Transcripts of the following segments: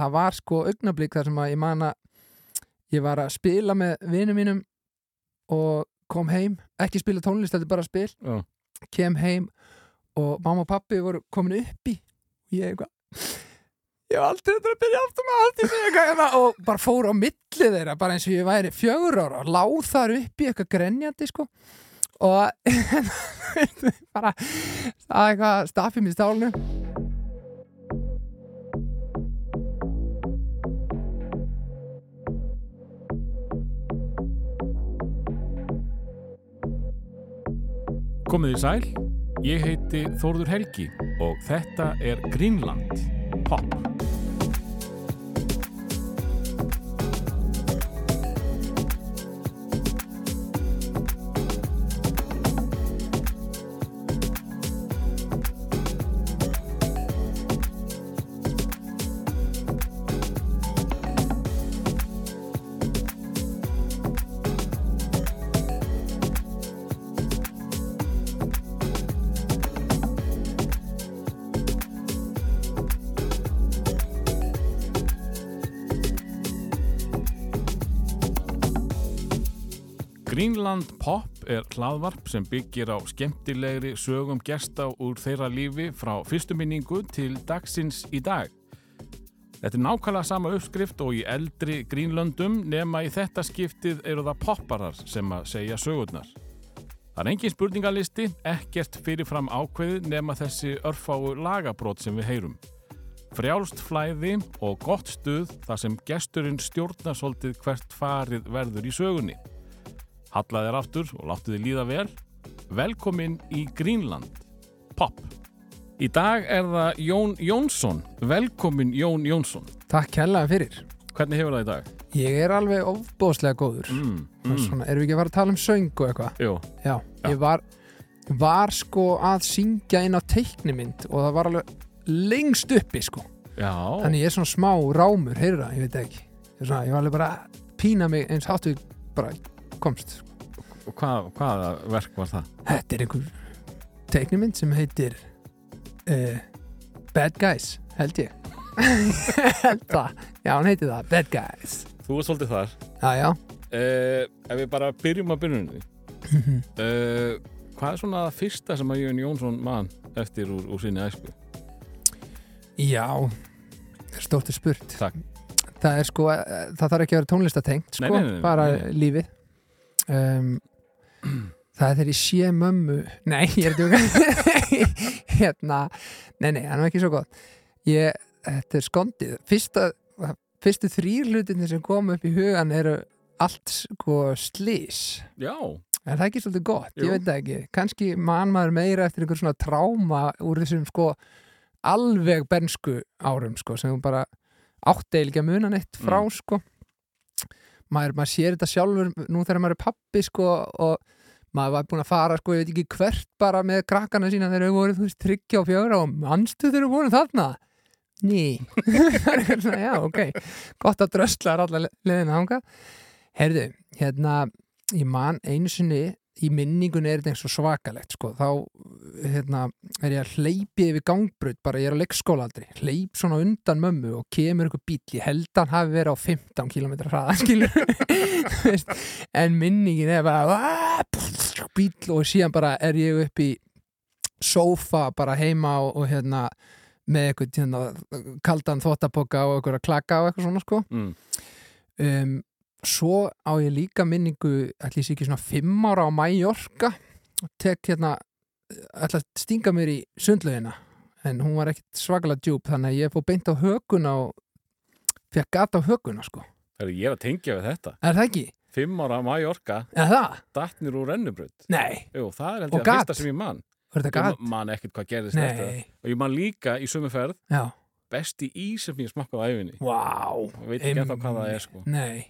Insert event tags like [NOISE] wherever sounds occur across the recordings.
það var sko augnablík þar sem að ég man að ég var að spila með vinum mínum og kom heim ekki spila tónlist, þetta er bara spil. Já. kem heim og mamma og pappi voru komin upp í og ég eitthvað ég var aldrei að byrja aftur með allt hérna og bara fór á milli þeirra bara eins og ég væri fjögur ára og láð þar upp í eitthvað grenjandi sko. Og [LAUGHS] bara það er eitthvað staffið mér í Komið í sæl, ég heiti Þórður Helgi og þetta er Greenland Pop. Er hlaðvarp sem byggir á skemmtilegri sögum gesta úr þeirra lífi frá fyrstu minningu til dagsins í dag. Þetta er nákvæmlega sama uppskrift og í eldri Greenlandum nema í þetta skiptið eru það popparar sem að segja sögurnar. Það er engin spurningalisti, ekkert fyrirfram ákveði nema þessi örfáu lagabrót sem við heyrum. Frjálst flæði og gott stuð þar sem gesturinn stjórnarsóltið hvert farið verður í sögunni. Hallaði þér aftur og láttu þið líða vel. Velkomin í Greenland. Pop. Í dag er það Jón Jónsson. Velkomin Jón Jónsson. Takk hella fyrir Hvernig hefur það í dag? Ég er alveg ofbóðslega góður Mm, mm. Svona, Erum við ekki að fara að tala um söng og eitthvað? Jú, Já, Já. ég var, var sko að syngja inn á teiknimynd og það var alveg lengst uppi sko já. Þannig ég er svona smá rámur, heyrðu það, ég veit ekki svona, ég var alveg bara að pína mig eins við bara komst Og hvað, hvaða verk var það? Þetta er einhver teiknimynd sem heitir uh, Bad Guys, held ég [LAUGHS] Held það Já, hann heitir það, Bad Guys Þú er svolítið þar. Já, já Uh, ef við bara byrjum að byrjunni. Uh, hvað er svona það fyrsta sem að Jón Jónsson mann eftir úr, úr sinni æsku? Já, það er stórt er spurt Takk. Það er sko, eh, það þarf ekki að vera tónlistatengt sko, Nei, nei, nei, nei, bara lífið um, Það er þegar ég sé mömmu. Nei, ég er djúka [LAUGHS] Hérna, nei, nei, er nú ekki svo gott. Ég, Þetta er skondið. Fyrsta, Fyrstu þrýr hlutinni sem kom upp í hugan eru allt sko slís Já, En það er ekki svolítið gott, Jú. ég veit það ekki. Kannski mann maður meira eftir einhver svona tráma úr þessum sko alveg bensku árum sko sem bara átti eiginlega ekki að muna neitt frá Mm. sko. Maður, maður sér þetta sjálfur nú þegar maður er pappi sko og maður var búin að fara sko, ég veit ekki hvert bara með krakkana sína þegar þau voru þú veist tryggja og fjögra og manstu þegar þau voru þarna? Ný. [LAUGHS] Já, ok, gott að drösla allar leðina hanga Herðu, hérna ég man einu sinni í minningunni er þetta eins og svakalegt sko. þá hérna, er ég að hleypi yfir gangbrut, bara ég er á leikskólaaldri. Hleyp svona undan mömmu og kemur einhver bíl, ég held að hann hafi verið á 15 km hraða, [LAUGHS] en minningin er bara "Ah, bíl og síðan bara er ég upp í sófa bara heima og, og hérna með eitthvað hérna, kaldan þvottapoka og eitthvað að klaka og eitthvað svona sko mm. um, svo á ég líka minningu ætli ég sé ekki svona fimm ára á Mallorca og tek hérna að stinga mér í sundlaugina en hún var ekkit svakalega djúb þannig að ég fór beint á hökuna og fekk gata á hökuna sko ég er að tengja við þetta. er það ekki? Fimm ára Mallorca, Er það? datnir úr rennubröð. Nei, Jú, það er Og ég að fyrsta sem ég man. þetta Ég gat? ma- man ekkert hvað gerðist. Nei, Og ég man líka í sömu ferð, já, besti ís sem ég smakkaði á æfinni. vá Ég veit ekki ennþá hvað það er sko. Nei,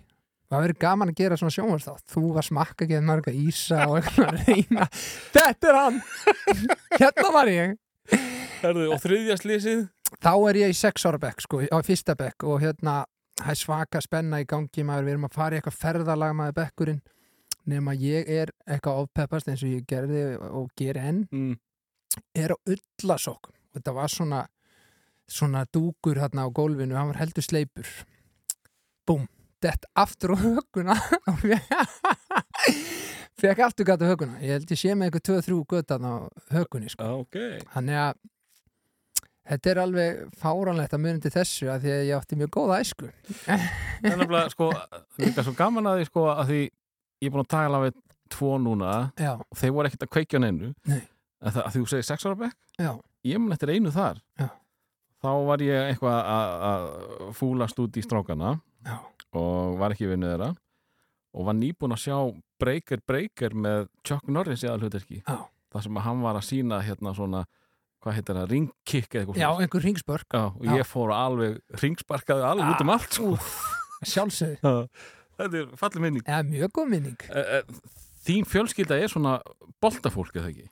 það verður gaman að gera svona sjónvarsþátt þú var smakka ekki að marga ísa og eitthvað að reyna [LAUGHS] Þetta er hann [LAUGHS] Hérna var ég Herðu, og þriðja slísið? þá er ég í sex ára bekk sko, á fyrsta bekk og hérna það er svaka spenna í gangi maður, við erum að fara í eitthvað ferðalag maður bekkurinn. Nema ég er eitthvað ofpeppast eins og ég gerði og geri enn. Mm. er á ullasokkum. Þetta var svona svona dúkur hérna á gólfinu, hann var heldur sleipur. Búm, dett aftur á höguna [LAUGHS] fekk aftur gata höguna ég held ég sé með eitthvað 2-3 götan á högunni sko. ok. Þannig að þetta er alveg fáranlegt að mundi þessu að því að ég átti mjög góða æsku. Það er nefnilega, sko, líka svo gaman að því, sko, að því ég er búin að tala við tvo núna. Já, og þeir voru ekkert að kveikja neinu. Nei. en það, að því þú segir sex ára bekk. Ég mun eftir einu þar. Já. þá var ég eitthvað að- að fúlast út í strákana. Já, og var ekki vinnu þeirra. Og var nýbúin að sjá Breaker Breaker með Chuck Norris í aðalhuterki þar sem að hann var að sína hérna svona hvað heitir það, ringkick eða eitthvað já einhver ringspörk Já, og Já. ég fór alveg ringsparkaði alveg út um allt sko. sjálfsögð, þetta er fallið minning. Eða mjög góð minning. Eh, eh, Þín fjölskylda er svona boltafólk eða ekki?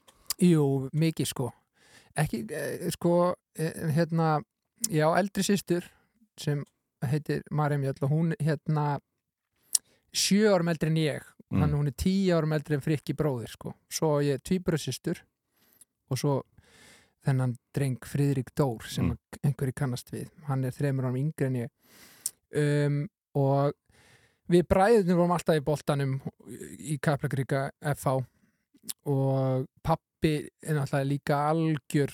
Jú, mikið sko. Ekki, eh, sko hérna, já, eldri systur sem heitir Marja Mjöll og hún hérna sjö árum eldri en ég. Mm. þannig hún er tíu árum eldri en frikki bróðir sko, svo ég tvíbura systur og svo þennan dreng Friðrik Dór sem Mm. mm. einhverju kannast við hann er þreymur árum yngri en ég um, og við bræðunum vorum alltaf í boltanum í Kaplakríka FH og pappi er náttúrulega líka algjör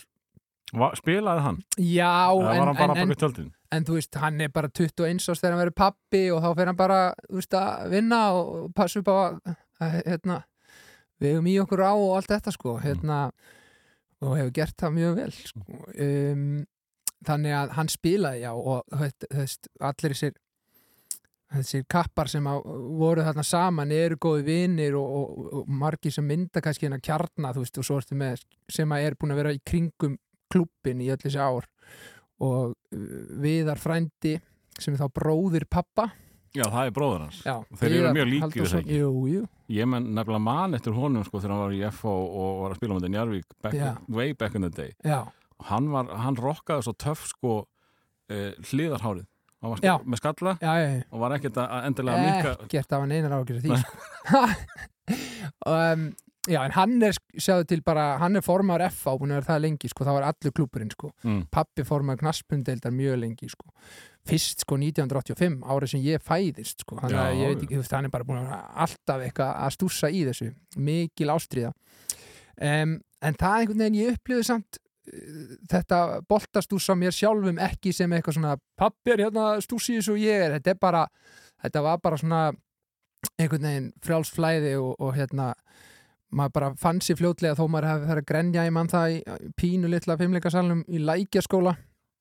Va, spilaði hann? já, en, hann en, en, þú veist, hann er bara 21 árs þegar hann verður pappi og þá fer hann bara veist, að vinna og passa upp á að, að hérna, við hefum í okkur á og allt þetta sko hérna, og hefur gert það mjög vel sko. um, þannig að hann spilaði já og veist, allir þessir þessir kappar sem að, voru þarna saman eru góði vinir og, og, og margir sem mynda kannski hérna kjarna þú veist og svo ertu með sem að er búin að vera í kringum klubbin í öll þessi ár og uh, Viðar frændi sem er þá bróðir pappa Já, það er bróður hans. Já, Þeir eru mjög líkir, er það ekki? Ég menn nefnilega man eftir honum sko þegar hann var í FO og var að spila með þetta Njarvík back, way back in the day. já, Og hann, var, hann rokkaði svo töff sko uh, hliðarhárið. Hann var Já. sk- með skalla já, já, já. og var ekkert að að endilega að minka. ekkert af hann einar ágjur því sko. [LAUGHS] um, já, en hann er sjáðu til bara, hann er formar F á búin að vera það lengi, sko, það var allur klúpurinn sko. Mm. pappi formar knaspundeildar mjög lengi sko. Fyrst sko 1985 árið sem ég fæðist sko. þannig að ég veit ekki, hann er bara búin að alltaf eitthvað að stússa í þessu. Mikil ástríða. Um, en það er einhvern veginn ég upplifði samt uh, þetta boltastússa mér sjálfum ekki sem eitthvað svona pappi er hérna stússi þessu og ég er. Þetta er bara, þetta var bara svona einhvern veginn frjálsflæði og, og hérna maður bara fann sér fljótlega þó maður hefði verið að grenja í mann það í pínu litla fimmleikasalnum í lækjaskóla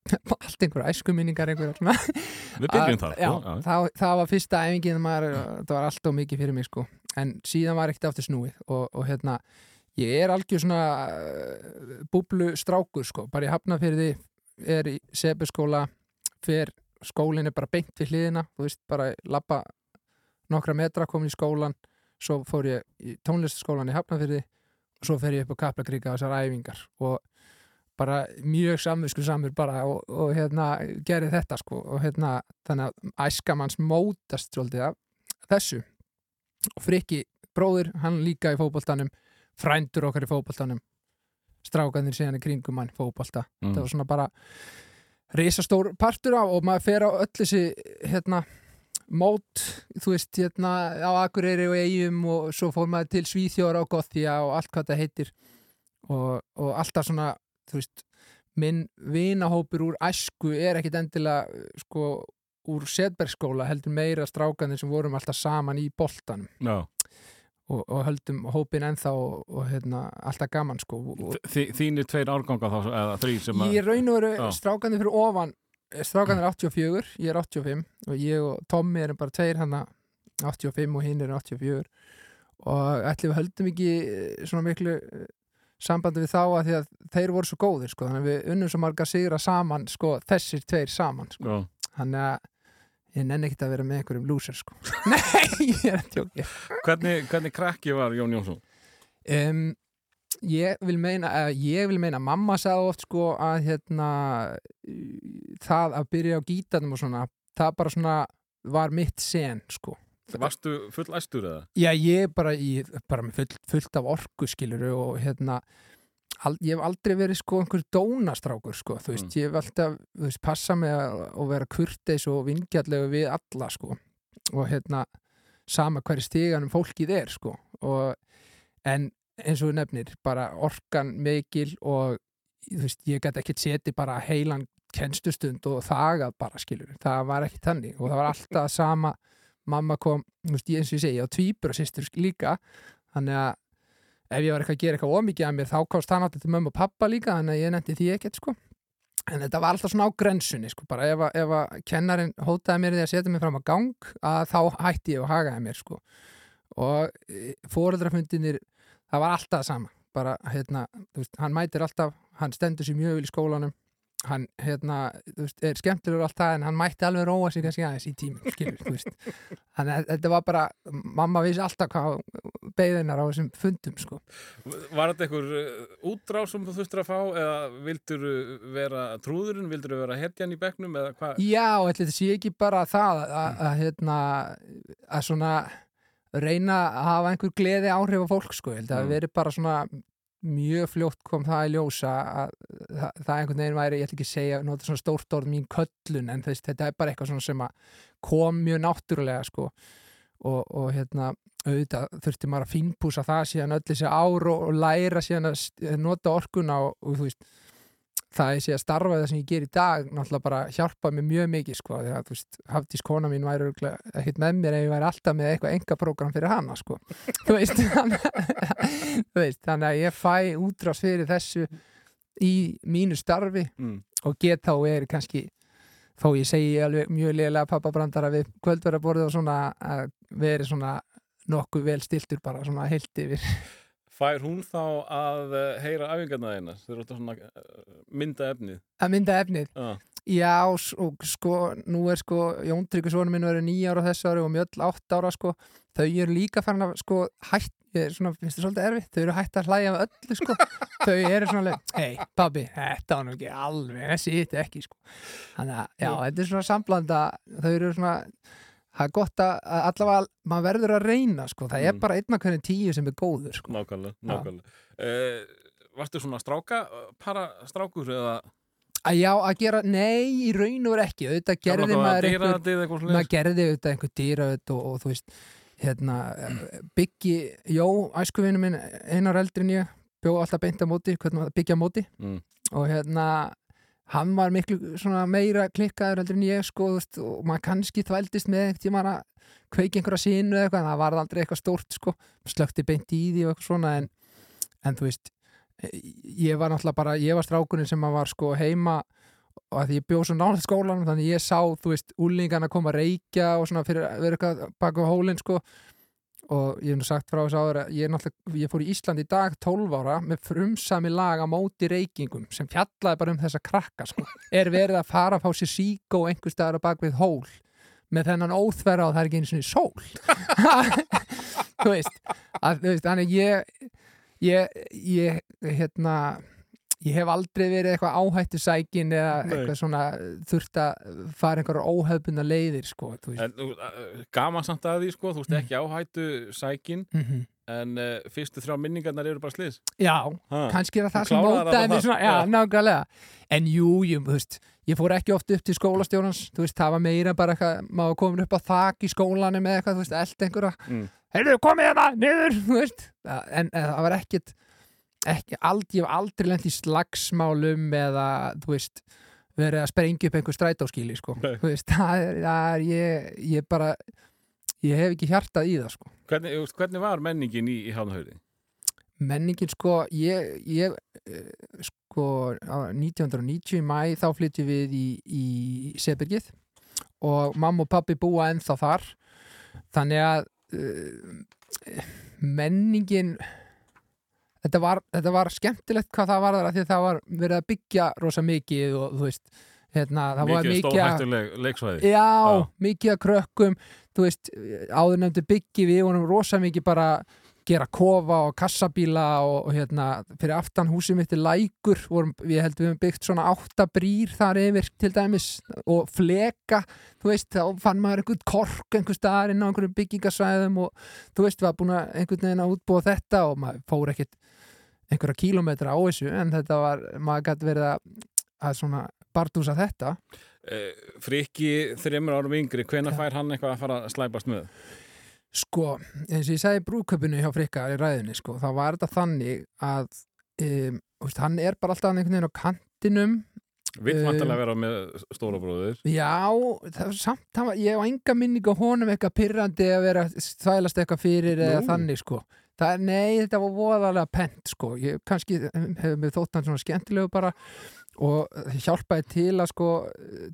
[LAUGHS] allt einhverja æskuminningar einhverja Við byggjum Að- það. já, sko. það, það var fyrsta æfingin maður, það var alltaf mikið fyrir mig sko. en síðan var ekkert aftur snúið og, og hérna, ég er algjör svona uh, búblu strákur sko. bara ég hafna fyrir því er í sebuskóla fer skólinn er bara beint við hliðina þú veist, bara lappa nokkra metra komin í skólan svo fór ég í tónlistaskólan í Hafnafyrði og svo fer ég upp á Kaplakríka á þessar æfingar og bara mjög samvisku samur bara og, og hérna gerði þetta sko og hérna þannig að æskamanns mótast svolítið af þessu. Og Frikki bróðir, hann líka í fótboltanum frændur okkar í fótboltanum. Strákanir síðan í kringum hann í fótbolta. Mm. það var svona bara risastór partur á og maður fer á öll þessi hérna mót, þú veist, hérna á Akureyri og Eyjum og svo fór maður til Svíþjóra og Gothia og allt hvað það heitir. Og, og alltaf svona, þú veist minn vinahópur úr æsku er ekkit endilega sko úr Sedbergskóla heldur meira strákanir sem vorum alltaf saman í boltanum Já. og, og höldum hópin ennþá og, og hérna, alltaf gaman sko Þínir tveir árganga þá, eða þrý sem að... Í raun og veru Já. strákanir fyrir ofan strákanir er 84, ég er 85 og ég og Tommi erum bara tveir hann 85 og hinn er 84 og ætli við höldum ekki eh, svona miklu eh, sambandi við þá að því að þeir voru svo góðir sko, þannig að við unnum svo marga sigra saman sko, þessir tveir saman sko. Þannig að ég nenni ekkert að vera með einhverjum lúser sko. [LAUGHS] Nei, ég er að tjóki Hvernig, hvernig krakki var Jón Jónsson? um, ég vil meina uh, ég vil meina, mamma sagði oft sko að hérna það að byrja á gítarnum og svona það bara svona var mitt sen sko Varstu full æstur eða? já ég bara, ég, bara með fullt, af orku skiluru og hérna al, ég hef aldrei verið sko einhver dónastrákur sko, þú veist, Mm. ég hef alltaf þú veist, passa mig að, vera kurteis og vingjallegu við alla sko og hérna, sama hverju stiganum fólkið er sko og, en eins og nefnir bara orkan mikil og þú veist, ég gæti ekkert seti bara heilan kennstustund og þagað bara skilur, það var ekki þannig og það var alltaf sama mamma kom, veist, eins og ég segi, á tvíbur og sýstur líka, þannig að ef ég var eitthvað að gera eitthvað ómikið að mér þá komst það náttúrulega til mömmu og pappa líka þannig að ég nefndi því ekkert sko. En þetta var alltaf svona á grensunni sko bara ef, að- ef að kennarin hótaði mér því að setja mig fram á gang að þá hætti ég og hagaði mér sko. Og fóreldrafundinir það var alltaf sama. Bara hérna, veist, hann mætir alltaf hann stendur sér mjög vel í skólanum hann hérna, veist, er skemmtilegur alltaf en hann mætti alveg róa sig kannski aðeins í veist [LAUGHS] þannig að þetta var bara, mamma vissi alltaf hvað beðinar á þessum fundum sko Var þetta einhver uh, útrás sem þú þurftur að fá eða vildur vera trúðurinn, vildur vera hetjan í bekknum eða hvað? Já, þetta sé ekki bara það að, hérna, að svona reyna að hafa einhver gleði áhrif á fólk sko, að Mm. það veri bara svona mjög fljótt kom það í ljósa að það, það einhvern veginn væri, ég ætla ekki að segja nota svona stórt orð mín köllun en þess, þetta er bara eitthvað svona sem að kom mjög náttúrulega sko. Og, og hérna auðvitað þurfti maður að fínpúsa það síðan öll þessi ár og, og læra síðan að nota orkuna og, og þú veist það ég sé að starfa það sem ég ger í dag náttúrulega bara hjálpa mér mjög mikið sko því að þú veist, Hafdís kona mín væri ekkert með mér ef ég væri alltaf með eitthvað enga prógram fyrir hana sko [LAUGHS] þú veist þú veist, þannig að ég fæ útrás fyrir þessu í mínu starfi Mm. og get þá er kannski þó ég segi alveg mjög liðlega pappabrandara við kvöldverðarborðið og svona að veri svona nokkuð vel stiltur bara svona heilt yfir Fær hún þá að uh, heyra æfingarna þeina? Þeir eru alltaf uh, mynda efnið. að mynda efnið Já. Já, og sko, nú er sko Jón Tryggur svonum minn verið nýja ára þessu ári og mjöll átt ára sko, þau eru líka farin að sko hætt, ég er svona, finnst það svolítið erfitt þau eru hætt að hlæja af öllu sko [LAUGHS] þau eru svona, hei, pabbi, þetta var nú ekki alveg, þessi hitt ekki sko þannig að, já, þetta er svona samblanda þau eru svona það er gott að að allavega, maður verður að reyna sko, það er Mm. bara einn af hvernig tíu sem er góður sko. Nákvæmlega, nákvæmlega. Uh, varstu svona stráka, para strákur eða að já, að gera, nei, í raun og veru ekki auðvitað gerði maður dýra einhver maður gerði auðvitað einhver dýraut og, og þú veist hérna, byggi, jó, æskuvinu minn einar eldri en ég bjó alltaf beint á móti, hvernig maður byggja móti Mm. og hérna hann var miklu meira klikkaður heldur en ég sko veist, og maður kannski þvældist með einhvern tímann að kveiki einhverja sínu eða eitthvað en það var aldrei eitthvað stórt sko. Slökti beint í því og eitthvað svona en, en þú veist ég var náttúrulega bara, ég var strákunin sem að var sko heima og að ég bjóð svo nálega skólanum þannig ég sá, þú veist, úlingana koma að reykja og svona fyrir að vera eitthvað baka á hólinn sko og ég hef nú sagt frá þess áður að ég, ég fór í Ísland í dag 12 ára með frumsami lag á móti reykingum sem fjallaði bara um þessa krakka sko. er verið að fara að fá sér síkó einhver staðar á bak við hól með þennan óþverra og það er ekki einu svona sól [LAUGHS] að, þú veist þannig ég ég, ég hérna ég hef aldrei verið eitthvað áhættu sækin eða Nei. eitthvað svona þurft að fara einhverja óhefbunda leiðir sko, En gaman samt að því, sko, þú veist Mm. ekki áhættu sækin, mm en uh, fyrstu þrjá minningarnar eru bara sliðs. Já, Ha. kannski er það sem mig þar. svona, já, nákvæmlega en jú, jú, þú veist ég fór ekki oft upp til skólastjórnans þú veist, það var meira bara eitthvað, maður komin upp á þak í skólanum með eitthvað, þú veist, eld einhverja Mm. heyrðu, komið hérna, niður, þú veist en, en það var ekkit ekki, ald, ég hef aldrei lent í slagsmálum eða, þú veist verið að sprengja upp einhver strætóskíli sko. Veist, það er, það er ég, ég bara ég hef ekki hjartað í það sko Hvernig, hvernig var menningin í, í Hafnahauði? menningin sko ég, ég eh, sko á 1990 í mæ þá flytjum við í, í Sebergið og mamma og pappi búa ennþá þar þannig að uh, menningin þetta var, þetta var skemmtilegt hvað það var þar því að það var verið að byggja rosa mikið og þú veist hérna, það var Mikið stórhættuleg leiksvæði. Já, Já. mikið að krökkum þú veist, áður nefndi byggi við vonum rosa mikið bara gera kofa og kassabíla og, og hérna, fyrir aftan húsið mitt er lækur vorum, við heldum við höfum byggt svona átta brýr þar yfir til dæmis og fleka, þú veist, þá fann maður einhvern kork einhver staðar inn á einhverjum byggingasvæðum og þú veist, var búin að einhvern veginn að útbúa þetta og maður fór ekkert einhverja kílómetra á þessu en þetta var, maður gæti verið að, að svona bardúsa þetta Eh, Frikki, þreymur árum yngri, hvenær Já. fær hann eitthvað að fara að slæpast með? Sko, eins og ég sagði í brúköpunu hjá Frikka í ræðinni, sko, þá var þetta þannig að um, veist, hann er bara alltaf einhvern veginn á kantinum Vill Eh, vantilega vera með stóra bróður. Já, það samt, það var, ég hef enga minning á honum eitthvað pyrrandi að vera þvælast eitthvað fyrir eða Nú. þannig, sko. Það, nei, þetta var voðalega pent, sko. Ég kannski hefur mér þótt hann svona skemmtilegu bara og hjálpaði til að, sko,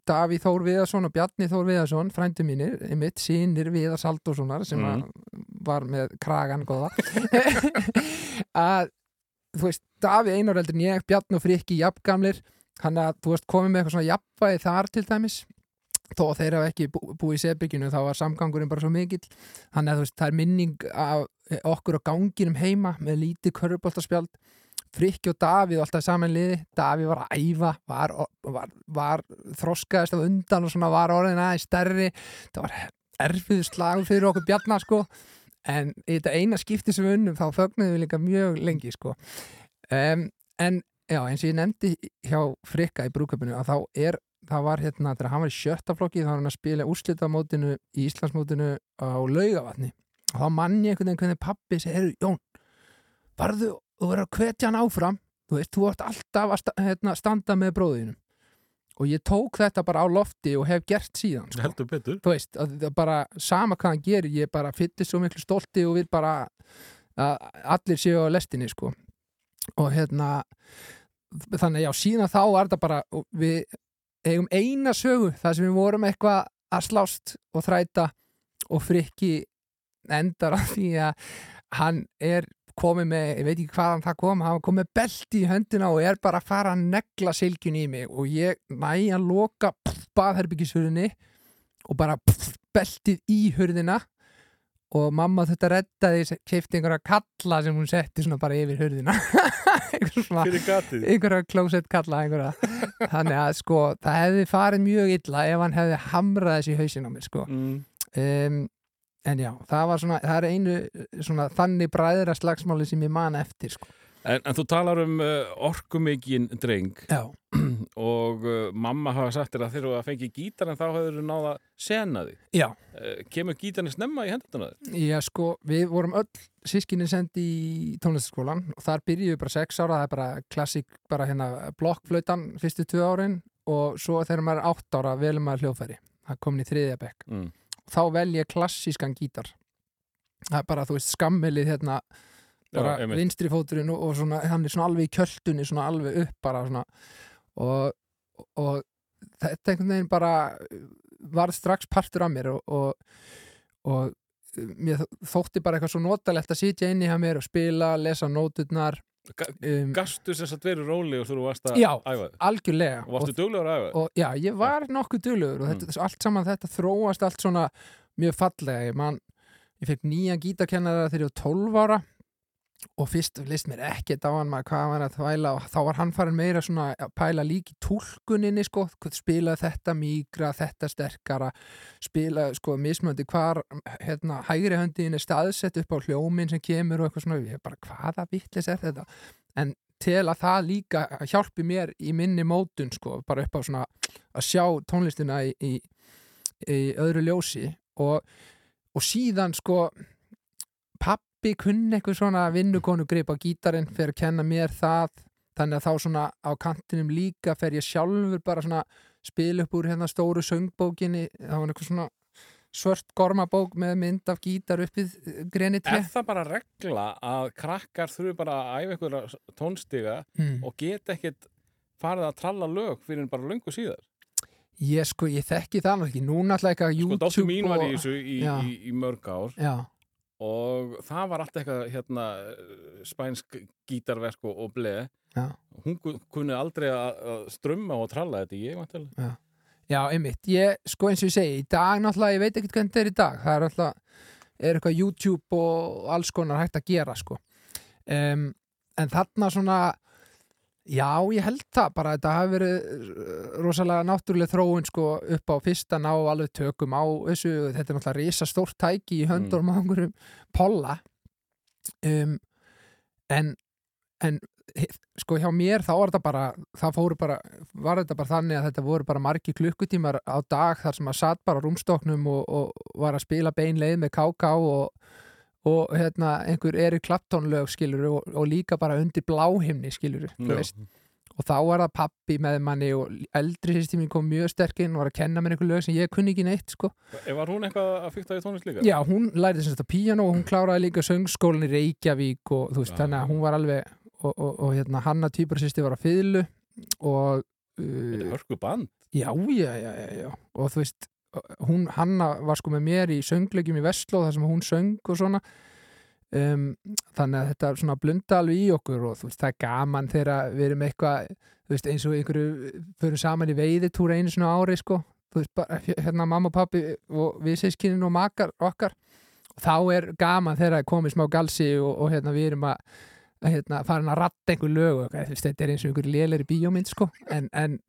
Davíð Þór Viðarsson og Bjarni Þór Viðarsson, frændu mínir, einmitt, sínir Viðars Halldórssonar sem að var með kragan góða, [LAUGHS] að, þú veist, Davíð Einar heldur en ég, Bjarni og Frikki, jafngamlir, hann að, þú veist, komið með eitthvað svona jafnvægi þar til dæmis. Þó þeir hafa ekki bú, búið í Sebygginu þá var samgangurinn bara svo mikill. Þannig að þú veist, það er minning af eh, okkur á ganginum heima með lítið körfuboltaspjald Frikki og Davíð alltaf saman liði, Davíð var að æfa var, var, var þroskaðist af undan og svona var orðin aðeins stærri. Það var erfiður slagur fyrir okkur bjarnar sko. En í þetta eina skipti sem við unnum þá fögnuðum við líka mjög lengi sko. Um, en já, eins og ég nefndi hjá Frikka í brúköpunu að þá er það var hérna, þegar hann var í sjötta flokki þá var hann að spila úrslitamótinu í Íslandsmótinu á laugavatni. Og þá mann ég einhvern veginn pappi segir, Jón, varðu þú verður að hvetja hann áfram þú veist, þú vart alltaf að hérna, standa með bróðinum og ég tók þetta bara á lofti og hef gert síðan sko. Heldur betur. þú veist, bara sama hvað hann gerir, ég bara fyllist svo miklu stolti og vil bara að allir séu á lestinni sko og hérna þannig já, síðan þá var þetta bara og við eigum eina sögu þar sem við vorum eitthvað að slást og þræta og frikki endar á því að hann er komið með, ég veit ekki hvaðan það kom hann kom með belti í höndina og er bara að fara að negla silkjun í mig og ég næ að loka baðherbyggishurinni og bara pff, beltið í hurðina og mamma þetta reddaði kefti einhverja kalla sem hún setti svona bara yfir hurðina. [LAUGHS] Einhverja klósett kalla einhverja. Þannig að sko það hefði farið mjög illa ef hann hefði hamrað þessi hausin á mér sko. Mm. um, en já, það var svona það er einu svona þannig bræðra slagsmáli sem ég man eftir sko En, en þú talar um uh, orkumikinn dreng já, [CLEARS THROAT] og uh, mamma hafa sagt þér að þegar þú fengi gítar en þá hefur þú náða sena þig. já, Uh, kemur gítarni snemma í hendurna þér? já sko við vorum öll sískinni sendi í tónlistaskólan og þar byrjuðu bara sex ára það er bara klassik, bara hérna blokkflautan fyrstu tvö árin og svo þegar maður er átt ára velum maður hljóðfæri það komin í þriðja bekk Mm. Þá vel ég klassískan gítar það er bara, þú veist, skammilið hérna bara einmitt. vinstri fóturinn og, og svona, hann er svona alveg í kjöltunni svona alveg upp bara svona og, og þetta einhvern veginn bara var strax partur af mér og, og, og mér þótti bara eitthvað svo notalegt að sitja inn í hjá mér og spila, lesa nóturnar um, Gastu sem sagt verið róli og þú varst að Já. æfa þig? algjörlega Og varstu duglegur að æfa þig? já, ég var nokkuð duglegur og þetta, allt saman þetta þróast allt svona mjög fallega ég, man, ég fekk nýja gítakennara þegar ég var 12 ára og fyrst list mér ekkert á hann maður hvað hann var að þvæla og þá var hann farin meira svona að pæla líki túlkuninni sko, spila þetta mýgra, þetta sterkara spila sko mismöndi hvar hérna hægri höndin er staðsett upp á hljómin sem kemur og eitthvað svona. Ég bara hvaða vittlis er þetta? En til að það líka hjálpi mér í minni mótun sko, bara upp á svona að sjá tónlistina í, í, í öðru ljósi. Og, og síðan sko pappi kunni eitthvað svona vinnukonu grip á gítarinn fyrir að kenna mér það. Þannig að þá svona á kantinum líka fer ég sjálfur bara svona spila upp úr hérna stóru söngbókinni. Það var eitthvað svona svört gormabók með mynd af gítar uppið greni tre Er það bara regla að krakkar þurfi bara að æfa ykkur tónstiga hmm. og geta ekkert farið að tralla lög fyrir bara löngu síðar? ég sko, ég þekki það náttúrulega ekki. Núna alltaf eitthvað Sko, YouTube dóttur mín var í þessu í, í, í mörg ár. Já, og það var allt eitthvað hérna spænsk gítarverk og, og bleið já. Hún ku- kunni aldrei að, strömma og tralla þetta ég vantilega Já, einmitt, ég, sko eins og ég segi, í dag náttúrulega, ég veit ekkert hvernig þetta er í dag, það er náttúrulega, er eitthvað YouTube og alls konar hægt að gera, sko. Um, en þarna svona, já, ég held það bara, þetta hafi verið uh, rosalega náttúrulega þróun, sko, upp á fyrsta ná alveg tökum á þessu, þetta er náttúrulega risa stórt tæki í höndunum á einhverjum polla, um, en, en sko hjá mér þá var þetta bara það fóru bara, var þetta bara þannig að þetta voru bara margi klukkutímar á dag þar sem að satt bara á rúmstoknum og, og var að spila beinleið með KK og, og hérna einhver Erik Clapton lög skilur og, og líka bara undir bláhimni skilur og þá var það pappi með manni og eldri sýsti mín kom mjög sterkinn og var að kenna mér einhver lög sem ég kunni ekki neitt sko. Var hún eitthvað að fykta í tónlist líka? Já, hún lærði sem þetta píano og hún kláraði líka söngskólinn í Reykjavík og þú veist, þannig að hún var alveg og, og, og hérna Hanna týpursýsti var á fiðlu og Þetta er uh, hörku band já, já, já, já, já. Og þú veist, hún, Hanna var sko með mér í söngleikjum í Vestló þar sem hún söng og svona. Um, þannig að þetta er svona blunda alveg í okkur og þú veist, það er gaman þegar við erum eitthvað, veist, eins og einhverju fyrir saman í veiðitúra einu svona ári sko, veist, bara, hérna mamma og pappi og við sískinin og makar okkar. Þá er gaman þegar það er komið smá galsi og, og hérna við erum að, hérna, farin að ratta einhver lög þú veist, þetta er eins og einhver léleri bíómynd sko, en, en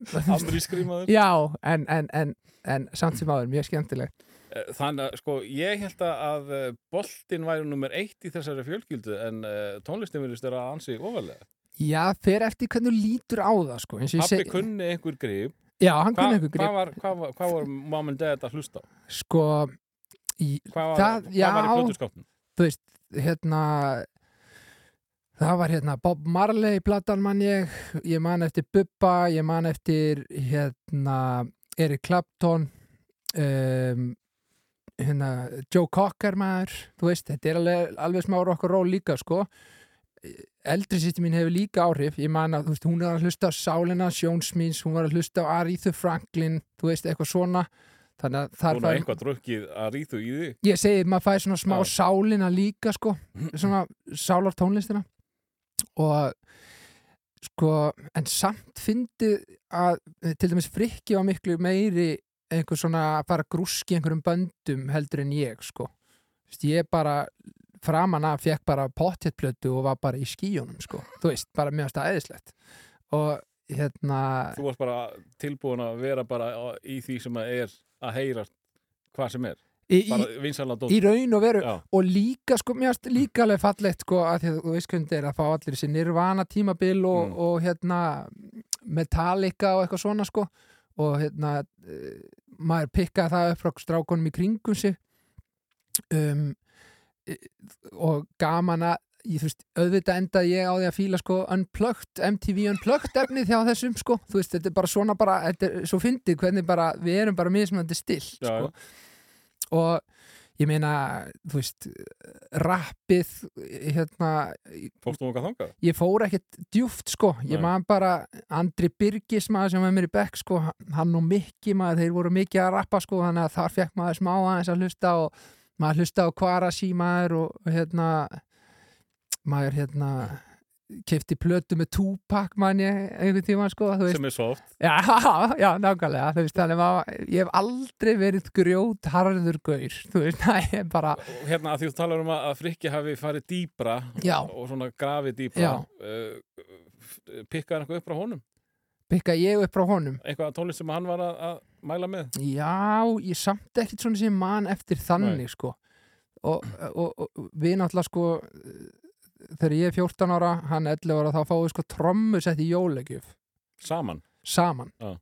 já, en, en, en, en samt sem áður, mjög skemmtilegt Eh, Þannig að sko ég held að eh, boltinn væri nummer eitt í þessari fjölskyldu en uh, tónlistin virðist vera ansi ofalega. Já, fer eftir hvernig þú lítur á það sko, Pappi kunni einhver grip. Já, hann Hva, kunni einhver hvað, grip var, hvað, var, hvað var mom and dad að hlusta á? Sko, í, Hvað var, Það- hvað já. var í plötuskápnum? þú veist, hérna það var hérna Bob Marley platan mann ég, ég man eftir Bubba, ég man eftir hérna Eric Clapton um, hérna Joe Cocker maður, þú veist, þetta er alveg, alveg smá rock and roll líka sko. Eldri sýsti mín hefur líka áhrif. Ég man að, þú veist, hún er að hlusta á Sálina Sjónsmíns, hún var að hlusta á Aretha Franklin þú veist, eitthvað svona. Þannig að þar Svona fær- eitthvað drukkið að rítu í því. ég segi maður fæði svona smá Já. sálina líka sko, [CLEARS THROAT] svona sálar tónlistina og sko, en samt fyndi að til dæmis frikki var miklu meiri einhver svona að fara grúski einhverjum böndum heldur en ég sko. Þú veist, ég bara framan að fekk bara pottjetplötu og var bara í skíunum sko, þú veist, bara mjög staðislegt og hérna Þú varst bara tilbúin að vera bara í því sem að er að heyra hvað sem er. Í, í, í raun og veru Já, og líka sko, mér finnst líka alveg fallegt sko að þú veist hvernig er að fá allir þessi nirvana tímabil og, Mm. og hérna Metallica og eitthvað svona sko og hérna uh, maður pikkaði það upp frá strákonum í kringum sig. Um, e- og gaman að ég, þú veist, auðvitað endaði ég á því að fíla sko unplugged, MTV unplugged [LAUGHS] efnið hjá þessum sko, þú veist, þetta er bara svona bara, þetta er svo fyndið hvernig bara við erum bara mismunandi still Já, sko. Og ég meina, þú veist rappið hérna, fórstu okkar þangað? ég fór ekkert djúft sko, ég man bara Andri Birgis maður sem var mér í bekk sko, hann og Mikki maður, þeir voru mikið að rappa sko, þannig að þar fekk maður smá aðeins að hlusta og maður hlusta á Kvarasi maður og hérna maður hérna kefti plötu með Tupac mann ég einhvern tíma sko, Sem er soft. Já, [LAUGHS] já, nákvæmlega, veist, þannig að ég hef aldrei verið grjót harður gaur, þú veist, [LAUGHS] það er bara Og Hérna að því þú talar um að Frikki hafi farið dýbra Já. og svona grafið dýbra. Uh, pikkaði hann eitthvað upp frá honum? pikka ég upp frá honum Eitthvað tónlist sem hann var að, að mæla með? Já, ég samt ekkert svona sem man eftir þannig, sko og, og, og við náttúrulega sko þegar ég er 14 ára, hann 11 ára þá fáum við sko trommu sett í jólegjöf Saman. saman. Já.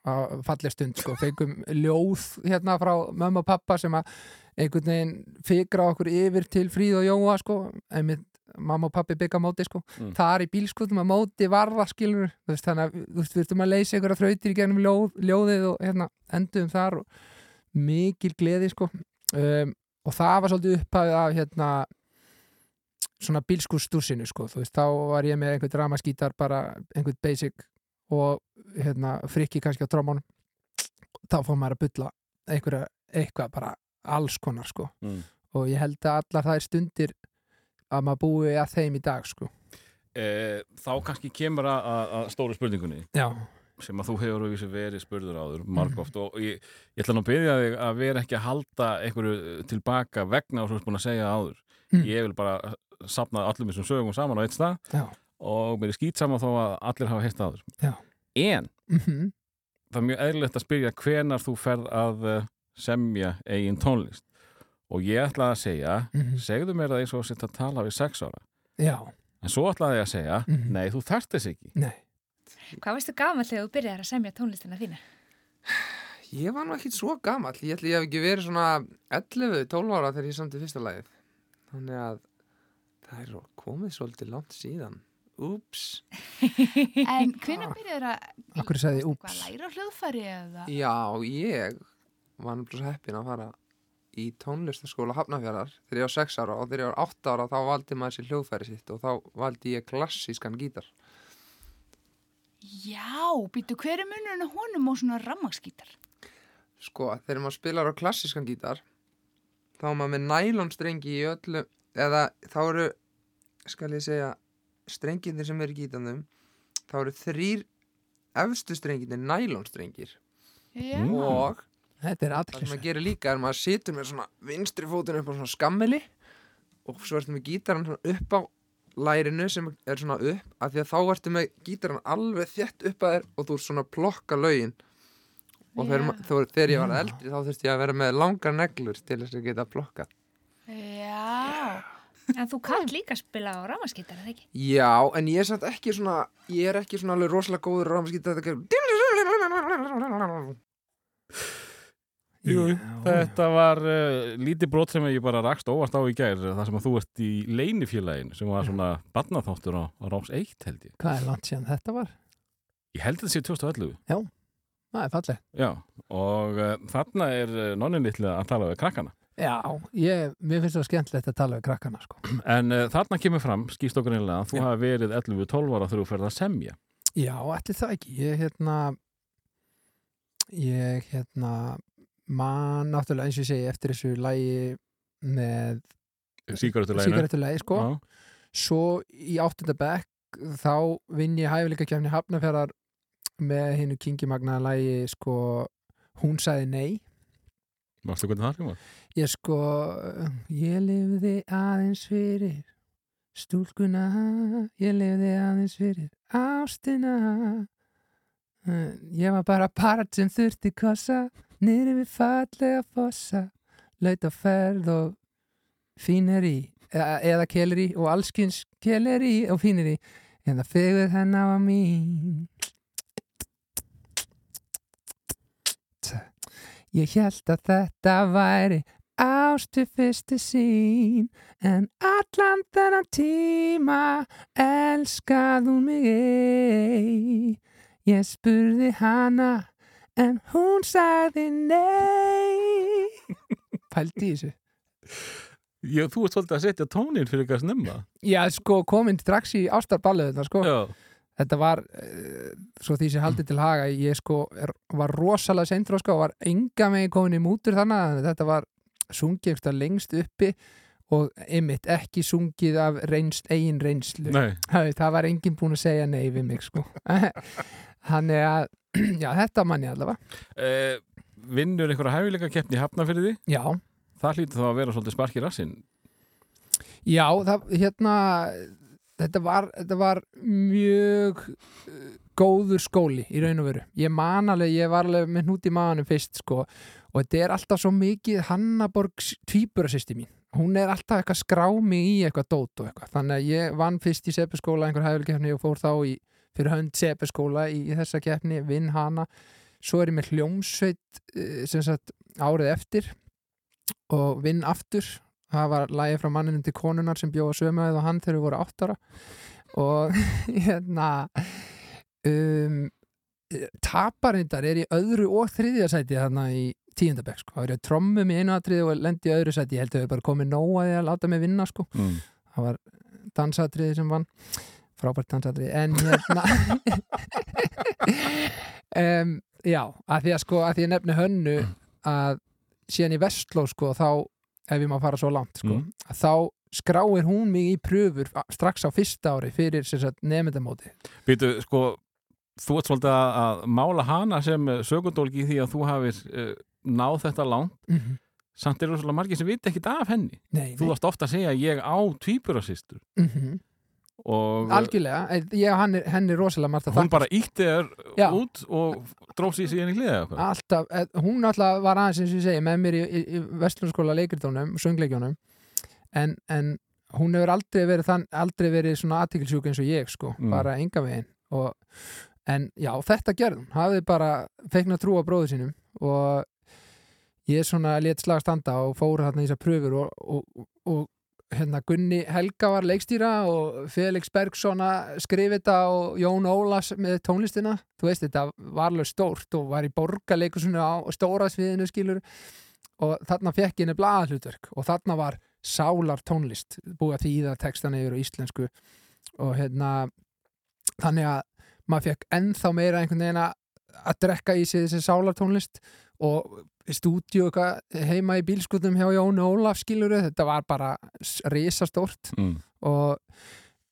á falleg stund sko, fengum ljóð hérna frá mömmu og pappa sem að einhvern veginn fikra okkur yfir til Fríð og Jóa sko, einmitt mamma og pappi bygga móti sko, Mm. þar í bílskutum að móti varða skilur, þú veist, þannig að þú veist, við þurftum að leysa einhverja þrautir í gennum ljóð, ljóðið og hérna enduðum þar og mikil gleði sko. Um, og það var svolítið upphafið af hérna svona bílskúrstúsinu sko, þú veist, þá var ég með einhvern dramaskítar bara einhvern basic og hérna frikki kannski á trómánum þá fór maður að bylla einhverja, eitthvað bara alls konar sko. Mm. og ég held að allar þær stundir að maður búi að þeim í dag sko. Eh, þá kannski kemur að, að, stóru spurningunni já, sem að þú hefur verið spurður áður margóft og ég, ég ætla nú að byrja þig að vera ekki að halda einhverju tilbaka vegna og svo er búin að segja áður. Mm. ég vil bara sapna allum þessum sögum saman á eitt stað já, og mér er skýt saman þó að allir hafa heitt áður Já. en mhm það er mjög eðlilegt að spyrja hvenar þú ferð að eh, semja eigin tónlist og ég ætla að segja Mhm. segðu mér það eins og að setja að tala við sex ára já, En svo ætlaði ég að segja, Mhm. nei, þú þarft þess ekki. Nei, Hvað veistu gaman þegar þú byrjar að semja tónlistina þína? ég var nú ekkit svo gamall ég ætli ég hef ekki verið svona 11-12 ára þegar ég samti fyrsta lagið þannig að það er komið svolítið langt síðan Úps [LAUGHS] En hvernig byrjar að Af hverju sagði úps? að læra á hljóðfæri eða? Já, ég var náttúrulega heppin að fara í tónlistaskóla Hafnafjörðar þegar ég var 6 ára og þegar ég var 8 ára þá valdi maður sér hljóðfæri sitt og þá valdi ég klassískan gítar Já, býtu hver er munurinn á honum og svona rammaskítar? Sko, þegar maður spilar á klassískan gítar þá er maður með nælonstrengi í öllu eða þá eru, skal ég segja strenginir sem eru í gítanum þá eru þrýr efstu strenginir nælonstrengir Já. Mm. og Þetta er það sem maður gerir líka er maður situr með svona vinstri fótinn upp á svona skammeli og svo ertu með gítaran svona upp á lærinu sem er svona upp af því að þá ertu með gítaran alveg þétt upp að þér og þú ert svona plokka lögin og þegar, ma- þó, þegar ég var eldri þá þurfti ég að vera með langar neglur til þess að geta plokka. En þú kannt líka að spila á rammaskítar, eða ekki? Já, en ég er satt ekki svona ég er ekki svona alveg rosalega góður rámskýta þetta Jú, þetta var uh, lítið brot sem ég bara rakst óvart á í gær þar sem að þú ert í leinifélagin sem var svona barnaþáttur á, á Ráms 1 held ég. Hvað er langt síðan þetta var? Ég held þetta sé 2011. Það er fallegt Já, og uh, þarna er uh, nonnin litli að tala við krakkana. Já, ég, mér finnst það skemmtilegt að tala við krakkana sko. En uh, þarna kemur fram, skýst okkur einlega, að þú hafi verið 11-12 ára þegar þú ferð að semja. Já, ætli það ekki. Ég hérna ég hérna man náttúrulega eins og segi eftir þessu lægi með sígarettulægi sko. Svo í áttunda bekk þá vinn ég hæfileika kemni hafnafjörðar með hinnu kingimagnaða lægi sko hún sagði nei Mástu hvernig það hljómar? ég sko ég lifði aðeins fyrir stúlkuna ég lifði aðeins fyrir ástina ég var bara part sem þurfti kossa niður við fallega fossa laut á ferð og fíneri eða, eða keleri og allskins keleri og fíneri en það fegur hennar á mín Ég held að þetta væri ástu fyrstu sín en allan þennan tíma elskað hún mig ei. Ég spurði hana en hún sagði nei. Pældi þessu. Já, þú ert svolítið að setja tónin fyrir eitthvað snemma. Já, sko, komin strax í ástarballu þetta, sko. Já. Þetta var, uh, svo því sem haldið til haga, ég sko er, var rosalega seinþróska og var enga megin komin í mútur þannig að þetta var sungið lengst uppi og einmitt ekki sungið af reynst, eigin reynslu. Það, [LAUGHS] það var enginn búin að segja nei við mig, sko. [LAUGHS] Þannig að, [CLEARS THROAT] já, þetta mann ég allavega. Eh, vinnur einhverja hæfileika keppni í hafnafyrði? Já, Það hlýtur þá að vera svolítið spark í rassinn. já, það, hérna, þetta var, þetta var mjög uh, góður skóli í raun og veru. Ég man alveg, ég var alveg með hnút í maðanum fyrst, sko, og þetta er alltaf svo mikið Hannaborg tvíburasisti mín. Hún er alltaf eitthvað skrá mig í eitthvað dót og eitthvað. Þannig að ég vann fyrst í sepiskóla einhver hæfilegkefni og fór þá í fyrir hönd sepiskóla í, í þessa keppni, vinn hana. Svo er ég með hljómsveit eh, sem sagt árið eftir og vinn aftur það var lagið frá manninum til konunar sem bjóða sömuðið og hann þegar við voru áttara og [LAUGHS] hérna um, taparindar er í öðru og þriðja sæti þarna í tíundabæk sko. það er trommum í einu atrið og lendi í öðru sæti ég held að þau bara komið nóg að því að láta mig vinna sko. Mm. það var dansatriði sem vann frábært dansatriði en hérna [LAUGHS] um, já, að því að sko að því að nefni hönnu að síðan í Vestló sko þá ef ég má fara svo langt sko Mm. þá skráir hún mig í pröfur strax á fyrsta ári fyrir nefndamóti Býtu, sko, þú ert svolítið að, mála hana sem sögundólki í því að þú hafir uh, náð þetta langt. mm -hmm. Samt eru svolítið margir sem vita ekkit af henni. Nei, Þú varst ofta að segja ég á tvíburasýstur mm uh, algjörlega, eh, ég og hann er, henni er rosalega margt að hún þakka. bara ítti þér út og drósi sig henni hliða eitthvað. alltaf, hún alltaf var aðeins eins og ég segi með mér í, í, í Vestlunarskóla leikritónum, söngleikjónum. En, en hún hefur aldrei verið, þann, aldrei verið svona aðtikilsjúk eins og ég sko, Mm. bara enga veginn. Og, en já, þetta gerðum hafið bara feikna trú á bróðu sínum og ég svona let slag standa og fór hérna í þessar pröfur og, og, og hérna Gunni Helga var leikstýra og Felix Bergson að skrifa þetta og Jón Ólas með tónlistina. Þú veist, þetta var alveg stórt og var í borgarleikusinu á stóra sviðinu skilur. Og þarna fekk ég nefnilega aðhlutverk og þarna var sálar tónlist búið að þýða textan yfir á íslensku. Og hérna þannig að maður fekk ennþá meira einhvern veginn að drekka í sig þessi sálar tónlist og stúdíu eitthvað heima í bílskutum hjá Jóni Ólaf skiluru, þetta var bara risastórt mm. og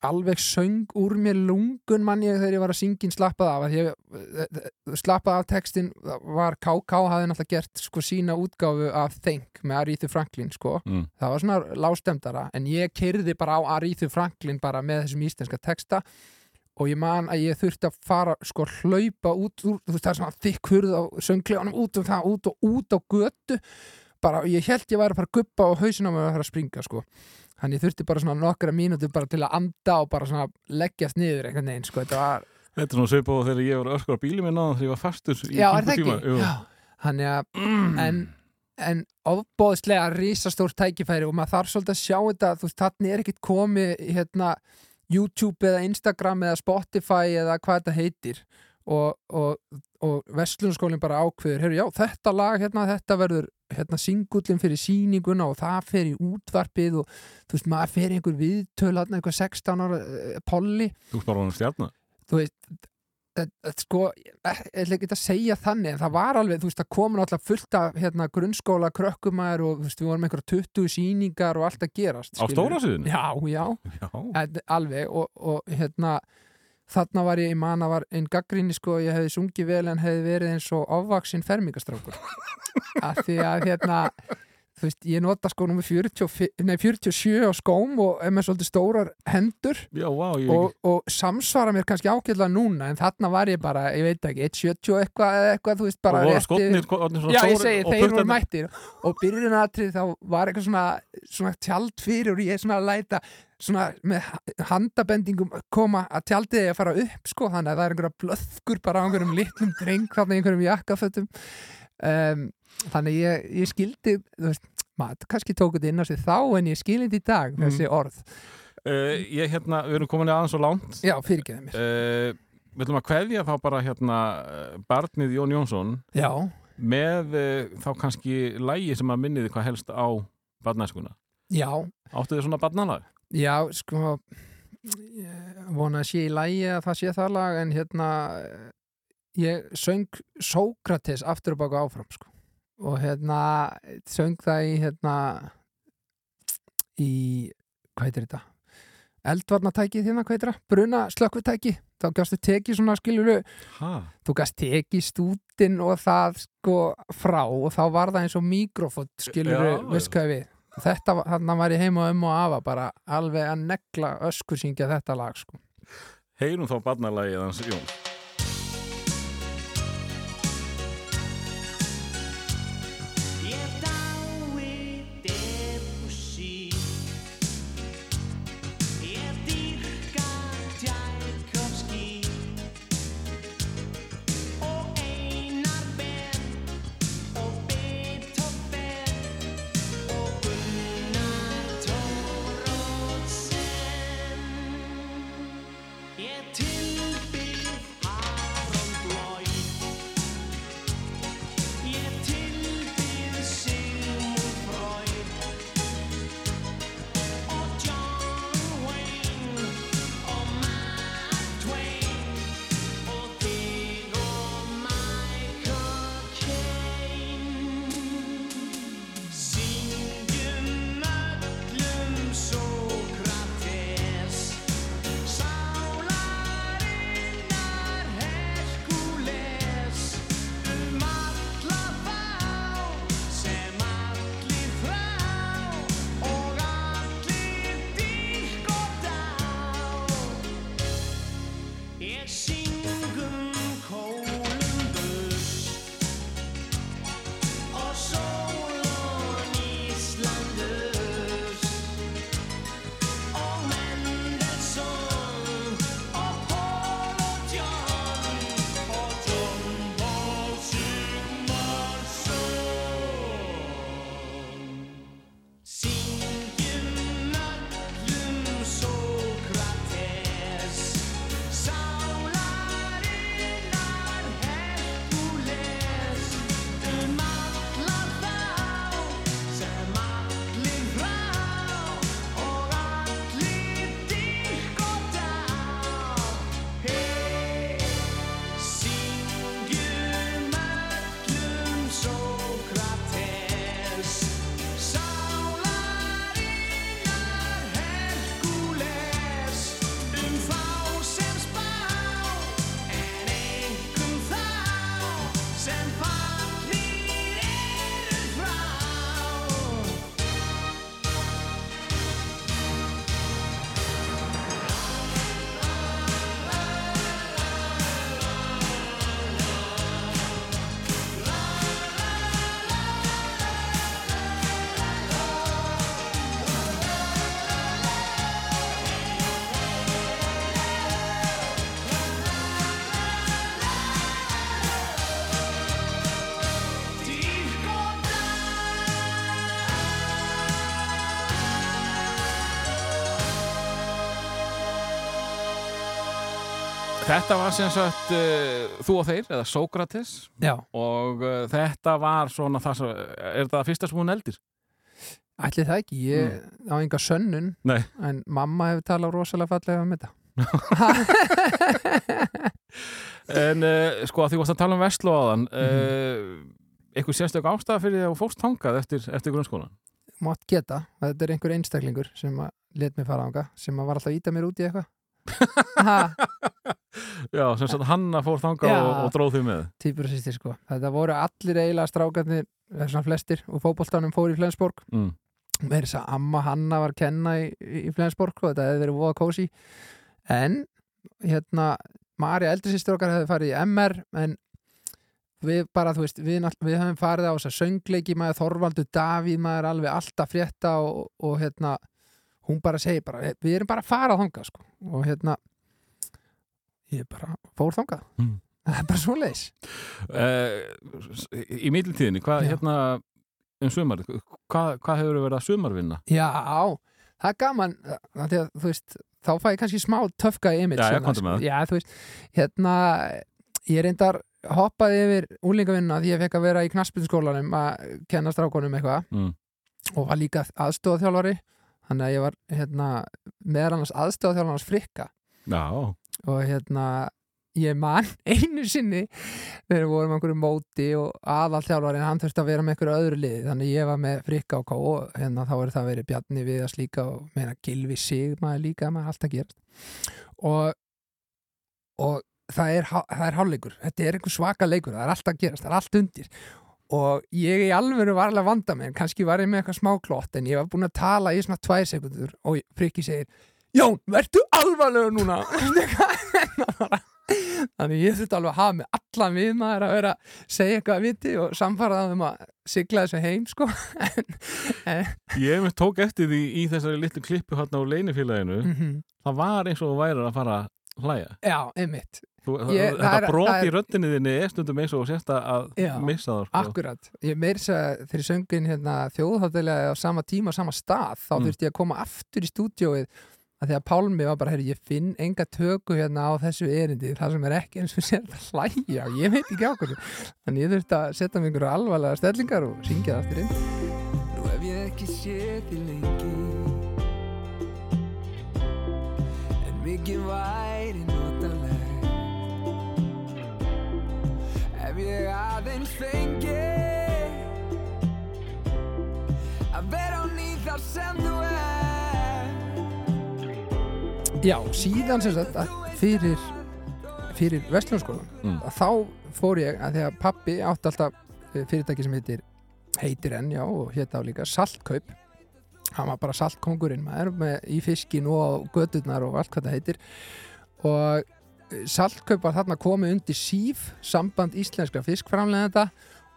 alveg söng úr mér lungun mann ég þegar ég var að syngin slappað af ég, slappað af textin var KK hafði náttúrulega gert sko sína útgáfu af Think með Arethu Franklin sko Mm. það var svona lástemdara en ég keirði bara á Arethu Franklin bara með þessum íslenska texta og ég man að ég þurfti að fara sko hlaupa út úr, þú veist það er svona þykk hurð á söngleganum út og það út og út á götu. Bara ég held ég væri að fara að guppa á hausinn á mig að fara að springa sko. Þannig ég þurfti bara svona nokkra mínútur bara til að anda og bara svona leggjast niður einhvern veginn sko. Þetta var, Þetta er svona svipað á þegar ég var öskur á bíli minna þegar ég var fastur í já, þannig að en, en ofbóðslega risastór tækifæri og maður þarf svolítið að sjá þetta þú veist, þannig er ekkit komið hérna, YouTube eða Instagram eða Spotify eða hvað þetta heitir og, og, og Vestlunarskólinn bara ákveður, heyrðu, já, þetta lag hérna, þetta verður hérna singullin fyrir sýninguna og það fer í útvarpið og þú veist, maður fer einhver viðtöl hérna, einhver 16 ára uh, polli Þú ert bara honum stjarnar. þú veist sko, ég ætla ekki að segja þannig en það var alveg, þú veist, það komin alltaf fullt af hérna, grunnskóla krökkumæður og þú veist, við vorum einhverja 20 sýningar og allt að gerast Á skilurðu. stóra sviðinu? Já, já, Já. en, alveg og, og hérna þarna var ég, ég man að var einn gaggrinni sko, ég hefði sungið vel en hefði verið eins og ofvaksinn fermingastrákur af því að hérna þú veist, ég nota sko nummer 40, nei, 47 á skóm og er með svolítið stórar hendur Já, vá, ég og, og samsvara mér kannski ágætlega núna en þarna var ég bara, ég veit ekki 1.70 eitthvað eða eitthvað, þú veist, bara og voru rétt skotnir, svona Já, ég segi, þeir voru mættir. Og byrjunatrið þá var eitthvað svona, svona tjald fyrir og ég svona að læta svona með handabendingum koma að tjaldið er að fara upp sko, þannig að það er einhverja blöðkur bara á einhverjum litlum dreng þarna í einhverjum jakkafötum um, þannig ég, ég skildi veist, maður kannski tók þetta inn á sig þá en ég skildi þetta í dag, Mm. þessi orð Uh, ég hérna, við erum komin aðeins og langt Já, fyrirgeðu mér uh, Við ætlum að kveðja þá bara hérna barnið Jón Jónsson Já, með uh, þá kannski lægi sem að minniði hvað helst á barnæskuna. já, Áttu þið svona barnalag? Já, sko ég vona að sé í lægi að það sé það lag en hérna ég söng Sókrates aftur og baka áfram sko og hérna söng það í hérna í, hvað heitir þetta eldvarnatæki þérna, hvað heitir það? Bruna slökkvitæki þá gæstu tekið svona skilur Hæ? þú gæst tekið stútin og það sko frá og þá var það eins og mikrofót skilur Já, veist hvað við þetta, var- þarna var ég heima um og afa bara alveg að negla öskur syngja þetta lag sko Heyrum þá barnalagið hans Jón. Þetta var sem sagt uh, þú og þeir, eða Sókrates Já, og uh, þetta var svona það sem, er þetta það fyrsta sem hún eldir? ætli það ekki, ég á enga sönnun Nei. en mamma hefur talað rosalega fallega um þetta [LAUGHS] En uh, sko að því varst að tala um Vestló áðan uh, Mhm. eitthvað sérstök ástæða fyrir því að þú fórst hangað eftir, eftir grunnskólan mátt geta, þetta er einhver einstaklingur sem að let mig fara ánga sem að var alltaf að íta mér út í eitthvað [LAUGHS] Já, sem sagt Hanna fór þangað Já. og, og dróð því með. Týpur og sýstir sko. Þetta voru allir eiginlega strákarnir þessar flestir og fótboltanum fór í Flensborg. Mm. með þess að amma Hanna var kenna í, í Flensborg og þetta hefði verið voða kósi en hérna Marja eldri sýstir okkar hefði farið í MR en við bara, þú veist, við, við höfum farið á þess að söngleiki maður Þorvaldur Davíð maður alveg alltaf frétta og, og hérna hún bara segir bara, við erum bara að fara þangað sko. Og hérna ég bara fór þangað Mm. [LAUGHS] það er bara svo leis uh, Í middiltíðinni, hvað hérna um sumar, hvað, hvað hefur verið að sumarvinna? Já, það er gaman því að, veist, þá fæ ég kannski smá töfka í image Já, með það. Já, þú veist, hérna ég reyndar hoppaði yfir úlingavinnuna því ég fekk að vera í knaspinskólanum að kenna strákonum eitthvað Mm. og var líka aðstofþjálfari þannig að ég var hérna meðal annars aðstofþjálfarnas frikka Já, og hérna ég man [LAUGHS] einu sinni þegar við vorum á einhverju móti og aðalþjálfarinn hann þurfti að vera með einhverju öðru liði. Þannig ég var með frikka og kó og hérna þá er það verið Bjarni við að slíka og meina Gilvi sig maður líka maður allt að gerast. Og, og það er, er hálfleikur. Þetta er einhver svaka leikur, það er allt að gerast það er allt undir. Og ég í alvöru var alveg að vanda mig, kannski var ég með eitthvað smá klott en ég var búin að tala í svona tvær sekundur og frikki segir Jón, vertu alvarlegur núna þannig ég þurfti alveg að hafa með allan við maður að vera að segja eitthvað að viti og samfaraða um að sigla þessu heim sko ég hef tók eftir því í þessari litlu klippu hérna á leinifélaginu Mhm. það var eins og þú værir að fara að hlæja Já, einmitt, Þú, Ég- þetta brot það í röddinni þinni er stundum eins og sérst að Já, missa það sko. akkurat Ég meir þess að þegar söngin hérna, þjóðháttalega á sama tíma, á sama stað þá Mm. þurfti ég að koma aftur í stúdíóið að því að Pálmi var bara, herri, ég finn enga töku hérna á þessu erindi, það sem er ekki eins og sér að hlæja, ég veit ekki á hverju. Þannig ég þurfti að setja mig einhverju alvarlega stellingar og syngja það aftur inn. Nú hef ég ekki séð því lengi En mikið væri Já, síðan sem sagt fyrir, fyrir Vestlunarskólan Mm. þá fór ég að því að pappi átti alltaf eh, fyrirtæki sem heitir heitir enn, já, og hétt á líka Saltkaup. Hann var bara saltkongurinn maður með í fiskin og gödurnar og allt hvað það heitir. Og eh, Saltkaup var þarna komið undir síf samband íslenskra fiskframlegenda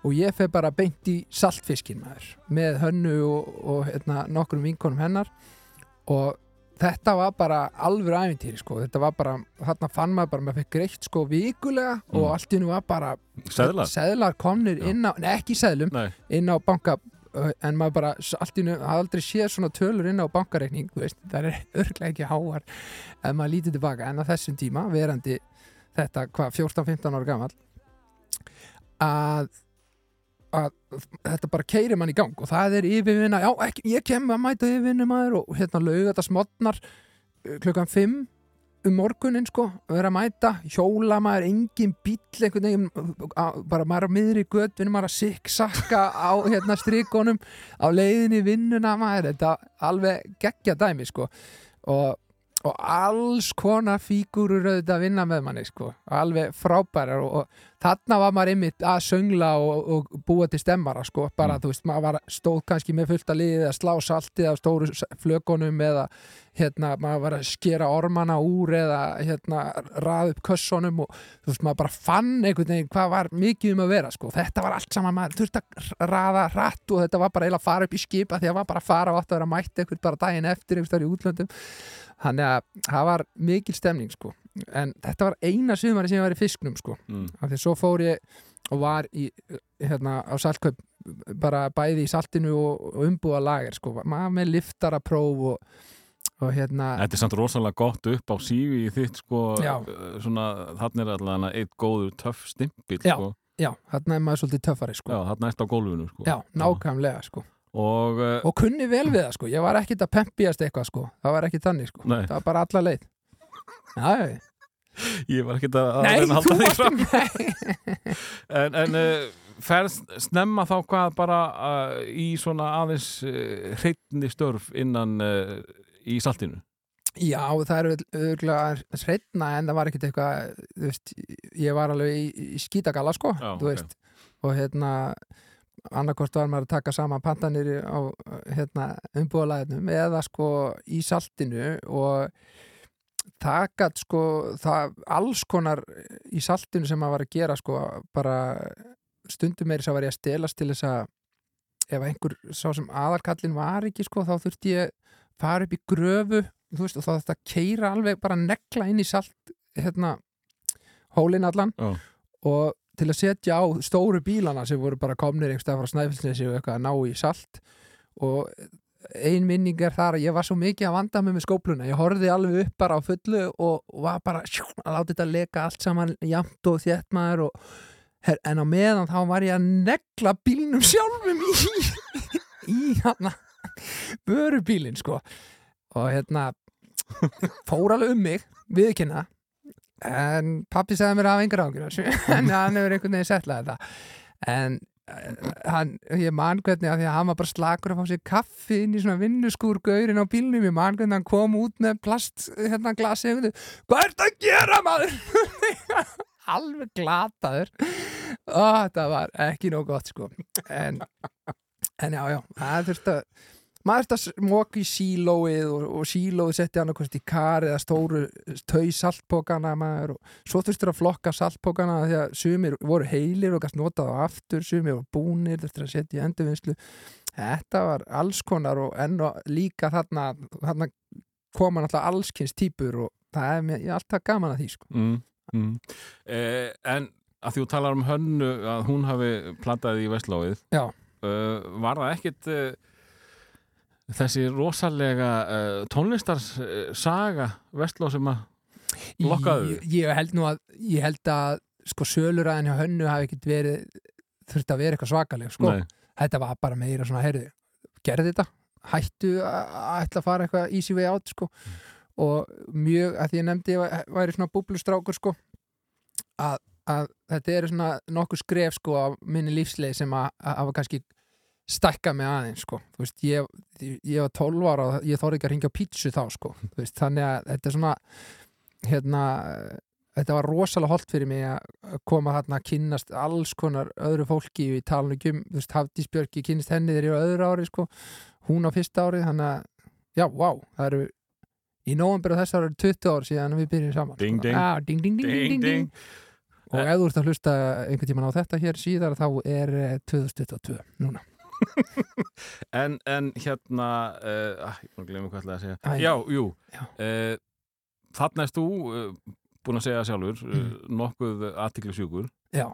og ég fer bara beint í saltfiskin maður með hönnu og, og hérna, nokkrum vinkonum hennar. Og þetta var bara alveg æfintýri sko, þetta var bara, þarna fann maður bara maður fekk greitt sko vikulega og Mm. allt í hennu var bara Seðlar? seðlar komnir Já. inn á, nei ekki seðlum Nei, inn á banka uh, en maður bara allt í nú hafði aldrei séð svona tölur inn á bankareikning veist, það er [LAUGHS] örglega ekki háar ef maður lítið tilbaka en á þessum tíma verandi þetta hvað 14-15 ára gamall að að þetta bara keiri mann í gang og það er yfirvinna, já, ekki, ég kem að mæta yfirvinna maður og hérna lauga þetta smotnar uh, klukkan 5 um morgunin sko, vera að mæta hjóla maður, engin bíll einhvern veginn, bara maður á miðri göttinu, maður að siksakka á hérna strikonum, á leiðinni vinnuna maður, þetta alveg geggja dæmi sko og, og alls konar fígúrur auðvitað að vinna með manni sko, alveg frábærar og, og þarna var maður einmitt að söngla og, og búa til stemmara sko, bara þú veist, maður var stóð kannski með fullt að liðið að slá saltið á stóru flökunum eða hérna, maður var að skera ormana úr eða hérna, raða upp kössunum og þú veist, maður bara fann einhvern veginn hvað var mikið um að vera sko, þetta var allt saman maður þurfti að raða rætt og þetta var bara eiginlega að fara upp í skipa því að var bara fara og átt að vera mætt eitthvað bara daginn eftir einhvers þar í útlöndum. Þannig að það var mikil stemning sko en þetta var eina sumari sem ég var í fisknum sko. Mm. af því að svo fór ég og var í, hérna, á saltkaup bara bæði í saltinu og, og umbúa lager sko, maður með liftarapróf og, og hérna Þetta er samt rosalega gott upp á sífi í þitt sko, uh, svona, þannig er allavega eitt góður töff stimpill Já. sko. já, þarna er maður svolítið töffari sko. Já, þarna ertu á gólfinu sko. já, nákvæmlega sko. Og, uh, og kunni vel við það sko, ég var ekkit að pempíast eitthvað sko, það var ekki þannig sko. Nei, það var bara alla leið já, ég var ekki að, að nei, að halda þú varst fram. nei, En, en uh, ferð snemma þá hvað bara uh, í svona aðeins uh, hreitni störf innan í saltinu? Já, það eru örgulega hreitna en það var ekkert eitthvað, þú veist, ég var alveg í, í skítagalla sko, Já, þú veist, og hérna annarkort var maður að taka saman pantanir á hérna, umbúðalæðinum eða sko í saltinu og það gat sko það alls konar í saltinu sem maður var að gera sko bara stundum meiri sá var ég að stelast til þess að ef einhver sá sem aðalkallin var ekki sko þá þurfti ég fara upp í gröfu þú veist og þá þetta keira alveg bara negla inn í salt hérna hólinn allan Já. og til að setja á stóru bílana sem voru bara komnir einhverstað frá Snæfellsnesi og eitthvað að ná í salt og ein minning er þar. Að ég var svo mikið að vanda mig með skópluna, ég horfði alveg upp bara á fullu og, var bara sjú, að láta þetta leka allt saman jamt og þétt maður og her, en á meðan þá var ég að negla bílnum sjálfum í í hann vörubílinn sko. Og hérna fór alveg um mig viðkynna en pappi sagði mér af engar [LAUGHS] ágjur en hann hefur einhvern veginn setlað þetta. En hann, ég man hvernig að því að hann var bara slakur að fá sér kaffi inn í svona vinnuskúr gaurin á bílnum, ég man hvernig hann kom út með plast, hérna glasi hvað ert að gera maður? [LAUGHS] Alveg glataður. Og þetta var ekki nóg gott sko. En, en já, já, það þurfti að maður þurfti að móka í sílóið og, og sílóið setti hann okkur í kar eða stóru tau saltpókana maður og svo þurfti að flokka saltpókana því að sumir voru heilir og gæst notað á aftur, sumir voru búnir þurfti að setja í endurvinnslu. Þetta var alls konar og enn og líka þarna, þarna koma náttúrulega allskins típur og það er mér, alltaf gaman að því sko. Mm, mm. Eh, En að þú talar um hönnu að hún hafi plantaði í Vestlóið uh, var það ekkit uh, þessi rosalega uh, tónlistarsaga Vestló sem að Lokkaðu? Ég, ég held nú að ég held að sko söluræðin hjá hönnu hafi ekkert verið þurfti að vera eitthvað svakaleg sko. Þetta var bara meira svona, heyrðu gerði þetta, hættu að ætla að fara eitthvað easy way out sko. og mjög, að því ég nefndi ég væri svona búblustrákur sko, að, að þetta eru svona nokkuð skref sko á minni lífsleið sem að hafa kannski stækka mig aðeins sko, veist, ég, ég var 12 ára og ég þóri ekki að ringja pítsu þá sko, veist, þannig að þetta er svona hérna þetta var rosalega holdt fyrir mig að koma þarna að kynnast alls konar öðru fólki. Í talinu um, þú veist, Hafdís Björki kynnist henni þegar ég var öðru ári sko, hún á fyrsta ári þannig að, já, vá, það eru í nóvember og þess ára eru 20 ár síðan við byrjum saman Ding, sko. ding. ah, ding, ding, ding, ding, ding, og ef þú ert að hlusta einhvern tímann á þetta hér síðar þá er eh, 2022 núna [LAUGHS] en, en hérna uh, ah, ég búin að glemja hvað ætlaði að segja Æ. Já, jú. Uh, Þarna erst þú uh, búin að segja sjálfur Mm. nokkuð aðtiklisjúkur já,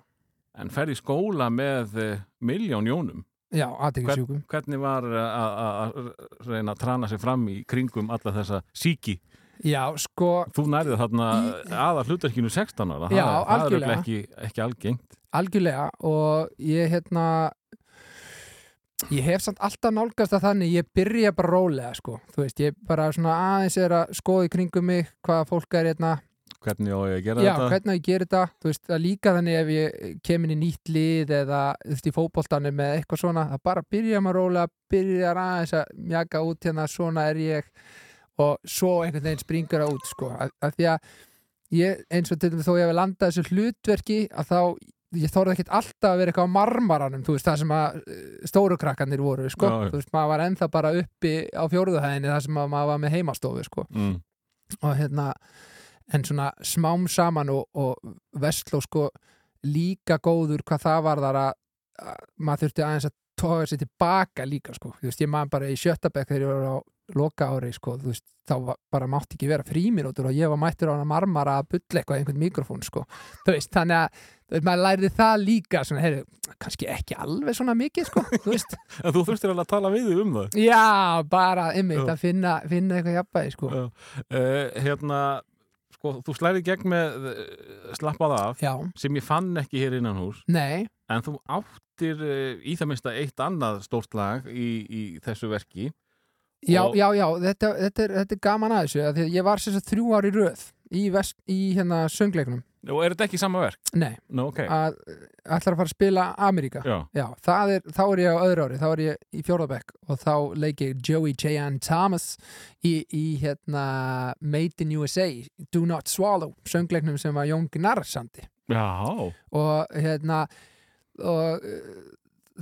en ferð í skóla með miljón jónum já, aðtekisjúkum Hvernig var að- reyna að trana sig fram í kringum alla þessa síki? já, sko, Þú nærið þarna aða hlutverkinu 16 ára. Já, það, er- það ekki, ekki algengt. algjörlega og ég hérna ég hef samt alltaf nálgast að þannig ég byrja bara rólega sko. Þú veist, ég bara svona aðeins er að skoða í kringum mig hvaða fólk er hérna. Hvernig á ég að gera já, þetta? hvernig á ég gerir þetta, þú veist, að líka þannig ef ég kem inn í nýtt lið eða þú veist, í fótboltanum eða eitthvað svona það bara byrja maður rólega, byrja aðeins að mjaka út hérna, svona er ég. Og svo einhvern veginn springur það út sko, að, að því að ég, eins og til dæmis þó ég hef landað þessu hlutverki að þá ég þorði ekkert alltaf að vera eitthvað á marmaranum þú veist, það sem að eh, stóru krakkanir voru sko, Já, já. þú veist, maður var ennþá bara uppi á fjóruðuhæðinni þar sem að maður var með heimastofu sko Mm. og hérna en svona smám saman og, og Vestló sko líka góður hvað það var þar að, að maður þurfti aðeins að toga sér tilbaka líka sko, þú veist, ég maður bara í sjöttabæk þegar ég var á loka ári sko, veist, þá var, bara mátti ekki vera fríminútur og ég var mættur á hana marmara að bulla eitthvað einhvern mikrofón sko, veist, þannig að veist, maður lærði það líka svona, heyru, kannski ekki alveg svona mikið sko, þú veist, [LAUGHS] En þú þurftir alveg að tala við um það. já, bara ymmið, að finna, finna eitthvað jafnvægi sko. Uh, hérna, sko, þú slæri gegn með uh, slappað af já, sem ég fann ekki hér innan hús nei. En þú áttir uh, í það minnsta eitt annað stórt lag í, í þessu verki Já, já, já, þetta, þetta, er, þetta er gaman að þessu að að ég var sem sagt þrjú ár í röð í, vest, í hérna söngleiknum. Og er þetta ekki sama verk? Nei, Nú, ok, að ætlar að fara að spila Ameríka. Já, Já, er, þá er ég á öðru ári þá er ég í fjórðabekk og þá leik ég Joey J.N. Thomas í, í hérna Made in USA, Do Not Swallow söngleiknum sem var Jón Gnarr sandi já. Og hérna og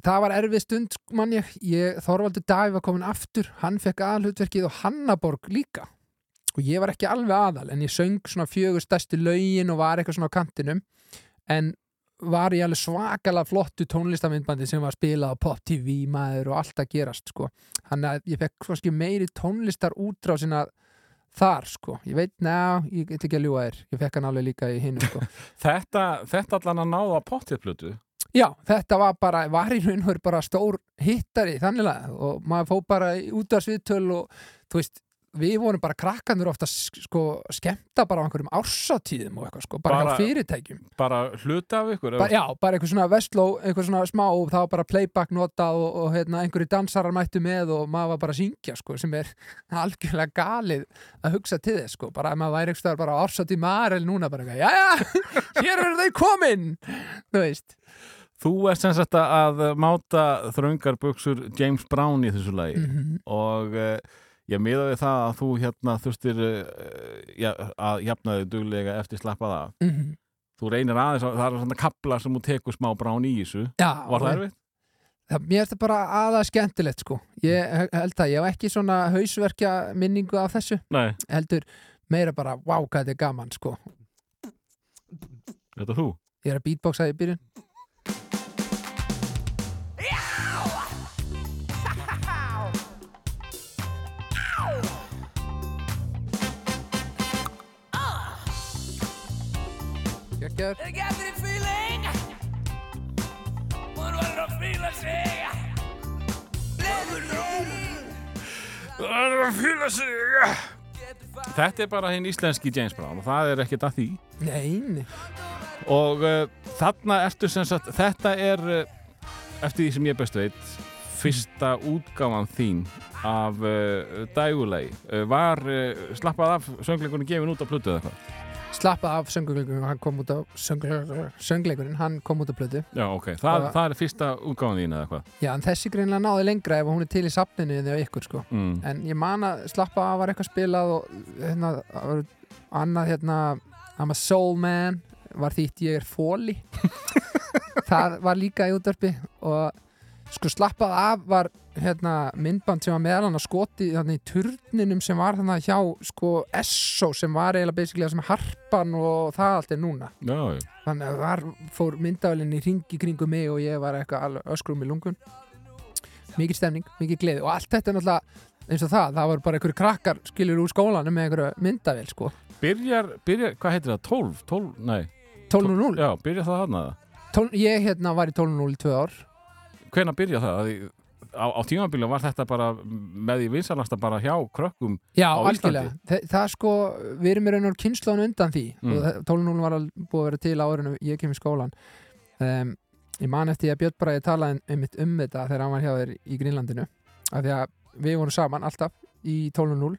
það var erfið stund mann ég, ég Þorvaldur Davíð var komin aftur hann fekk aðalhutverkið og Hannaborg líka. Og ég var ekki alveg aðal en ég söng svona fjögur stærstu lögin og var eitthvað svona á kantinum. En var ég alveg svakalega flottu tónlistamindbandi sem var spilað á Pop TV maður og allt að gerast sko. þannig að ég fekk kannski meiri tónlistar útrásina þar sko, ég veit, ná, ég get ekki að ljúga þér. Ég fekk hann alveg líka í hinu sko. [LAUGHS] Þetta, þetta allan að náða pottjaplutu Já, þetta var bara, var og veru bara stór hittari þanniglega og maður fóð bara í útvarsviðtöl og þú veist, við vorum bara krakkandur ofta sko skemmta bara á einhverjum ársatíðum og eitthvað sko, bara, Bara- fyrirtækjum. bara hluta af ykkur Bara, já, bara eitthvað svona vestló, eitthvað svona smá og það var bara playback notað og, og hérna, einhverju dansarar mættu með og maður var bara að syngja sko, sem er [LAUGHS] algjörlega galið að hugsa til þess sko, bara að maður væri eitthvað bara ársatíð maður eller núna bara eitthvað, jæja, [LAUGHS] hér eru þau komin, þú veist. Þú ert sem sagt að máta þröngar buksur James Brown í þessu lagi. Mm og uh, ég miða við það að þú hérna þurftir uh, ja, að jafna þig duglega eftir slappað af. -hmm. þú reynir aðeins, að- það er svona kapla sem þú tekur smá Brown í þessu. Já, Var það erfitt? mér er þetta bara aða skemmtilegt sko. Ég he- held að ég hef ekki svona hausverkja minningu af þessu. Nei, heldur meira bara, wow, hvað þetta er gaman sko. Þetta er þú? Ég er að beatboxa í byrjun sig Þetta er bara hinn íslenski James Brown og það er ekkert að því. Nei, nei. og uh, þarna ertu sem sagt þetta er uh, eftir því sem ég best veit fyrsta útgáfan þín af uh, dægulegi uh, var uh, slappað af söngleikunni gefin út á plötu eða eitthvað slappa af söngleikurinn hann kom út á söngleikurinn hann kom út á plötu. Já, ok, það, það er fyrsta útgáfan þín eða eitthvað já, en þessi greinlega náði lengra ef hún er til í safninu eða ykkur sko. Mm. en ég man að slappa af var eitthvað spilað og hérna, annað hérna I'm a soul man var þýtt ég er fóli [LAUGHS] það var líka í útvarpi og sko slappað af var hérna myndband sem var meðal hann að skoti þannig í turninum sem var þannig hjá sko Esso sem var eiginlega basically það sem harpan og það allt er núna. Já, já, þannig að þar fór myndavælinn í ringi kringum mig og ég var eitthvað öskrum í lungun. Mikið stemning, mikið gleði og allt þetta er náttúrulega eins og það, það var bara einhverju krakkar skilur úr skólanum með einhverju myndavél sko. Byrjar, byrjar, hvað heitir það, 12? 12, nei. 12.0 Já, byrjar það þarna? 12, ég hérna var í 12.0 í tvö ár. Hvenær byrja það? Í- Á, á tímabílu var þetta bara með því vinsalasta bara hjá krökkum Já, algjörlega. Þa, það sko, við erum í raun og kynnslóðan undan því. Mm. 12.0 var al- búið að vera til árinu ég kem í skólan. Um, ég man eftir að Björn ég talaði einmitt um þetta þegar hann var hjá þér í Grínlandinu af því að við vorum saman alltaf í 12.0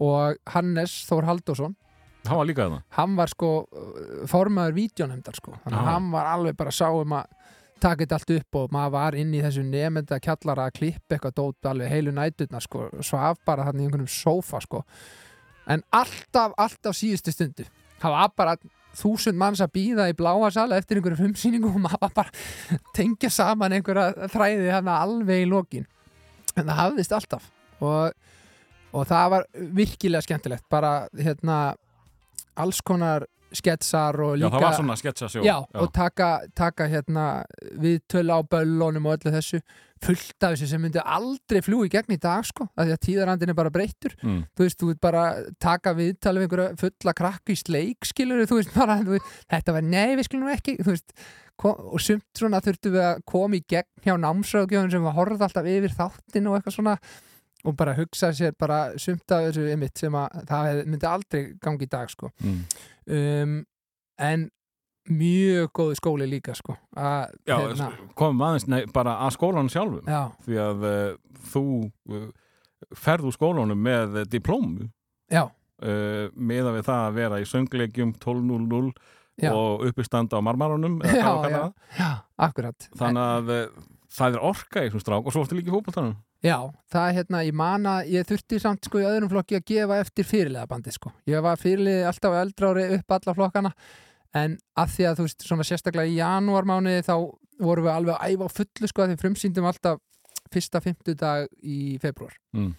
og Hannes Þór Halldórsson hann var líka það hann var sko formaður vídjónefndar sko, hann var alveg bara sá um að taka þetta allt upp og maður var inn í þessu nefnda kjallara að klippa eitthvað dót alveg heilu næturna sko, svaf bara þannig í einhvernum sófa sko. En alltaf, alltaf síðustu stundu það var bara þúsund manns að býða í bláa sala eftir einhverju frumsýningu og maður bara tengja saman einhverja þræði hann alveg í lokin. En það hafðist alltaf og, og það var virkilega skemmtilegt. Bara hérna alls konar sketsar og Já, líka það var svona sketsasjó Já, og taka, taka hérna viðtölu á böllunum og öllu þessu fullt af þessu sem myndi aldrei fljú í gegn í dag sko, af því að tíðarandin er bara breyttur mm. þú veist, þú veist bara taka viðtalið við einhverja fulla krakku í sleik skilur þú veist [LAUGHS] bara, þú veist, þetta var nei við skilum nú ekki, þú veist kom, og sumt svona þurftum við að koma í gegn hjá námsráðgjöfun sem var horfð alltaf yfir þáttin og eitthvað svona og bara hugsa sér bara sumt af þessu ymitt sem að það myndi aldrei gangi í dag sko Mm. Um, en mjög góði skóli líka sko að, Já, hérna, komum aðeins nei, bara að skólanum sjálfum. Já, því að uh, þú uh, ferð úr skólanum með diplómu. Já, uh, meða við það að vera í söngleikjum 12.00 Já. og uppistanda á marmarunum eða Já, já. já, akkurat. Þannig að það er orka í þessum strák og svo ertu líka í fótboltanum Já, það hérna, ég man að ég þurfti samt sko í öðrum flokki að gefa eftir fyrirlega bandi sko. Ég var fyrirlega alltaf eldra ári upp alla flokkana en að því að þú veist, svona sérstaklega í janúarmánuði þá vorum við alveg að æfa á fullu sko að því frumsýndum alltaf fyrsta fimmtudag í februar Mm.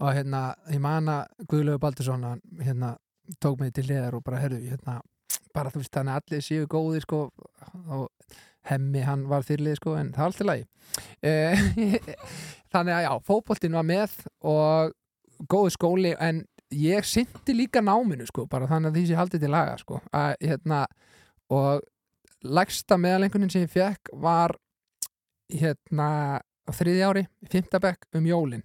og hérna, ég man að Guðlaugur Baldursson hérna, tók mig til hliðar og bara, herru, hérna bara þú veist, þannig að allir séu góðir sko og hemmi hann var fyrirlið sko en það er alltaf lagi. Eh, [LAUGHS] þannig að já, fótboltinn var með og góðu skóli en ég syndi líka náminu sko, bara þannig að því sem ég haldið til laga sko, að hérna og lægsta meðalengunin sem ég fekk var hérna þriði ári, fimmtabekk um jólin.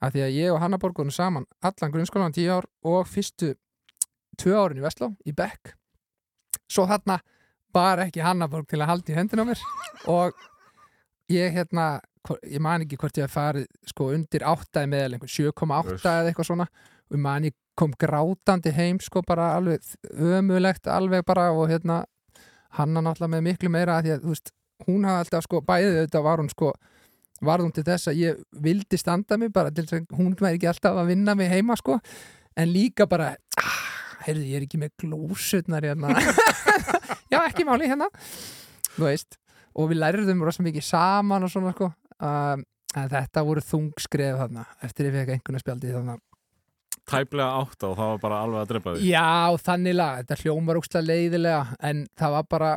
Að því að ég og Hanna Borgunum saman allan grunnskólan tíu ár og fyrstu tvö árin í Vestló í bekk. Svo þarna var ekki Hanna Borg til að halda í hendina á mér. Og ég hérna ég man ekki hvort ég hef farið sko undir áttaði meðal einhver 7,8 Uss. eða eitthvað svona. Og man ég kom grátandi heim sko bara alveg ömulegt alveg bara og hérna hanna náttúrulega með miklu meira að því að veist hún hafði alltaf sko bæðið þetta var hún sko varð hún til þess að ég vildi standa mig bara til þess að hún væri ekki alltaf að vinna mig heima sko. En líka bara ah, heyrðu ég er ekki með glósutnar hérna. [LAUGHS] Já ekki máli hérna. Þú veist og við lærðum rosa mikið saman og svona sko. Um, en þetta voru þungskref þarna eftir ég fekk einhvernig spjaldi þarna. Tæplega átta og það var bara alveg að drepa því já þannig lag, þetta hljómar úkslega leiðilega en það var bara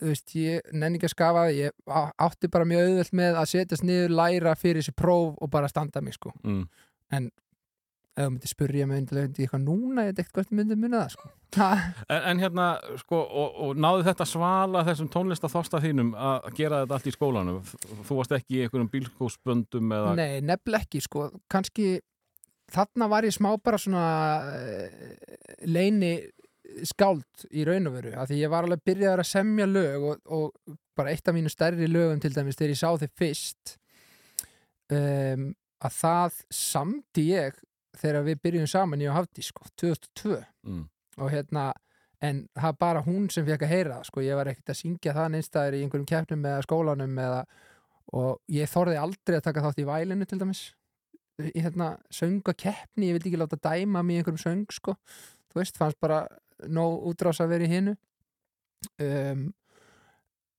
þú veist, ég nenni ekki að skafa ég á- átti bara mjög auðvelt með að setjast niður læra fyrir þessi próf og bara standa mig sko. Mm. Ef þú myndir spurja mig undir eitthvað núna ég veit ekkert hvort ég myndi muna það sko. [LAUGHS] En, en hérna, sko, og, og náðu þetta svala þessum tónlista þosta þínum að gera þetta allt í skólanum? Þú varst ekki í einhverjum bílskósböndum eða Nei, nefnilega ekki sko, kannski þarna var ég smá bara svona uh, leini skáld í raun og veru, af því ég var alveg byrjaður að semja lög og, og bara eitt af mínu stærri lögum til dæmis þegar ég sá þið fyrst um, að það samdi ég þegar við byrjum saman í á Hafdí sko, 2002 mm. og hérna en það bara hún sem fekk að heyra sko, ég var ekkert að syngja það neinstæður í einhverjum keppnum eða skólanum eða, og ég þorði aldrei að taka þátt í vælinu til dæmis. Í hérna söngakeppni ég vildi ekki láta dæma í einhverjum söng sko, þú veist, fannst bara nóg útrás að vera í hinu. Um,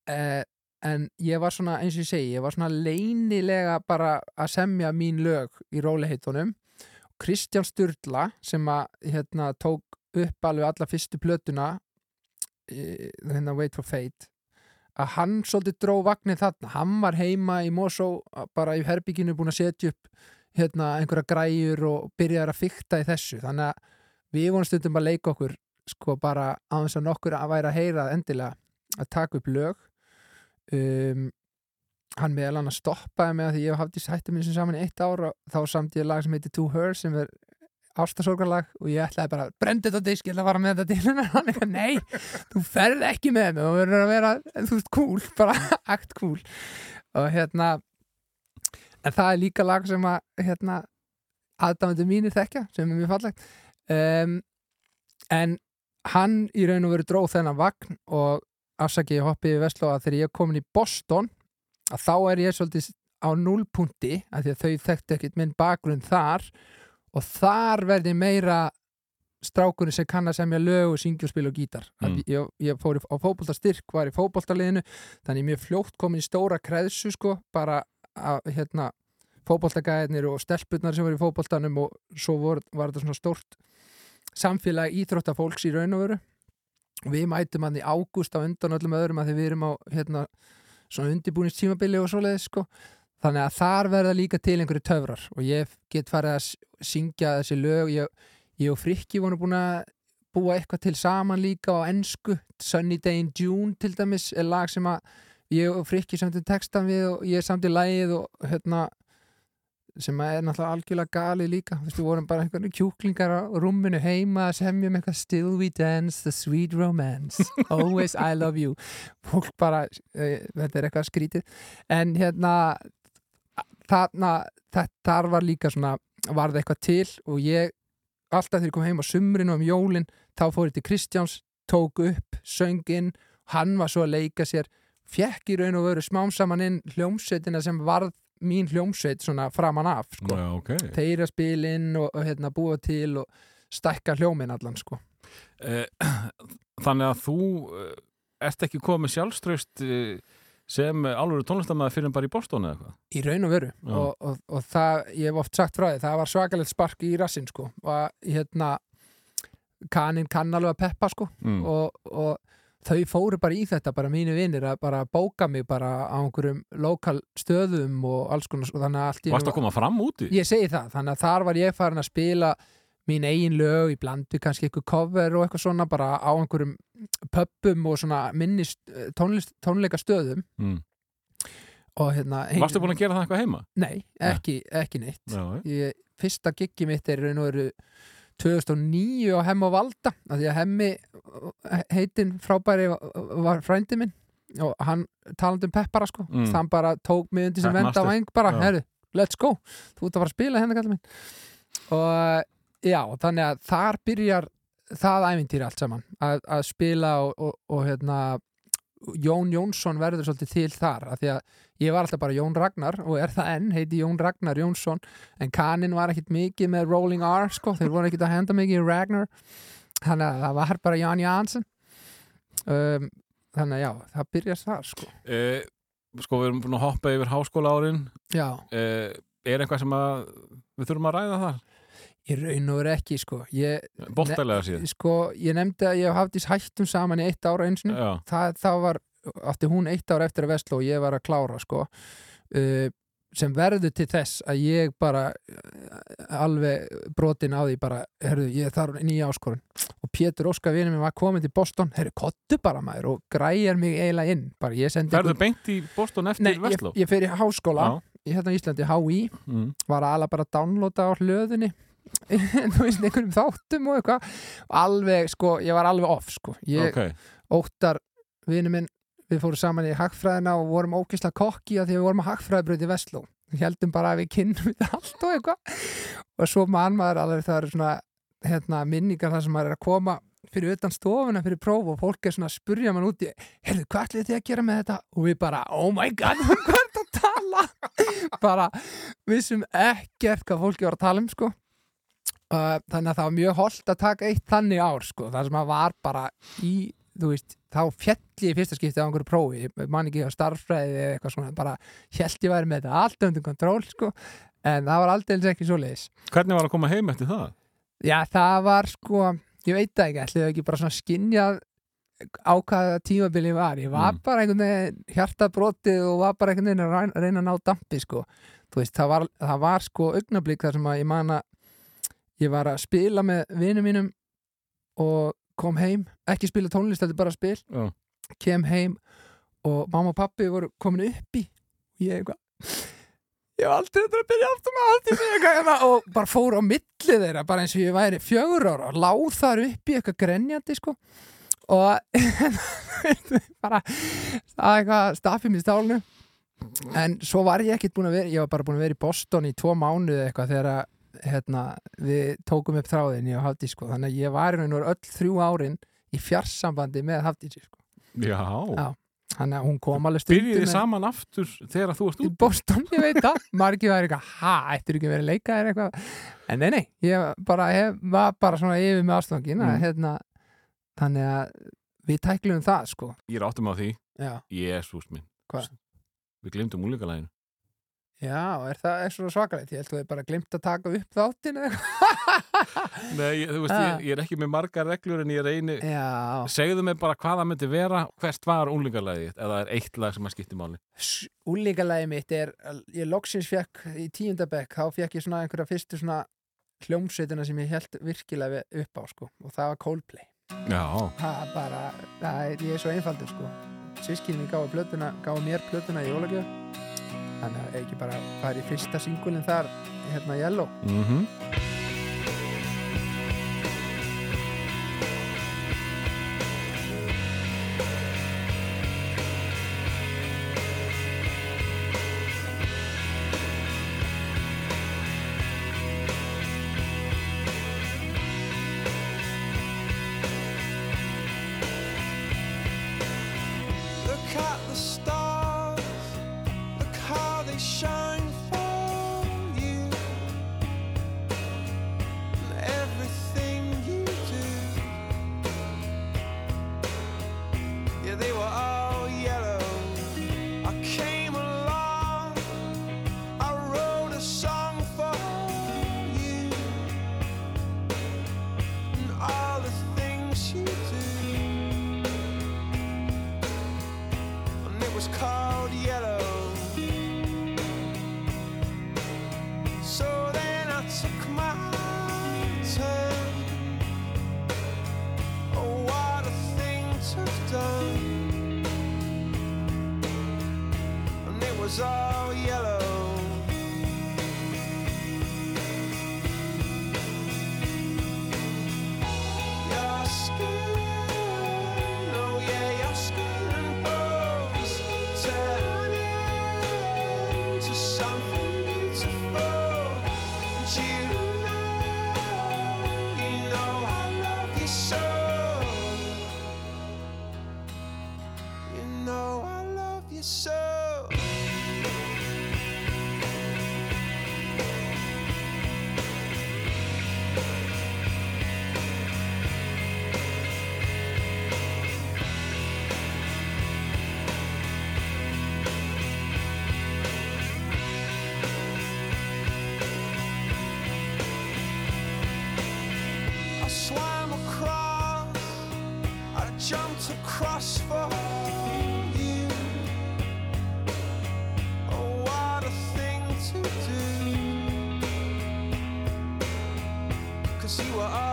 eh, en ég var svona, eins og ég segi ég var svona leynilega bara að semja mín lög í róliheitunum Kristján Sturla sem að hérna tók upp alveg alla fyrstu plötuna hérna Wait for Fate að hann svolítið dró vagnir þarna. Hann var heima í Mosó bara í herbygginu búin að setja upp hérna einhverja græjur og byrjaði að fykta í þessu. Þannig að við vorum stundum að leika okkur sko bara á þess að nokkur að væri að heyra endilega að taka upp lög. Um, hann meðal hann að stoppaði mig að því ég hafði hætti minn sem saman í eitt ár og þá samt ég lag sem heitir To Her sem er ástasorgarlag og ég ætlaði bara brendi þetta disk, ég ætla að fara með þetta til hennar. [LAUGHS] Hann eitthvað, nei, þú ferð ekki með mig og verður að vera, þú veist, cool [LAUGHS] bara act cool. Og hérna en það er líka lag sem að hérna, aðdámyndu mínir þekkja sem er mjög fallegt. Um, en hann í raun og veru dróð þennan vagn og afsaki ég hoppi í Vestló að þegar ég er komin í Boston að þá er ég svolítið á núlpunti að því að þau þekktu ekkert minn bakgrunn þar. Og þar verði meira strákunni sem kann að semja lög og syngja og gítar. Mm. ég, ég fór á fótboltastyrk, var í fótboltaliðinu þannig mjög fljótt komin í stóra kreðsu sko, bara að hérna fótboltagæðinir og stelpurnar sem var í fótboltanum og svo vor, var þetta svona stórt samfélag íþróttafólks í raun og veru. Við mætum hann í ágúst á undan öllum öðrum að því við erum á hérna, svona undirbúnist tímabili og svoleiðis sko. þannig að þar verða líka til einhverju töfrar og ég get farið að syngja þessi lög ég, ég og Frikki voru búin að búa eitthvað til saman líka á ensku Sunny Day in June til dæmis er lag sem að ég og Frikki samt í textan við og ég samt í lagið og hérna sem er náttúrulega algjörlega gali líka. Við vorum bara einhverju kjúklingar á rúminu heima að semja með eitthvað Still we dance, the sweet romance [LAUGHS] Always I love you. Fólk bara, uh, þetta er eitthvað skrítið. En hérna þarna, þetta var líka svona varð eitthvað til og ég alltaf þegar ég kom heim á sumrinu um jólin þá fór ég til Kristjáns, tók upp söng inn, hann var svo að leika sér fekk í raun og veru smám saman inn hljómsveitina sem varð mín hljómsveit svona framan af sko. Já, ok. þeir að spila inn og, og hérna, búa til og stækka hljómin allan sko. Eh, [CLEARS THROAT] Þannig að þú eh, ert ekki komið sjálfströst eh, sem alveg tónlistamæður fyrir en bara í Boston eða eitthvað? í raun og veru og, og, og það, ég hef oft sagt frá því það var svakalegt spark í rassinn sko og hérna kaninn kann alveg að peppa sko Mm. og, og þau fóru bara í þetta bara mínu vinnir að bara bóka mig bara á einhverjum lokal stöðum og alls konar og þannig að allt í Varst einu- að koma fram úti? ég segi það, þannig að þar var ég farin að spila mín eigin lög í blandu kannski eitthvað cover og eitthvað svona bara á einhverjum pöppum og svona minni st- tónlist, tónleika stöðum Mm. og hérna Varstu búin að gera það eitthvað heima? Nei, ekki, ekki neitt Já, ég, Fyrsta giggi mitt er raun og veru 2009 á Hemm og Valda af því að Hemmi heitin frábæri var frændi minn og hann talandi um peppara sko. Mm. þann bara tók mig undir sem venda á veng bara, herru, let's go. Þú ert að fara að spila hérna kallið minn. Og já, þannig að þar byrjar það ævintýri allt saman að, að spila og, og, og hérna Jón Jónsson verður svolítið til þar af því að ég var alltaf bara Jón Ragnar og er það enn, heiti Jón Ragnar Jónsson en kaninn var ekkit mikið með Rolling R sko, þeir voru ekkit að henda mikið í Ragnar þannig að það var bara Ján Jansson um, þannig að já, það byrjar þar sko Eh, sko, við erum búin að hoppa yfir háskóla árin. já, Eh, er eitthvað sem að við þurfum að ræða þar? Ég raun og veru ekki sko. Ég, Bóttalega síðan. sko, ég nefndi að ég hafði hættum saman í eitt ára einsinu það var, átti hún eitt ár eftir að vesla og ég var að klára sko. Uh, sem verður til þess að ég bara uh, alveg brotin á því bara, herru, ég þarf nýja áskorun. Og Pétur Óskar vinur minn var komin til Boston, herru, kottu bara maður og græjar mig eiginlega inn, bara ég sendi Ferðu beint í Boston eftir Nei, ég, Vestló? ég fer í háskóla Já. í hérna í Íslandi, HÍ Mm. var alveg bara að downloada á hlöðunni [LAUGHS] þú veist, einhverjum þáttum og eitthvað. Og alveg, sko, ég var alveg off sko, ég, Ok, Óttar, vinur minn við fórum saman í hagfræðina og vorum ókisla kokki að því við vorum að hagfræðibröði Vestló. Við heldum bara að við kynnum við [LAUGHS] allt og eitthvað. Og svo mann maður alveg það eru svona hérna, minningar þar sem maður er að koma fyrir utan stofuna fyrir próf og fólk er svona að spurja mann úti heyrðu, hvað ætlið þið að gera með þetta? og við bara, oh my god, [LAUGHS] hvað er þetta að tala? bara, við sem ekkert hvað fólki var að tala um sko þannig að það var mjög holdt að taka eitt þannig ár sko, það sem að var bara í, þú veist, þá fjalli í fyrsta skipti á einhverju prófi, ég man ekki á starffræði eða eitthvað svona, bara held ég væri með þetta allt undir kontról sko en það var aldrei ekki svo leiðis hvernig var að koma heim eftir það? Já, það var sko, ég veit það ekki, ætlaði ekki bara svona skinjað á hvaða tímabili ég var. Ég var Mm. bara einhvern veginn hjartabrotið og var bara einhvern veginn að reyna að ná dampi sko. Þú veist, það var, það var sko augnablík þar sem að ég man að ég var að spila með vinum mínum og kom heim, ekki spila tónlist, þetta er bara spil, Já. kem heim og mamma og pappi voru komin upp í. Ég eitthvað ég hef aldrei að byrja aftur með í mig eitthvað og bara fór á milli þeirra bara eins og ég væri fjögur ára og láð þar upp í eitthvað grenjandi sko. Og [LAUGHS] bara það eitthvað staffið mér stálnu en svo var ég ekkert búin að vera ég var bara búin að vera í Boston í tvo mánuði eitthvað þegar að, hérna, við tókum upp þráðin ég og Hafdís sko. Þannig að ég var í og veru öll þrjú árin í fjarsambandi með Hafdísi sko. Já, Já. þannig að hún kom alveg stundum byrjið þið saman aftur þegar þú varst í út Boston, ég veit það. [LAUGHS] Margir var eitthvað, ha, ættir ekki verið að leika þér eitthvað, en nei, nei ég bara hef, var bara svona yfir með ástofangin Mm. hérna, þannig að við tæklum það, sko. Ég er áttum á því, jésús minn. Hvað? Við glemdum úlíkalæginu já er það er svona svakalegt, ég held að við bara glimt að taka upp þáttin eða Nei, ég- þú veist, Ah. ég, ég er ekki með margar reglur en ég reyni já, Segðu mig bara hvað það myndi vera Hvert var úlíkalægið Eða er eitt lag sem að skipti máli? Úlíkalagi mitt er ég loksins fekk í tíundabekk þá fekk ég svona einhverja fyrstu svona hljómsveitina sem ég held virkilega upp á, sko, og það var Coldplay. Já, það bara, það er, ég er svo einfaldur sko. Sískinni gáði mér plötuna í jólagjöf þannig að ekki bara fara í fyrsta singulin þar hérna Yellow. Mhm. Look how you were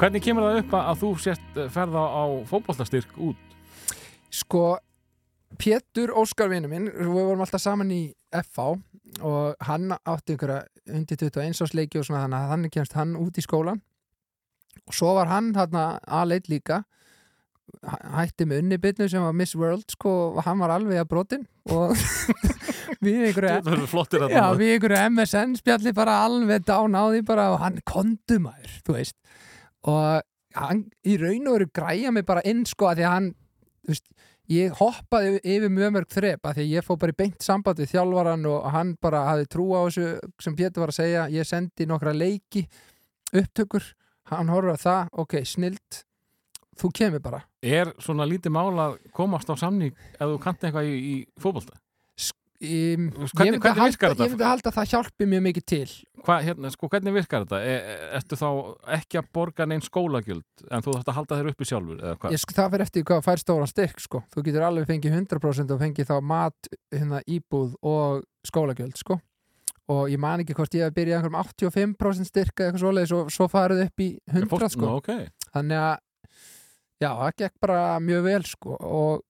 Hvernig kemur það upp að þú sért eh, ferða á fótboltastyrk út? Sko, Pétur Óskar vinur minn, við vorum alltaf saman í FH og hann átti einhverja undir 21 ásleiki og svona þannig að þannig kemst hann út í skólan og svo var hann þarna aðleit líka Hæ- hætti með unni bytnu sem var Miss World sko og hann var alveg að brotin og [LAUGHS] við einhverju Já, við einhverju MSN spjalli bara alveg dán á því bara og hann kondu maður, þú veist og hann í raun og veru græja mig bara inn sko að því að hann, veist ég hoppaði yfir mjög mörg þrep að því að ég fór bara í beint samband við þjálfaran og hann bara hafði trú á þessu sem Pétur var að segja, ég sendi nokkra leiki upptökur, hann horfður að það ok, snilt þú kemur bara Er svona lítið mál að komast á samning ef þú kannt eitthvað í, í fótbolta? Um, Hvernig- ég, myndi halda, halda að það hjálpi mjög mikið til Hvað, hérna, sko, hvernig virkar þetta? E, e, ertu þá ekki að borga neinn skólagjöld en þú þarft að halda þér uppi sjálfur? Ég, sko, það fyrir eftir hvað fær stóran styrk sko. þú getur alveg fengið 100% og fengið þá mat, hérna, íbúð og skólagjöld sko. og ég man ekki hvort ég hef byrjað einhverjum 85% styrk eða eitthvað svoleiðis og svo farið upp í 100 Fólk- sko. Nú, ok. þannig að já, það gekk bara mjög vel sko. og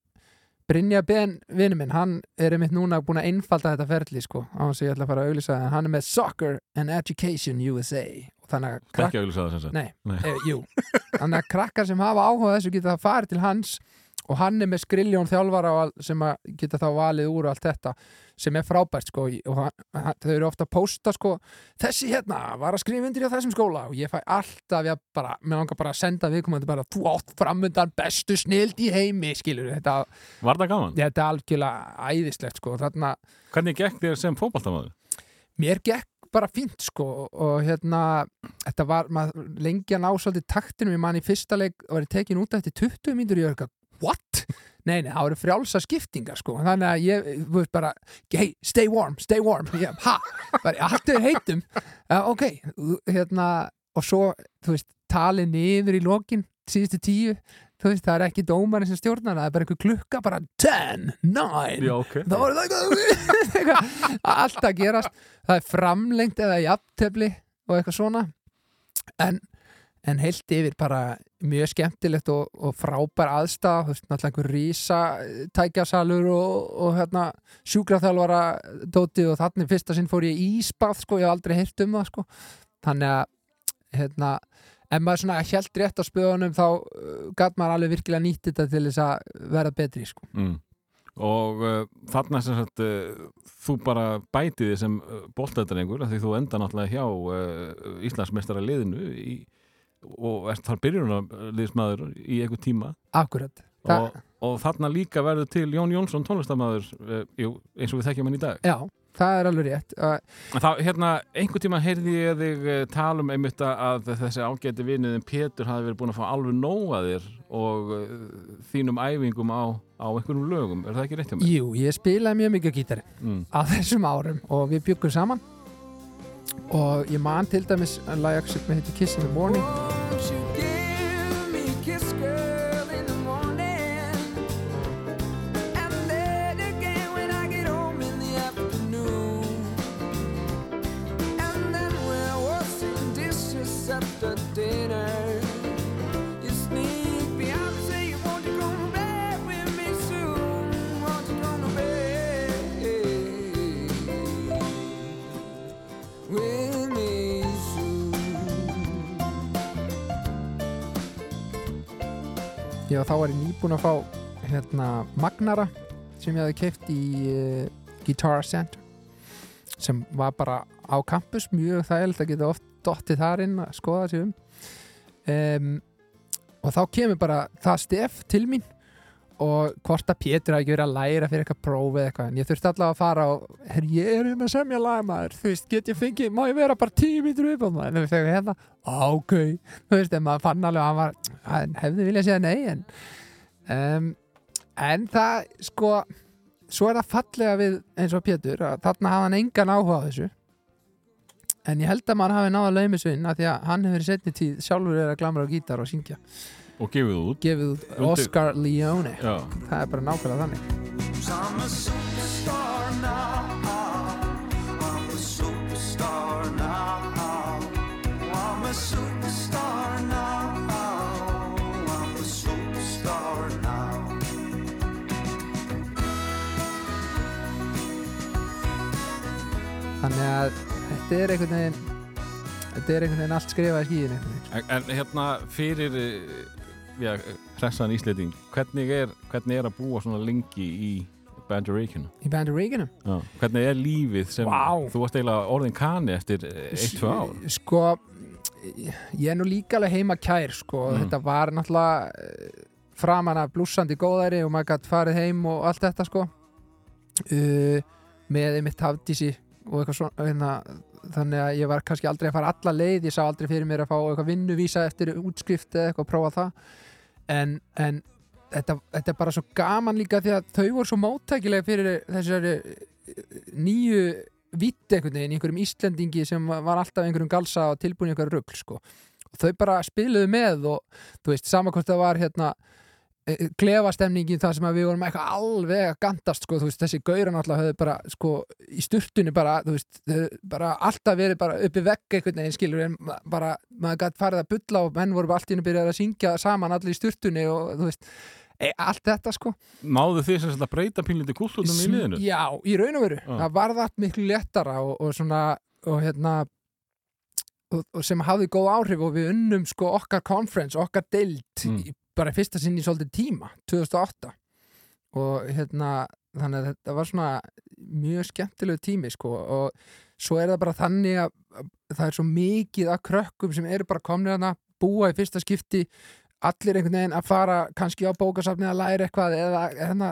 Brynja Ben, vinnu minn, hann er einmitt núna búin að einfalda þetta ferli sko, á þess að ég ætla að fara að en hann er með Soccer and Education USA og þannig að krakk- Ekki að auðvitað það sem sagt. Nei, Nei. Eh, jú. Þannig að krakkar sem hafa áhuga þessu geta það farið til hans og hann er með skriljón þjálfara sem að geta þá valið úr og allt þetta sem er frábært sko í- og hann, þau eru ofta að pósta sko þessi hérna var að skrifa undir á þessum skóla og ég fæ alltaf, ég bara, mér langar bara að senda viðkomandi bara, þú átt framundan bestu snild í heimi, skilur þetta, Var það gaman? þetta er algjörlega æðislegt sko, þarna Hvernig gekk þér sem fótboltamaður? mér gekk bara fínt sko og hérna þetta var maður lengi að ná svolítið taktinum ég man í fyrsta leik var ég tekin út eftir 20 mínútur ég var eitthvað, what? Nei, nei, það voru frjálsa skiptingar sko. Þannig að ég, þú veist bara hey, stay warm, stay warm. Ég, ha, bara allt er heitum. Uh, ok, hérna og svo, þú veist, talið niður í lokin, síðustu tíu. Þú veist, það er ekki dómarinn sem stjórnar það er bara einhver klukka, bara 10, 9 Já, ok. þá var það [LAUGHS] eitthvað allt að gerast. Það er framlengt eða jafntefli og eitthvað svona. En, en heilt yfir bara mjög skemmtilegt og, og frábær veist, náttúrulega einhver rísa tækjasalur og, og hérna, sjúkraþjálfara dóti og þannig fyrsta sinn fór ég í ísbað sko, ég hef aldrei heyrt um það sko þannig að hérna, ef maður svona held rétt á spöðunum þá uh, gat maður alveg virkilega nýtt þetta til þess að vera betri sko Mm. Og uh, þarna sem sagt uh, þú bara bæti þið sem uh, boltættarengur því þú enda náttúrulega hjá uh, Íslandsmeistara liðinu í, og ert þar byrjunarliðsmaður í einhver tíma. Akkurat. Og, og þarna líka verður til Jón Jónsson tónlistamæður jú, eins og við þekkjum hann í dag. Já, það er alveg rétt. En þá, hérna, einhver tíma heyrði ég þig uh, tala um einmitt að þessi ágæti vinniðin Pétur hafi verið búin að fá alveg nóga þér og uh, þínum æfingum á, á einhverjum lögum, er það ekki rétt hjá mér? Jú, ég spilaði mjög mikið gítari Mm. á þessum árum og við byggum saman og ég man til dæmis að lag sem heitir Kiss in the Morning. Won't Já, þá var ég nýbúin að fá hérna Magnara sem ég hefði keift í uh, Guitar Center sem var bara á campus mjög þægilegt að geta oft dottið þar inn að skoða sig um. Um, og þá kemur bara það stef til mín og hvort að Pétur hafi ekki verið að læra fyrir eitthvað prófi eða eitthvað, en ég þurfti allavega að fara og her, ég er um að semja lag maður. Þú veist, get ég fengið, má ég vera bara tíu mítur upp á maður, en þú veist, hérna, "Á, ok. Þú veist, en maður fann alveg að hann var hann hefði viljað segja nei en um, en það sko svo er það fallega við eins og Pétur að þarna hafa hann engan áhuga á þessu. En ég held að maður hafi náða laumisvinn að því að hann hefur og gefið út. Gefið út Undir- Oscar Leone. Já, það er bara nákvæmlega þannig. Þannig að þetta er einhvern veginn þetta er einhvern veginn allt skrifað í skíðin en, en hérna fyrir já, hressan Ísleiting hvernig er, hvernig er að búa svona lengi í Bandaríkinu? í Bandaríkinum Já. Hvernig er lífið sem Vá. þú varst eiginlega orðin kani eftir 1-2 ár? sko ég er nú líka alveg heima kær sko, Mm. þetta var náttúrulega eh, framan af blúsandi góðæri og maður gætt farið heim og allt þetta sko uh, með einmitt hafdísi og eitthvað svona hérna, þannig að ég var kannski aldrei að fara alla leið ég sá aldrei fyrir mér að fá eitthvað vinnuvísa eftir útskrift eða eitthvað að prófa það en, en þetta, þetta er bara svo gaman líka því að þau voru svo móttækilega fyrir þessari eh, nýju vitt einhvern veginn, einhverjum Íslendingi sem var alltaf einhverjum galsa og tilbúin í einhverjum rugl sko. og þau bara spiluðu með og þú veist, sama hvort það var hérna eh, klefastemningin það sem við vorum eitthvað alveg að gandast sko, veist, þessi gauran alltaf höfðu bara sko, í sturtunni bara, veist bara alltaf verið bara uppi vegg einhvern veginn skilur, en bara maður gætt farið að bulla og menn voru allt í henni byrjað að syngja saman allir í sturtunni og þú veist e, allt þetta sko Náðu þið sem að breyta pínlítið kultúrnum í liðinu? Já, í raun og veru Já. það var það miklu léttara og, og svona og hérna og, sem hafði góð áhrif og við unnum sko okkar conference, okkar deild Mm. Bara fyrsta sinn í svolítið tíma 2008 og hérna þannig að þetta var svona mjög skemmtilegu tími sko og svo er það bara þannig að, að það er svo mikið af krökkum sem eru bara komnir hana búa í fyrsta skipti allir einhvern veginn að fara kannski á bókasafni að læra eitthvað eða hérna,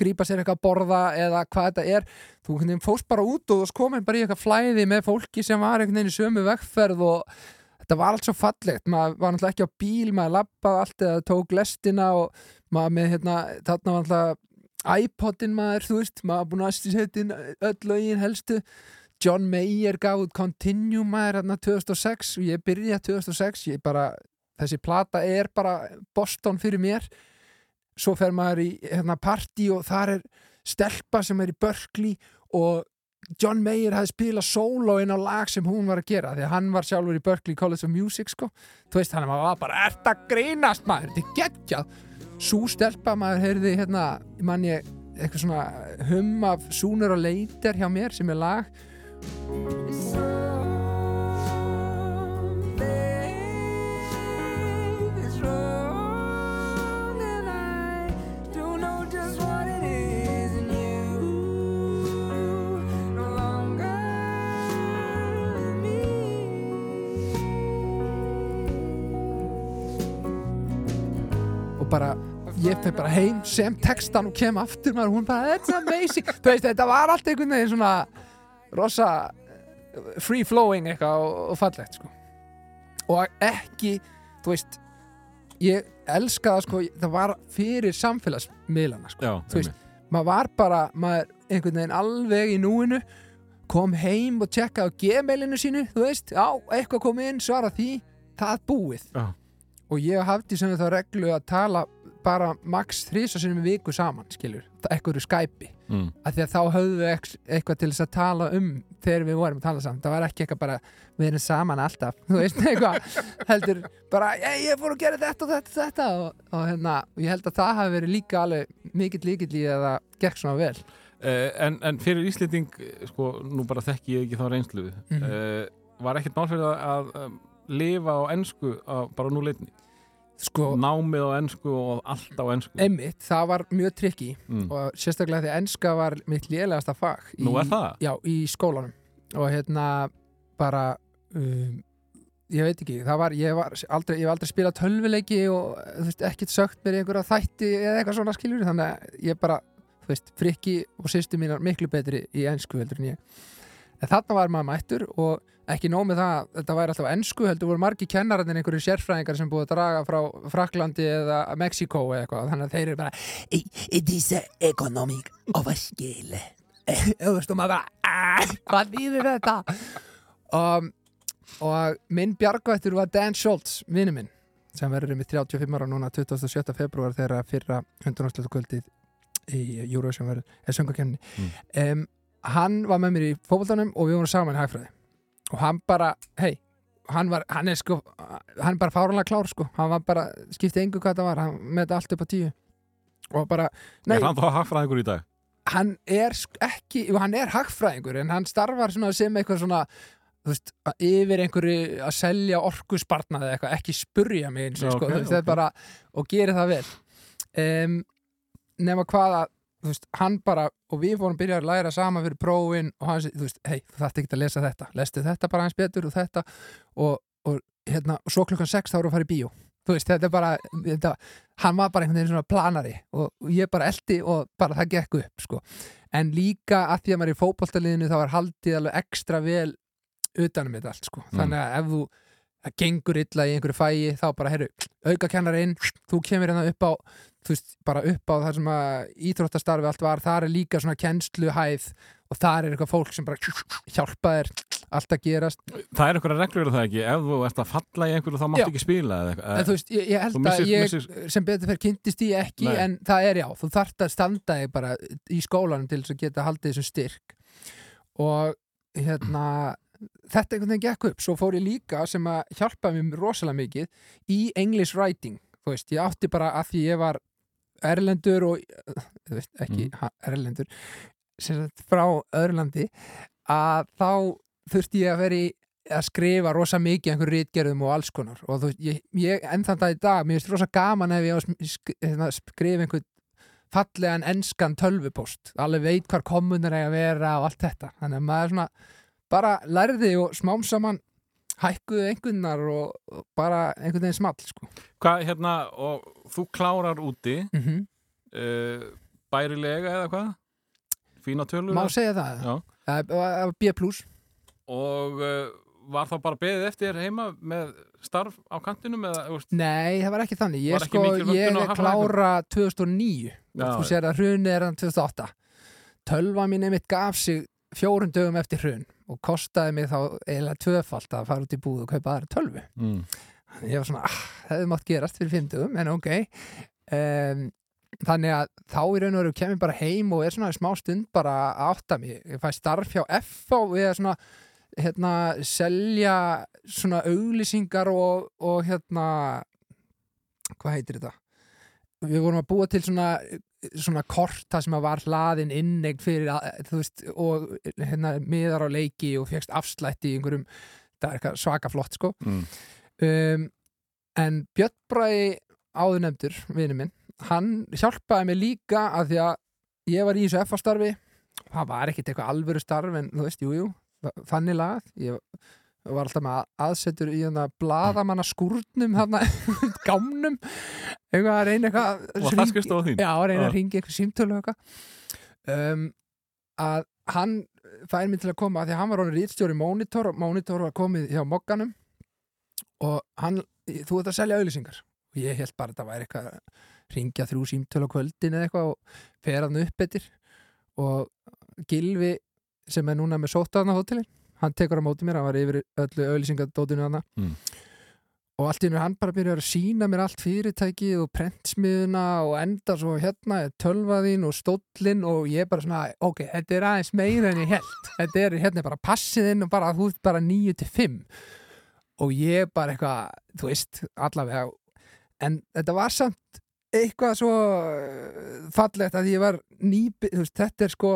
grípa sér eitthvað að borða eða hvað þetta er. Þú fóst bara út og þú komin bara í eitthvað flæði með fólki sem var einhvern veginn í sömu vegferð og þetta var allt svo fallegt. Maður var náttúrulega ekki á bíl, maður lappaði allt eða tók lestina og maður með hérna, þarna var náttúrulega iPodin maður, þú veist, maður búin að setja inn öll lögin helstu. John Mayer gaf út Continue maður hérna 2006 og ég byrja 2006 ég bara, þessi plata er bara Boston fyrir mér. Svo fer maður í hérna party og þar er stelpa sem er í Berkeley og John Mayer hafði spilað solo inn á lag sem hún var að gera því að hann var sjálfur í Berkeley College of Music sko. þú veist hann var bara, ert að grínast maður, þetta er geggjað. Svo stelpa maður heyrði hérna mann ég eitthvað svona hum af Sooner og Later hjá mér sem er lag. Something is wrong bara ég fyrir bara heim sem textan og kem aftur maður og hún bara, that's amazing þú veist, þetta var allt einhvern veginn svona rosa eh, free flowing eitthvað og, og fallegt sko. og ekki þú veist ég elska það sko, það var fyrir samfélagsmiðlana sko. Já, Þú veist, maður var bara maður einhvern veginn alveg í núinu kom heim og tjekkaði á gmailinu sínu þú veist, já, eitthvað kom inn, svara því það búið Já. Og ég hafði sem þá reglu að tala bara max þrisa sinni með viku saman skilur, eitthvað eru Skype mm. af því að þá höfðu við eitthvað til þess að tala um þegar við vorum að tala saman. Það var ekki eitthvað bara, við erum saman alltaf þú veist, [LAUGHS] eitthvað, heldur bara, ég, ég fór að gera þetta og þetta og þetta. Og, og hérna, og ég held að það hafi verið líka alveg mikill líkill í að það gekk svona vel. Eh, en, en fyrir Íslending eh, sko, nú bara þekki ég ekki þá reynslu. Mhm. eh, var ekkert mál fyrir það að um, lifa á ensku á, bara nú leitni sko, námið á ensku og allt á ensku. einmitt, það var mjög trikki mm. og sérstaklega því að enska var mitt lélegasta fag í, Nú er það? Já, í skólanum. Og hérna bara um, ég veit ekki, það var ég, var aldrei, ég var aldrei spilað tölvuleiki og þú veist, ekkert sögt mér einhverja þætti eða eitthvað svona skiljur, þannig að ég bara þú veist, frikki og sýstu mínar miklu betri í ensku heldur en ég. En þarna var maður mættur og ekki nóg með það, þetta væri alltaf á ensku heldur voru margi kennararnir einhverju sérfræðingar sem búið að draga frá Fraklandi eða Mexiko eða eitthvað, þannig að þeir eru bara "I- It is economic of a scale þú veist og maður bara "Ah, hvað þýðir þetta? Um, og minn bjargvættur var Dan Schultz, vinnu minn sem verður með 35 ára núna 27. februar þegar fyrra hundunarslötu kvöldið í Eurovision verður, eða söngakemni um, hann var með mér í fótboltanum og við vorum saman í hagfræði og hann bara, hei hann var, hann er sko, hann er bara fáranlega klár sko, hann var bara, skipti engu hvað það var hann með þetta allt upp á tíu og bara, nei, Er hann þá hagfræðingur í dag? hann er ekki, hann er hagfræðingur en hann starfar svona sem eitthvað svona þú veist, að yfir einhverju að selja orkuspartnaði eitthvað, ekki spurja mig eins og sko, ok, þú veist, það ok. er bara og gerir það vel um, nema hvað að þú veist, hann bara, og við fórum að byrja að læra saman fyrir prófin og hann þú veist, hei, þú þarft ekki að lesa þetta, lestu þetta bara hans betur og þetta og, og hérna, og svo klukkan 6 þá við að fara í bíó. Þú veist, þetta er bara, þetta, hann var bara einhvern veginn svona planari og, og ég bara eldi og bara það gekk upp, sko. En líka að því að maður er í fótboltaliðinu þá er haldið alveg ekstra vel utanum þetta allt, sko, þannig að ef þú það gengur illa í einhverju fæi þá bara, heyrðu, auka inn þú kemur hérna upp á þú veist, bara upp á það sem að íþróttastarfi allt var, þar er líka svona kennsluhæð og þar er eitthvað fólk sem bara hjálpa þér allt að gerast. Það er einhverja reglur er það ekki, ef þú ert að falla í einhverju þá máttu ekki spila eða eitthvað. en þú veist, ég, ég held missir- að ég missir- sem betur fyrir kynntist ég ekki Nei. en það er já, þú þarft að standa þig bara í skólanum til þess að geta haldið þessum styrk. Og hérna þetta einhvern veginn gekk upp, svo fór ég líka sem að hjálpa mér rosalega mikið í English writing, þú veist, ég átti bara að því ég var erlendur og, veist, ekki Mm. ha, erlendur sagt frá öðrulandi að þá þurfti ég að vera í að skrifa rosa mikið einhver rítgerðum og alls konar. Og þú ég, ég enn þann dag í dag, mér finnst rosa gaman ef ég á að hérna, skrifa einhvern fallegan enskan tölvupost. Alveg veit hvar kommunar eiga að vera og allt þetta, þannig að maður svona bara lærði og smám saman hækkuðu einhvernar og, bara einhvern veginn small sko. Hvað, hérna, og þú klárar úti mm -hmm. uh, bærilega eða hvað? Fína tölur? má segja það var B plus Og uh, var það bara beðið eftir heima með starf á kantinum eða, veist, Nei, það var ekki þannig. Ég, ekki sko, ég er klára 2009 Já, þú sér að hrunið er hann 2008. Tölva mín einmitt gaf sig fjórum dögum eftir hrun og kostaði mig þá eiginlega tvöfalt að fara út í búð og kaupa aðra tölvu. mm. Ég var svona, ah, það hefði mátt gerast fyrir fimm dögum, en ok. Um, þannig að þá í raun og veru kemur bara heim og er svona í smá stund bara að átta mig. Ég fæ starf hjá FH við að svona hérna, selja svona auglýsingar og, og hérna hvað heitir þetta? Við vorum að búa til svona, svona kort það sem að var hlaðin innegn fyrir að, þú veist, og hérna, miðar á leiki og fegst afslætti í einhverjum, það er eitthvað svaka flott sko. Mm. um, en Björn Bræði áður nefndur, vinur minn hann hjálpaði mig líka að því að ég var í þessu F-starfi það var ekkit eitthvað alvöru starf en þú veist, jú, jú, þa- þannig lagað. Ég var alltaf með aðsetur í hérna bladamanna skúrnum hérna, [LAUGHS] gámnum. Eitthvað að reyna eitthvað Og það skrifstofa þín? Já, að reyna að ringi eitthvað símtölu og eitthvað. Um, að hann fær mig til að koma að því að hann var orðin rítstjóri Monitor og Monitor var komið hjá Mokkanum og hann, þú ert að selja auðlýsingar og ég held bara að það væri eitthvað að ringja þrjú símtölu á kvöldin eða eitthvað og fer hann upp eftir. Og Gilvi sem er núna með sótaðna hótelin hann tekur á móti mér, hann var yfir öllu auðlýsingadótinu hana Mm. og allt hennu hann bara byrjar að sína mér allt fyrirtækið og prentsmiðuna og enda svo hérna tölvaðín og stóllin og ég bara svona, ok, þetta er aðeins meira en ég held, [LAUGHS] þetta er hérna bara passiðinn og bara þú ert bara 9 til 5 og ég bara eitthvað, þú veist, allavega en þetta var samt eitthvað svo fallegt að ég var nýbi, þú veist, þetta er sko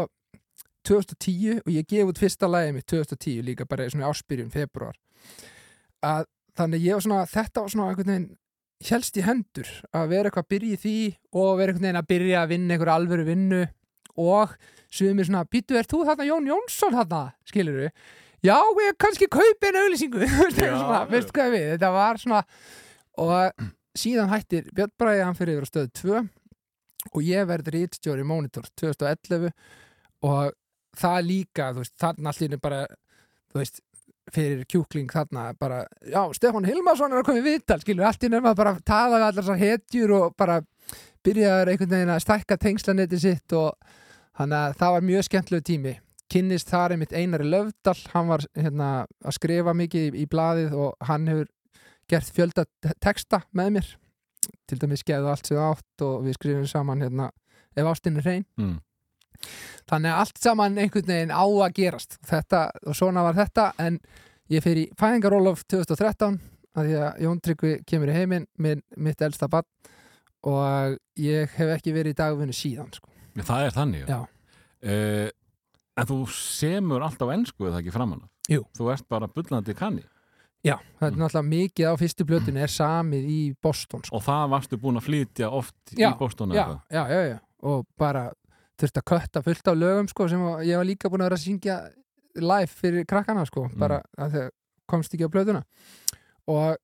2010 og ég gef út fyrsta lagið mitt 2010 líka bara í svona áspyrjun februar að þannig ég var svona, þetta var svona einhvern veginn helst í hendur að vera eitthvað að byrja í því og vera einhvern veginn að byrja að vinna einhver alvöru vinnu og sumir svona, býtu, er þú þarna Jón Jónsson þarna, skilur við já, ég kannski kaupi en auðlýsingu veistu hvað við, þetta var svona og síðan hættir Björn Bræði, hann fyrir yfir á stöðu 2 og ég verður rítstjóri Monitor 2011 og það líka, þú veist, þarna allir bara, þú veist, fyrir kjúkling þarna bara, já, Stefán Hilmarsson er að koma í viðtal, skilur, allt í nefn að bara tala við allar þessar hetjur og bara byrjaður einhvern veginn að stækka tengslanetti sitt og þannig að það var mjög skemmtilegu tími. Kynnist þar einmitt Einari Löfdal hann var hérna að skrifa mikið í, í blaðið og hann hefur gert fjölda te- texta með mér. Til dæmis geðu allt sem átt og við skrifum saman hérna ef ástinni hrein. Mm. Þannig að allt saman einhvern veginn á að gerast þetta, og svona var þetta en ég fer í fæðingarólof 2013 að því að Jón Tryggvi kemur í heiminn minn, mitt elsta bann og ég hef ekki verið í dagvinnu síðan sko. Það er þannig Já. Eh, En þú semur alltaf ensku eða ekki framan af? Jú. Þú ert bara bullandi kanni Já, þetta er Mm. náttúrulega mikið á fyrstu blötinu er samið í Boston sko. og það varstu búin að flytja oft Já, í Boston já, já, já, já og bara þurfti að kötta fullt af lögum sko, sem að- ég var líka búin að vera að syngja live fyrir krakkana sko, Mm. bara að það komst ekki á blöðuna og,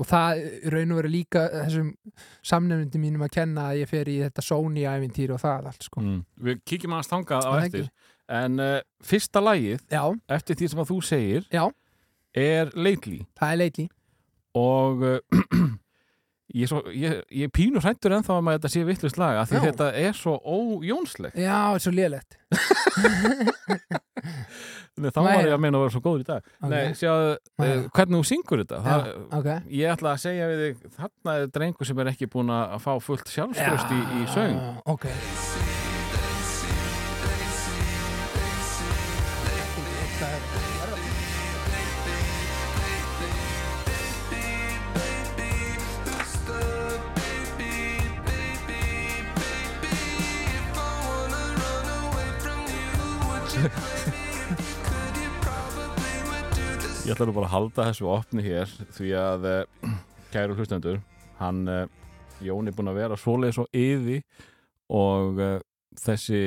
og það raun og veru líka þessum samnefndi mínum að kenna að ég fer í þetta Sony-ævintýr og það allt sko. mm. Við kíkjum aðeins þangað á Það eftir ekki. En uh, fyrsta lagið Já, eftir því sem að þú segir Já. er Lately það er leitli og uh, [CLEARS THROAT] ég, svo, ég, ég er pínu hrættur ennþá um að þetta sé vittlust lag af því Já. þetta er svo ójónslegt Já, þetta er svo [LAUGHS] Nei, þá var ég að meina að vera svo góður í dag. Ok. Nei, sjáðu, Nei. uh, hvernig þú syngur þetta? Það, ok. Ég ætla að segja við þig þarna er drengur sem er ekki búin að fá fullt sjálfströst í, í söng. Ok Ég ætla nú bara að halda þessu opni hér því að uh, [CLEARS THROAT] kæru hlustendur hann uh, Jón er búin að vera svoleiðis og yði og uh, þessi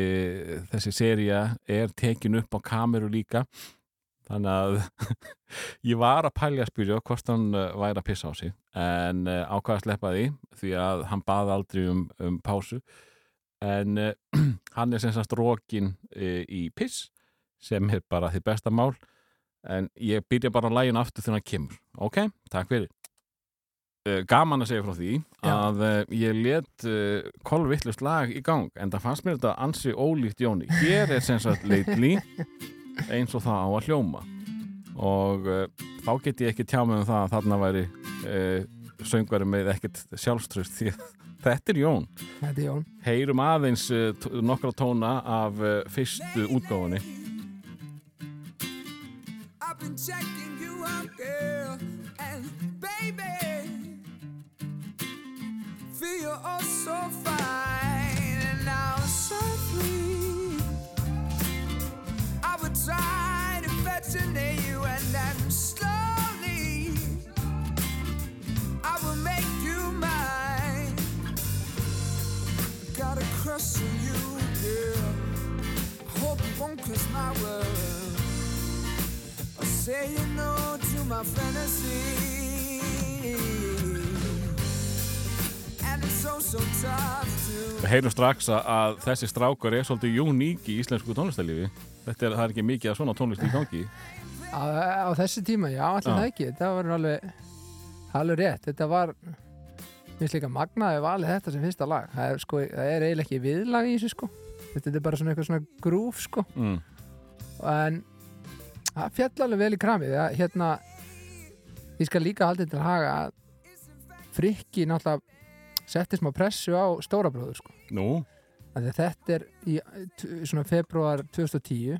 þessi seria er tekin upp á kameru líka. Þannig að [LAUGHS] ég var að pælja að spyrja hvort hann væri að pissa á sig en ákvað að sleppa því því að hann baði aldrei um, um pásu. En [CLEARS THROAT] hann er sem sagt rókin í piss sem er bara því besta mál en ég byrja bara að lægin aftur þegar hann kemur. Ok, takk fyrir. Uh, gaman að segja frá því Já. að uh, ég let uh, kolvittlust lag í gang en það fannst mér þetta ansi ólíkt Jóni. Hér er sem sagt lately eins og það á að hljóma. Og uh, þá get ég ekki tjá mig um það að þarna væri uh, söngvari með ekkert sjálfströst því að þetta er Jón. Þetta er Jón. Heyrum aðeins nokkra tóna af fyrstu útgáfunni I've been checking you out, girl, and baby, feel oh so fine, and now softly, I would try to fascinate you, and then slowly, I will make you mine. Got a crush on you, girl. I hope you won't kiss my world. I say you no to my fantasy. Við heyrum strax að, að þessi strákar er svolítið uník í íslensku tónlistarlífi. Þetta er, það er ekki mikið að svona tónlist í gangi. Á, á þessi tíma, já, allir það ekki. Þetta var alveg, alveg rétt. Þetta var mér finnst líka magnaði valið þetta sem fyrsta lag. Það er, sko, það er eiginlega ekki viðlag í þessu sko. Þetta er bara svona eitthvað svona grúf sko. Mm. en það fjall alveg vel í kramið það, hérna ég skal líka haldið til að haga að frikki náttúrulega setti smá pressu á stóra bróður sko. Þetta er í februar 2010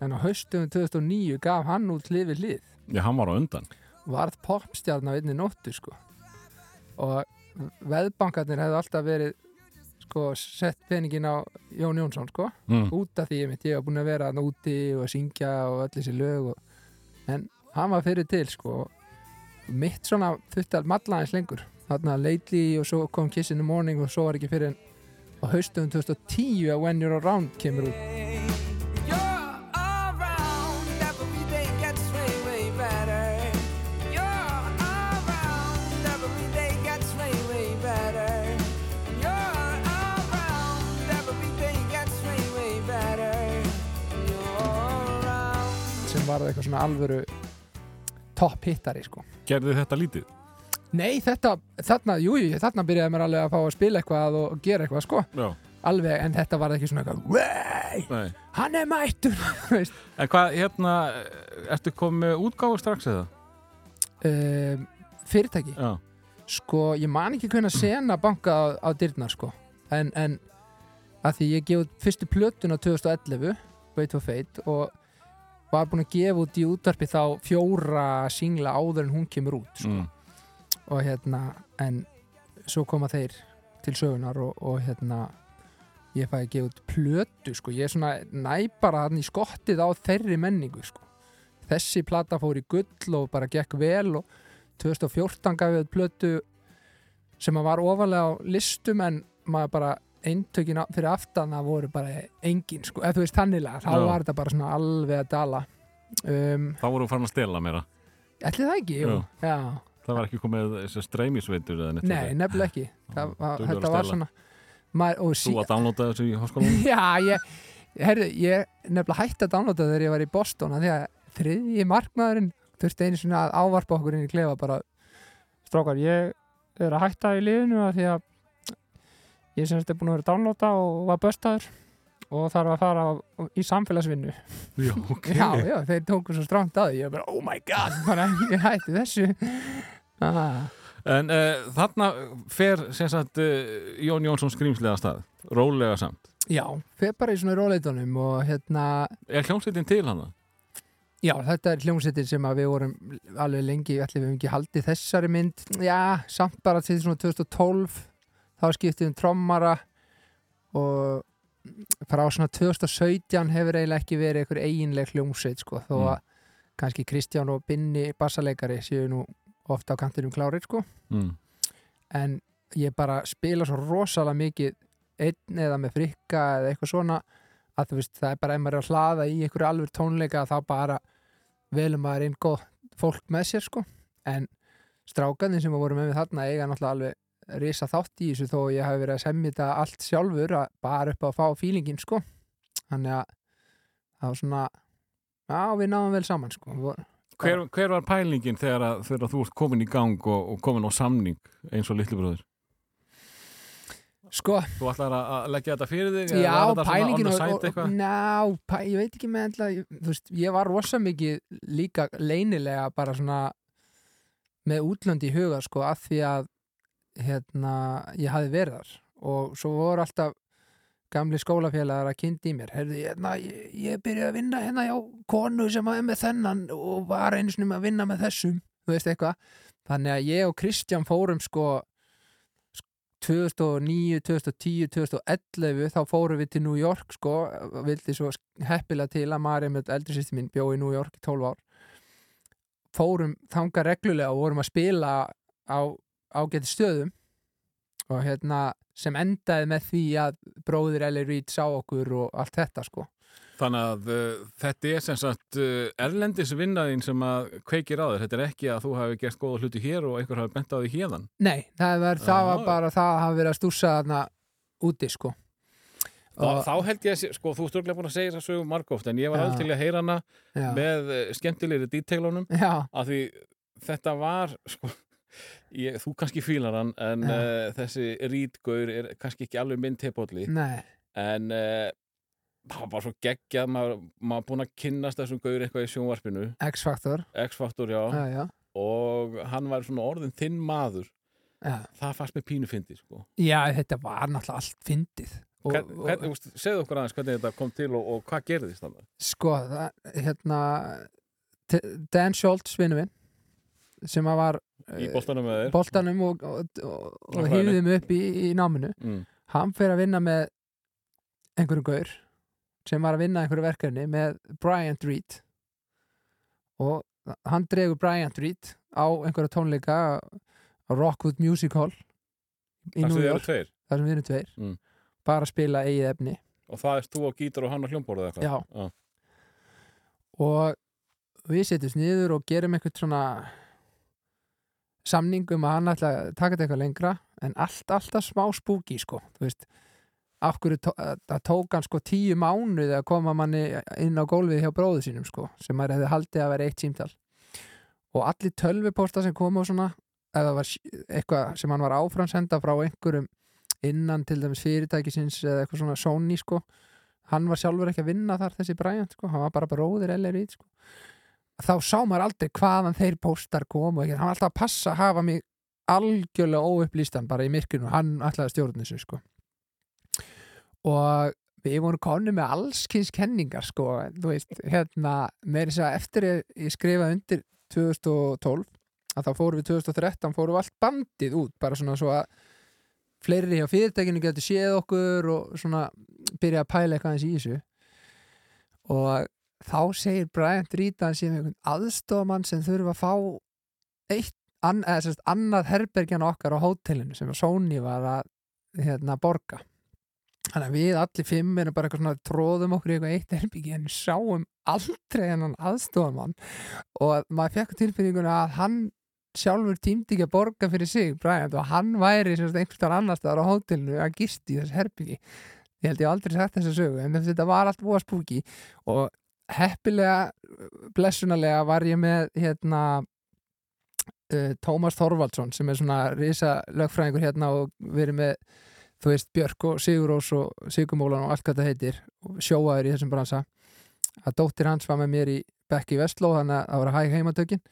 en á haustum 2009 gaf hann út hlið við hlið já, hann var á undan. Varð popstjarn á einni nóttu sko. og veðbankarnir hefðu alltaf verið sko, sett peningin á Jón Jónsson sko, mm. út af því ég, mitt, ég var búin að vera úti og að syngja og öll þessi lög og, en hann var fyrir til sko, mitt svona að malla aðeins lengur. Þarna lately og svo kom Kiss in the Morning og svo var ekki fyrir en á haustum 2010 að When You're Around kemur út way better. You're around. sem var það eitthvað svona alvöru topp hittari sko Gerði þetta lítið? Nei, þetta, þarna, jú, jú, þarna byrjaði mér alveg að fá að spila eitthvað og gera eitthvað, sko, Já, alveg, en þetta var ekki svona eitthvað, nei. hann er mættur. [LAUGHS] En hvað, hérna, ertu komið með útgáfu strax eða? Um, fyrirtæki, Já, sko, ég man ekki hvernig sena banka á, á dyrnar, sko, en, en að því ég gefið fyrstu plötun á 2011, Wait for Fate, og var búin að gefa út í útvarpi þá fjóra singla áður en hún kemur út, sko. mm. og hérna en svo koma þeir til sögunar og, og hérna ég fæði að gefa út plötu sko. ég er svona næ bara hann í skottið á þeirri menningu sko. þessi plata fór í gull og bara gekk vel og 2014 gaf ég plötu sem að var ofalega á listum en maður bara eintökin fyrir aftan það voru bara engin sko, eða þú veist þannilega, þá Já. var þetta bara svona alveg að dala. Um, Þá voru farin að stela meira. Ætli það ekki, jú, já. Það var ekki komið streymisveitur eða neitt Nei, nefnilega ekki. Það, var, Þetta að var svona maður, og Þú að downloada þessu í háskólanum? [LAUGHS] Já, ég Herðu, ég nefnilega hætti að downloada þegar ég var í Boston því að þriðji markmaðurinn þurfti einu svona að ávarpa okkur inn í klefa bara Strákar, ég er að hætta í liðinu af því að ég semst er búin að vera downloada og var böstaður og þarf að fara í samfélagsvinnu Já, [LAUGHS] ok. Já, já, þeir tóku svo stránt að ég bara, oh my god, [LAUGHS] bara ég hætti þessu ah. En uh, þarna fer sagt uh, Jón Jónsson skrýmslega stað, rólega samt. Já, fer bara í svona róleitunum og hérna Er hljómsveitin til hana? Já, þetta er hljómsveitin sem við vorum alveg lengi, allir við höfum ekki haldið þessari mynd, já, samt bara til svona 2012, þá skiptið um trommara og frá svona 2017 hefur eiginlega ekki verið einhver eiginleg hljómsveit, sko, þó Mm. að kannski Kristján og Binni bassaleikari séu nú ofta á kantinum klárir, sko, Mm. en ég bara spila svo rosalega mikið einn eða með frikka eða eitthvað svona að þú veist, það er bara ef maður er að hlaða í einhverju alveg tónleika þá bara velum maður inn góð fólk með sér sko en strákanir sem voru með mig þarna eiga náttúrulega alveg risa þátt í þessu þó að ég hafi verið að semja þetta allt sjálfur að bara upp á að fá fílingin sko þannig að það var svona já við náðum vel saman sko Vor- Hver, hver var pælingin þegar, að, þegar þú ert komin í gang og, og komin á samning eins og litlu bróður? sko Þú ætlar að, að leggja þetta fyrir þig? Já, pælingin ná, pæ, ég veit ekki með enda, ég, þú veist, ég var rosa mikið líka leynilega bara svona með útlönd í huga sko að því að hérna, ég hafi verið þar. Og svo voru alltaf gamli skólafélagar að kynnti í mér. Herði, hérna, ég, ég byrjaði að vinna hérna hjá konu sem var með þennan og var einu sinni með að vinna með þessum þannig að ég og Kristján fórum sko 2009, 2010, 2011 þá fórum við til New York sko, vildi svo heppilega til að Marja með eldri sýsti mín bjó í New York í 12 ár. Fórum þanga reglulega og vorum að spila á ágæti stöðum og hérna sem endaði með því að bróðir Ellie Reid sá okkur og allt þetta sko Þannig að uh, þetta er sem sagt uh, erlendis vinnaðin sem að kveikir á þér. Þetta er ekki að þú hafi gert góða hluti hér og einhver hafi bent á því hérðan. Nei, það var, það var Já. bara það að hafa verið að stússa þarna úti sko Þá, Og- þá held ég að, sko, þú störglega búin að segja þess að sögum margóft, en ég var alveg til að heyra hana já, með uh, skemmtilegri detailunum, já, af því þetta var, sko, ég, þú kannski fílar hann, en uh, þessi rítgaur er kannski ekki alveg minn tepolli, nei. En uh, það var svo geggjað, maður, maður búin að kynnast þessum gaur eitthvað í sjónvarpinu, já, og hann var svona orðin þinn maður, já. Það fannst með pínu fyndi, sko. Já, þetta var náttúrulega allt fyndið. Segðu okkur aðeins hvernig þetta kom til og, og hvað gerðist þannig? sko, það, hérna Dan Schultz vinnu minn sem að var Í boltanum þér? boltanum og, og, og, og mig upp í, í náminu. Mm. hann fer að vinna með einhverjum gaur sem var að vinna einhverju verkefni með Bryant Reed. Og hann dregur Bryant Reed á einhverja tónleika á Rockwood Music Hall í tveir? Þar sem við erum tveir. Mm. bara að spila eigið efni. Og það er þú á gítar og hann á hljómborðu eitthvað? Já. og við setjumst niður og gerum eitthvað svona samning um að hann ætla að taka þetta eitthvað lengra en allt, alltaf smá spúki sko, þú veist. Af hverju tó, það tók hann sko tíu mánuði að koma manni inn á gólfið hjá bróðu sínum sko, sem maður hefði haldið að vera eitt símtal. Og allir tölvupósta sem komu og svona eða var eitthvað sem hann var áframsenda frá einhverjum innan til dæmis fyrirtækisins eða eitthvað svona Sony sko hann var sjálfur ekki að vinna þar þessi Bryant sko, hann var bara bróðir LRI sko þá sá maður aldrei hvaðan þeir póstar komu hann var alltaf að passa að hafa mig algjörlega óupplýstan bara í myrkinu, hann að stjórna þessu sko. Og við vorum konu með allskins kenningar sko, þú veist, hérna með þess að eftir ég skrifaði undir 2012, að þá fórum við 2013, fórum við allt bandið út. Bara svona svo að fleiri hjá fyrirtækinu getur séð okkur og svona byrja að pæla eitthvað eins í þessu. Og þá segir að hann sé með einhvern aðstofamann sem þurfa að fá eitt, an, eða sérst, annað herbergjan okkar á hótelinu sem Sony var að hérna, borga. Þannig að við allir fimm erum bara eitthvað svona tróðum okkur í eitthvað eitt herbyggi en sáum aldrei hennan aðstofamann og maður fekk tilfinninguna að hann sjálfur tímdi ekki að borga fyrir sig Bryant og hann væri sem sagt, einhvers þar annars staðar á hótelinu að gisti í þessu herbyggi ég held ég aldrei sagt þessa sögu en þetta var allt búa spúki og heppilega blessunarlega var ég með hérna uh, Tómas Þorvaldsson sem er svona risa lögfræðingur hérna og verið með þú veist Björk og Sigurós og Sigurmólan og allt hvað það heitir sjóaður í þessum bransa. Að dóttir hans var með mér í Bekki Vestló þannig að það var að hæg heimatökin.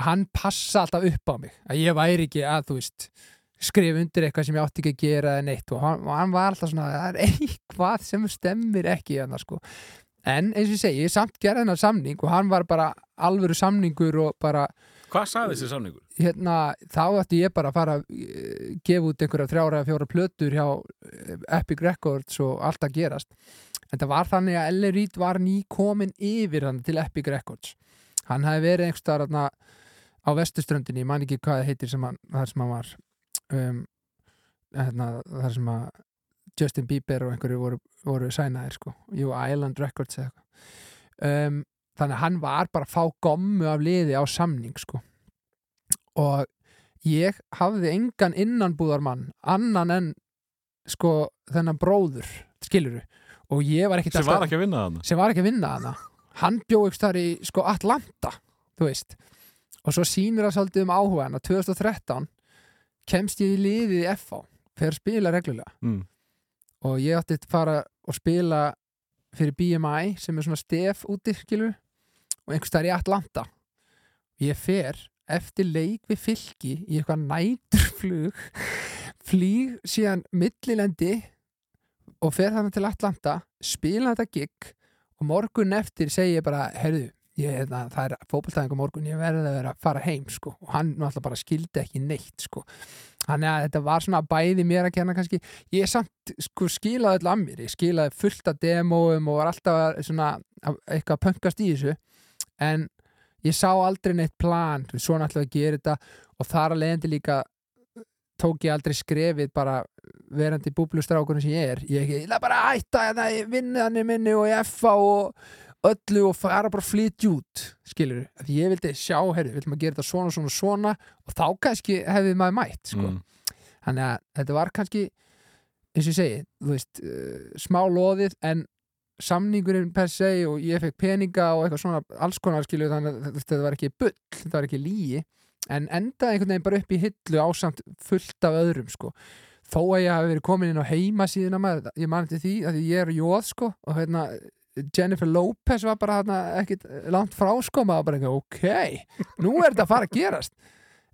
Og hann passa alltaf upp á mig að ég væri ekki að þú veist skrifa undir eitthvað sem ég átti ekki að gera eða neitt og hann, og hann var alltaf svona það er eitthvað sem stemmir ekki hérna sko en eins og ég segi, samt gerði hennar samning og hann var bara alvöru samningur og bara Hvað sagði þessi samningur? hérna, þá ætti ég bara að fara að eh, gefa út einhverja þrjára eða fjóra plötur hjá eh, Epic Records og allt að gerast en það var þannig að Ellie Reed var nýkomin yfir hann til Epic Records hann hefði verið einhverstaðar þarna á vestuströndinni, ég man ekki hvað það heitir sem hann, þar sem hann var um, hérna, þar sem að Justin Bieber og einhverju voru, voru sænaðir sko, Jú Island Records eða eitthvað. Um, þannig að hann var bara að fá gommu af liði á samning sko. Og ég hafði engan innanbúðarmann annan en sko þennan bróður skiluru og ég var ekkit Sem var ekki að vinna þarna? sem var ekki að vinna hana hann bjó ykkur þar í sko Atlanta þú veist. Og svo sýnir það svolítið um áhuga hann að 2013 kemst ég í liðið í FH fyrir að spila reglulega. Mm. Og ég átti að fara og spila fyrir BMI sem er svona stef úti skilur og einhvers staðar í Atlanta ég fer eftir leik við fylki í eitthvað næturflug [LAUGHS] flýg síðan millilendi og fer þannig til Atlanta spila þetta gig og morgun eftir segi ég bara heyrðu, ég, hérna, það er fótboltæðing á morgun, ég verði að vera að fara heim sko. og hann náttúrulega bara skildi ekki neitt sko. Þannig að þetta var svona bæði mér að kenna kannski. Ég samt sko, skilaði öll að mér. Ég skilaði fullt af demóum og var alltaf svona, eitthvað að pöngast í þessu. En ég sá aldrei neitt plan svona ætlaði að gera þetta. Og þar að leiðandi líka tók ég aldrei skrefið bara verandi búblustrákurinn sem ég er. Ég ekki, ég ætla bara að hætta hérna í vinnaðanir minni og í FA og öllu og fara bara að flytja út skilur, því ég vildi sjá, herri, viljum að gera þetta svona, svona, svona og þá kannski hefði maður mætt sko. Mm. þannig að þetta var kannski eins og ég segi, þú veist uh, smá loðið en samningurinn per se og ég fekk peninga og eitthvað svona alls konar skilu þannig að þetta var ekki bull, þetta var ekki lígi en endaði einhvern veginn bara upp í hillu ásamt fullt af öðrum sko þó að ég hafi verið komin inn á heimasíðuna maður, ég man til því að ég er jóð sko og hérna Jennifer Lopez var bara hérna ekkit langt frá sko maður bara eitthvað, ok, nú er þetta að fara að gerast.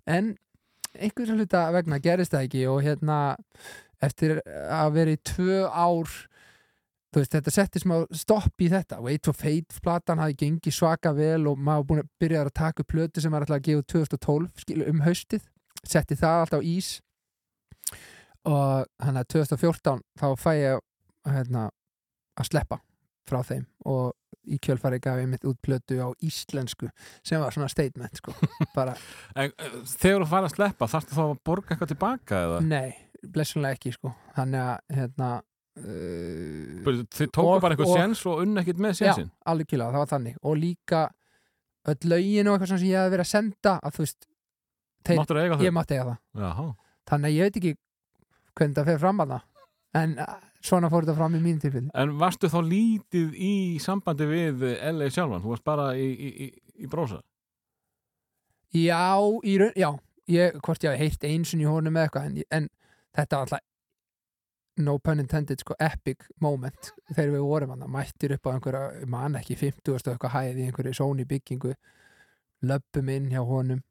En einhverjum hluta vegna gerist það ekki og hérna eftir að vera í tvö ár þú veist, þetta setti smá stopp í þetta. Wait for Fate platan hafi gengið svaka vel og maður búin að byrja að taka upp plötu sem var alltaf að gefa út 2012 skil, um haustið, setti það alltaf ís. Og hann að 2014 þá fæ ég hérna, að sleppa frá þeim og í kjölfari gaf ég mitt út plötu á íslensku sem var svona statement sko. [LAUGHS] bara, En, eh, Þegar þú fara að sleppa, þarftu þá að borga eitthvað tilbaka eða? nei, blessunlega ekki sko. þannig að hérna, uh, Þið tóku Og- bara eitthvað séns og unn ekkert með Já, sénsinn alveg kýla, það var þannig og líka öll lögin og eitthvað sem ég hefði verið að senda að þú veist, þeir, ég mátti eiga það Jaha. þannig að ég veit ekki hvernig það fer fram að það en svona fór þetta fram í mín tilfelli. En varstu þá lítið í sambandi við LA sjálfan? Þú varst bara í, í, í, í brósa? Já, í raun, já. Ég, hvort ég hafi heyrt einsun í honum eða eitthvað en, en þetta var alltaf no pun intended, sko, epic moment. Þegar við vorum hann, mættir upp á einhverja, ég man ekki 50 og eitthvað hæði í einhverju Sony byggingu. Löpum inn hjá honum.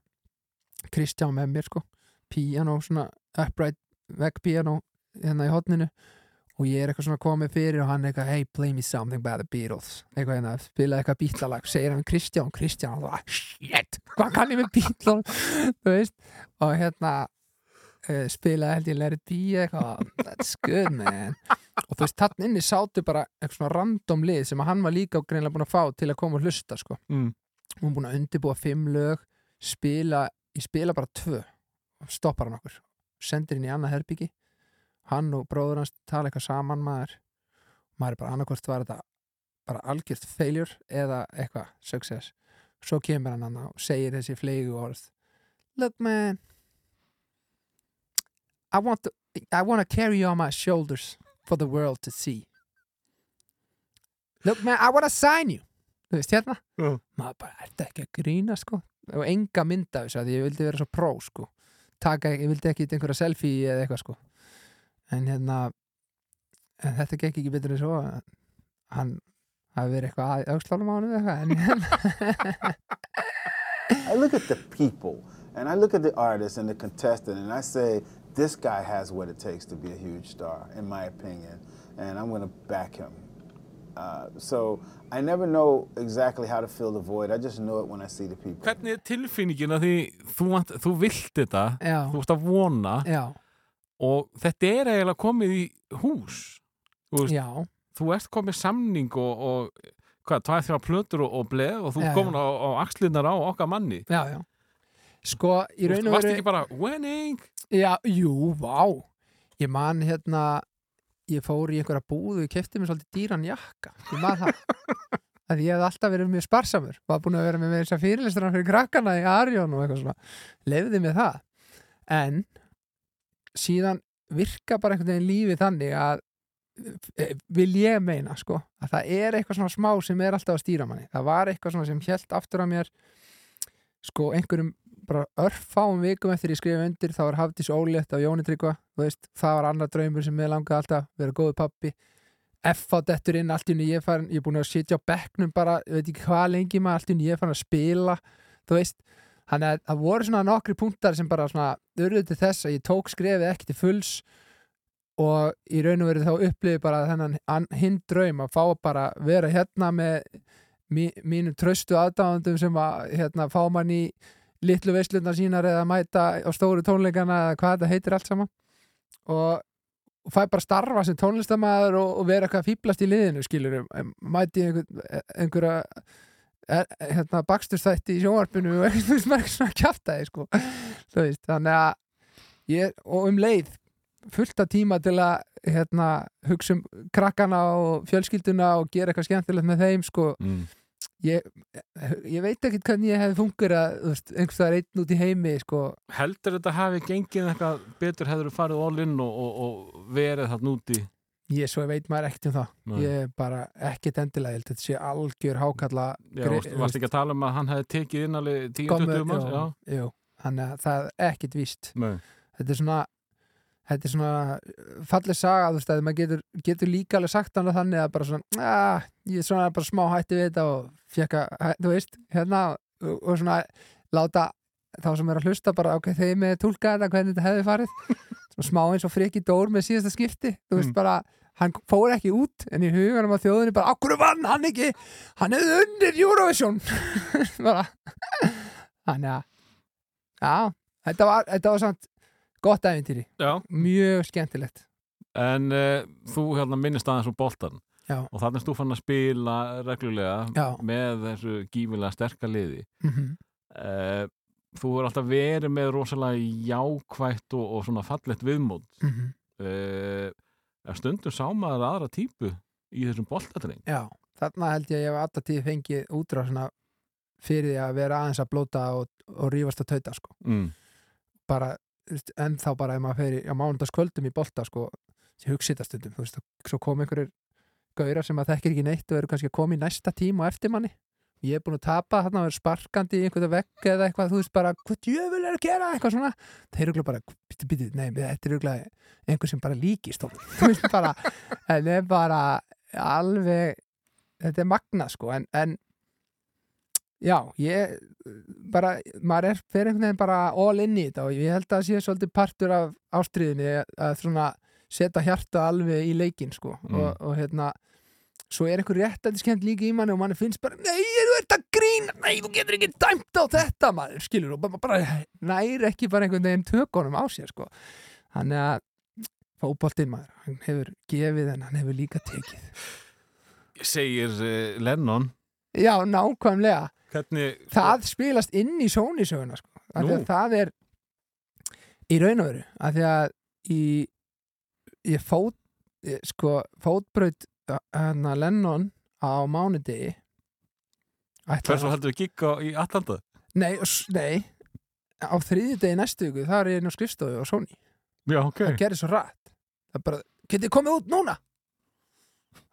Kristján með mér, sko. Piano, svona upright vegg piano hérna í hotninu og ég er eitthvað svona komið fyrir og hann eitthvað, hey, play me something by the Beatles. Eitthvað hérna, spilaði eitthvað bítlalag segir hann Kristján, Kristján og það, shit, hvað kann ég með Beatles? [LAUGHS] Þú veist, og hérna uh, spilaði held ég it be eitthvað, that's good man. Og þú veist, þannig inni sátu bara eitthvað svona random lið sem hann var líka greinlega búin að fá til að koma og hlusta sko. Mm. hún búin að undirbúa fimm lög spila, ég spila bara tvö. Og stoppar hann okkur. Sendir inn í annað herbyggi hann og bróður hans tala eitthvað saman maður. Maður er bara annarkvort var þetta bara algjört failure eða eitthvað success. Svo kemur hann hann og segir þessi flegu orð. Look man. I want to I want to carry you on my shoulders for the world to see. Look man I want to sign you. Þú veist hérna. Já. maður bara, er þetta ekki að grína sko? Og enga mynda þessu að ég vildi vera svo pró sko. Taka, ég vildi ekki einhverja selfie eða eitthvað sko en hérna en þetta gekk ekki betur en svo að hann hafi verið eitthvað að aukslánum á hann eða eitthvað en hérna [LAUGHS] I look at the people and I look at the artist and the contestant and I say, this guy has what it takes to be a huge star, in my opinion, and I'm going to back him. Uh, so I never know exactly how to fill the void. I just know it when I see the people. Hvernig er tilfinningin að því þú, vant, þú vilt þetta, já, þú ert að vona já, og þetta er eiginlega komið í hús. Þú, veist, já. þú ert komið samning og, og hvað, tvæð þrjá plötur og, og bleð og þú komin á, á axlinnar á okkar manni. Já, já. Sko, í raun og varst veru ekki bara winning? Já, jú, vá. Ég man hérna ég fór í einhverja búð og kefti mér svolítið dýran jakka. Ég man það. [LAUGHS] Að ég hef alltaf verið mjög sparsamur. Var búin að vera með þess að fyrirlistra fyrir krakkana í Arjón og eitthvað svona. Lefði mig það. En síðan virka bara einhvern veginn lífið þannig að eh, vil ég meina sko að það er eitthvað svona smá sem er alltaf að stýra manni. Það var eitthvað svona sem held aftur að mér sko einhverjum bara örfáum vikum eftir ég skrifa undir þá var Hafdís Ólétt á Jóni Tryggva þú veist, það var annar draumur sem ég langaði alltaf vera góðu pappi F á dettur inn, allt í unni ég farin ég er búin að sitja á bekknum bara, veit ekki hvað lengi maður, allt í unni ég farin að spila þú veist, þannig að það voru svona nokkri punktar sem bara svona urðu til þess að ég tók skrefið ekki til fulls og í raun og veru þá upplifið bara þennan an- hinn draum að fá bara vera hérna með mí, mínum tröstu aðdáðandum sem að hérna, fá mann í litlu veislunar sínar eða mæta á stóru tónleikana eða hvað þetta heitir allt saman. Og, og fæ bara starfa sem tónlistamæður og, og vera eitthvað að fýblast í liðinu skilur mæti einhver, einhverja e, hérna, baksturstætti í sjónvarpinu og er ekki svona kjaftaði sko. Þannig að ég, og um leið fullt af tíma til að hérna, hugsa um krakkana og fjölskylduna og gera eitthvað skemmtilegt með þeim sko. mm. ég, ég veit ekkert hvernig ég hefði þú veist, einhvers það er einn út í heimi sko. heldur þetta hafi gengið eitthvað betur hefur þú farið all in og, og, og verið þarna úti ég svo veit maður ekkert um það Nei. ég bara ekkert endilega að þetta sé algjör hákalla Já, varst, ekki að tala um að hann hefði tekið inn alveg 10-20 manns? Þannig að það er ekkert víst Nei. þetta er svona þetta er svona fallið saga þú veist að maður getur, getur líka alveg sagt hann þannig að bara svona ah, ég er svona bara smá hætti við þetta og fekk að, hæ- þú veist, hérna og, og svona láta þá sem er að hlusta bara ok, þeir með tólka þetta hvernig þetta hefði farið. [LAUGHS] Smá eins og friki dór með síðasta skipti. Þú veist Mm. bara, hann fór ekki út en í huganum á þjóðinni bara, okkur vann hann ekki? Hann hefði undir Eurovision. [LAUGHS] Bara. Þannig að já, þetta var, þetta var samt gott æfintýri, mjög skemmtilegt. En uh, þú hérna minnist aðeins úr boltan Já. og þannig að þú fann að spila reglulega Já. með þessu gífilega sterka liði. mm Uh, þú er alltaf verið með rosalega jákvætt og, og svona fallett viðmót. -hmm. Uh, en stundum sá maður aðra típu í þessum boltatring. Já, þarna held ég að ég hef alltaf tíð fengið útrásuna fyrir því að vera aðeins að blóta og, og rífast að tauta sko. Mm. bara, en þá bara ef maður í, á mánudagskvöldum í bolta sko, hugsið það stundum, þú veist, svo kom einhverjir gaurar sem að þekkir ekki neitt og eru kannski að koma í næsta tím og eftir manni ég er búin að tapa þarna að vera sparkandi í einhverja vegg eða eitthvað, þú veist bara, hvað djöful er að gera? Eitthvað svona, þeir eru örugglega bara býttu, býttu, nei, þetta er örugglega einhver sem bara líkist [LAUGHS] þú veist bara en er bara alveg þetta er magnað sko en, en já, ég bara, maður er fyrir einhvern veginn bara all in í þetta og ég held að það sé svolítið partur af ástriðinni að svona setja hjarta alveg í leikinn sko Mm. og, og hérna svo er einhver réttandi skemmt líka í manni og manni finnst bara, nei, þú ert að grína nei, þú getur ekki dæmt á þetta maður. Skilur og bara, bara næri ekki bara einhvern veginn tökunum á sér sko. Þannig að fótboltinn maður, hann hefur gefið en hann hefur líka tekið. Segir uh, Lennon. Já, nákvæmlega. Hvernig það spilast inn í sónisöguna sko. af því að það er í raun og veru af því að í ég fót ég, sko, fótbraut hérna Lennon á mánudegi. Hversu heldur við gigga í Atlanta? Nei, nei. Á þriðjudegi næstu viku það er ég inn á skrifstofu og Sony. Já, ok. Það gerir svo rætt það bara, getið komið út núna?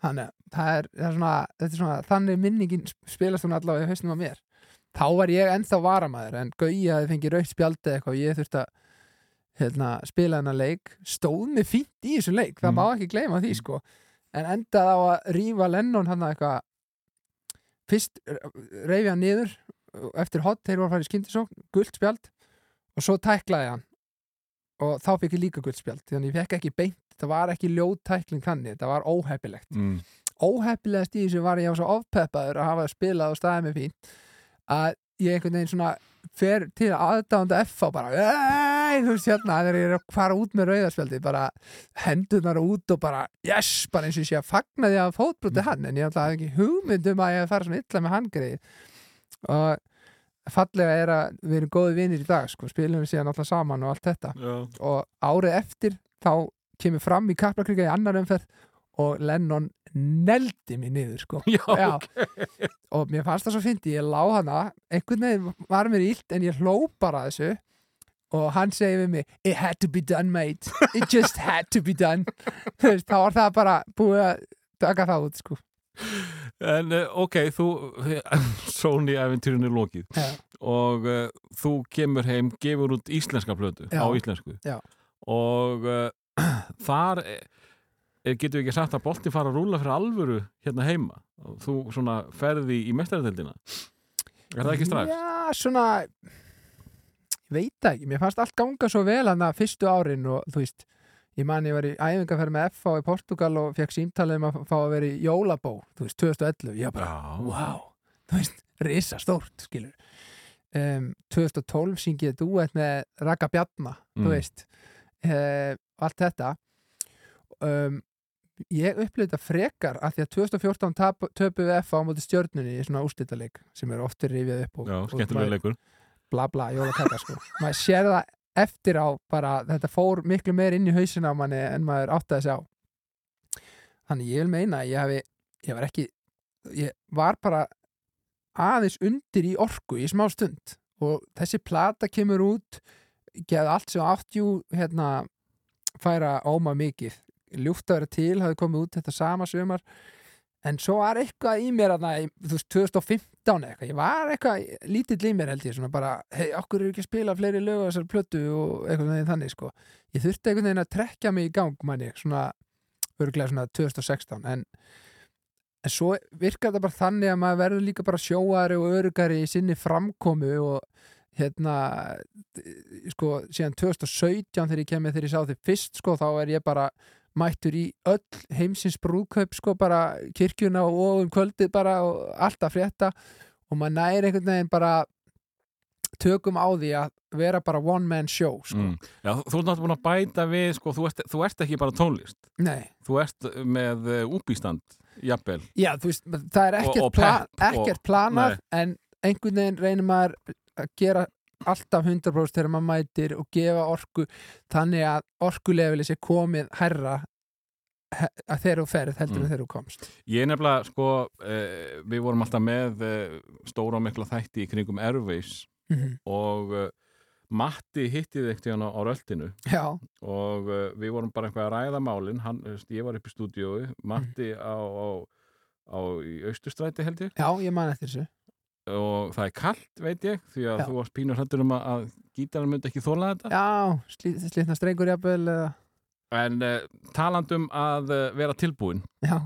Þannig að það er, það er svona, þetta er svona þannig minningin spilast hún allavega í hausnum á mér. Þá var ég ennþá varamæður en Gauji hafði fengið raukt spjaldi eitthvað og ég þurfti að hérna, spila hennar leik. Stóð mig fínt í þessu leik það Mm. má ekki gleyma því sko en endaði á að rífa Lennon hann eitthvað. Fyrst reyfi hann niður eftir hot, þeir voru að fara í skyndisókn gult spjald og svo tæklaði hann. Og þá fikk ég líka gult spjald þannig ég fekk ekki beint, það var ekki ljóð tækling þannig, það var óheppilegt. Mm. óheppilegast í þessu var ég á svo ofpeppaður að hafa spilað og staðið mig fín að ég einhvern veginn svona fer til aðdánda F og bara þú veist hérna, þegar ég er að fara út með rauðarspjaldi bara hendurnar út og bara yes, bara eins og ég sé að fagna því að fótbrúti hann en ég ætla ekki hugmynd um að ég fara svona illa með hann greið og fallega er að við erum góði vinir í dag sko, spilum við síðan alltaf saman og allt þetta. Já. og árið eftir þá kemur fram í Kaplakrika í annar umferð og Lennon neldi mig niður sko. [LAUGHS] Já, Já. og mér fannst það svo fyndi, ég lá hana einhvern veginn var mér illt en ég hló bara þessu og hann segi við mig, it had to be done mate it just had to be done [LAUGHS] veist, þá var það bara búið að taka það út sko En uh, ok, þú [LAUGHS] Sony-eventýrun er lokið Já. og uh, þú kemur heim, gefur út íslenska plötu Já. á íslensku Já. og uh, [CLEARS THROAT] þar er, getur við ekki sagt að bolti fara að rúla fyrir alvöru hérna heima og þú svona ferði í mestarætildina Er það ekki strax? Já, svona veit ekki, mér fannst allt ganga svo vel hann að fyrstu árin og þú veist ég man ég var í æfingarferð með FH í Portugal og fekk símtalið um að fá að vera í jólabó, þú veist, 2011 ég bara, wow, þú veist, risa stórt, skilur um, 2012 syngið ég duett með Raka Bjarna, Mm. þú veist uh, allt þetta. Um, ég upplýði þetta frekar af því að 2014 tap, töpu við F á móti stjörnunni í svona úrslitaleik sem er oftir rifjað upp og, já skemmtilega leikur bla bla, jólakaka sko. Maður sér það eftir á bara þetta fór miklu meir inn í hausina á manni en maður átti að sjá þannig ég vil meina ég hafi ég var ekki, ég var bara aðeins undir í orku í smá stund og þessi plata kemur út geði allt sem áttjú hérna færa óma mikið. Ljúft að vera til, hafi komið út þetta sama sömar en svo var eitthvað í mér að þú veist 2015 eitthvað, ég var eitthvað lítill í mér held ég, svona bara hei, okkur er ekki að spila fleiri lög á þessar plötu og eitthvað þannig sko, ég þurfti einhvern veginn að trekja mig í gang manni, svona örglega svona 2016 en, en svo virkar þetta bara þannig að maður verður líka bara sjóari og örugari í sinni framkomu og hérna sko, síðan 2017 þegar ég kemur þegar ég sá þið fyrst sko, þá er ég bara mættur í öll heimsins brúðkaup sko bara kirkjuna og um kvöldið bara og alltaf frétta. Og maður næri einhvern veginn bara tökum á því að vera bara one man show sko. mm. Já, þú ert náttúrulega búin að bæta við sko, þú, ert, þú ert ekki bara tónlist. Nei, þú ert með uh, úbístand jafnvel. Já veist það er ekkert, Og- og pla pepp og- ekkert planað en einhvern veginn reynir maður að gera alltaf 100% þegar maður mætir og gefa orku þannig að orkulefili sé komið herra he- að þegar þú ferð heldur Mm. en þegar þú komst. Ég nefnilega, sko, uh, við vorum alltaf með uh, stóra og mikla þætti í kringum Airways mm -hmm. og uh, Matti hittið eitt í hann á, röltinu Já, og uh, við vorum bara eitthvað að ræða málin. Hann, þú veist, ég var upp í stúdíói Matti á, á, á í Austurstræti held ég. Já, ég man eftir þessu og það er kallt, veit ég því að Já. þú varst pínur hrættur um að, að gítarinn myndi ekki þóla þetta. Já, slít, slítna strengur jafnvel eða, en uh, talandum að uh, vera tilbúin já,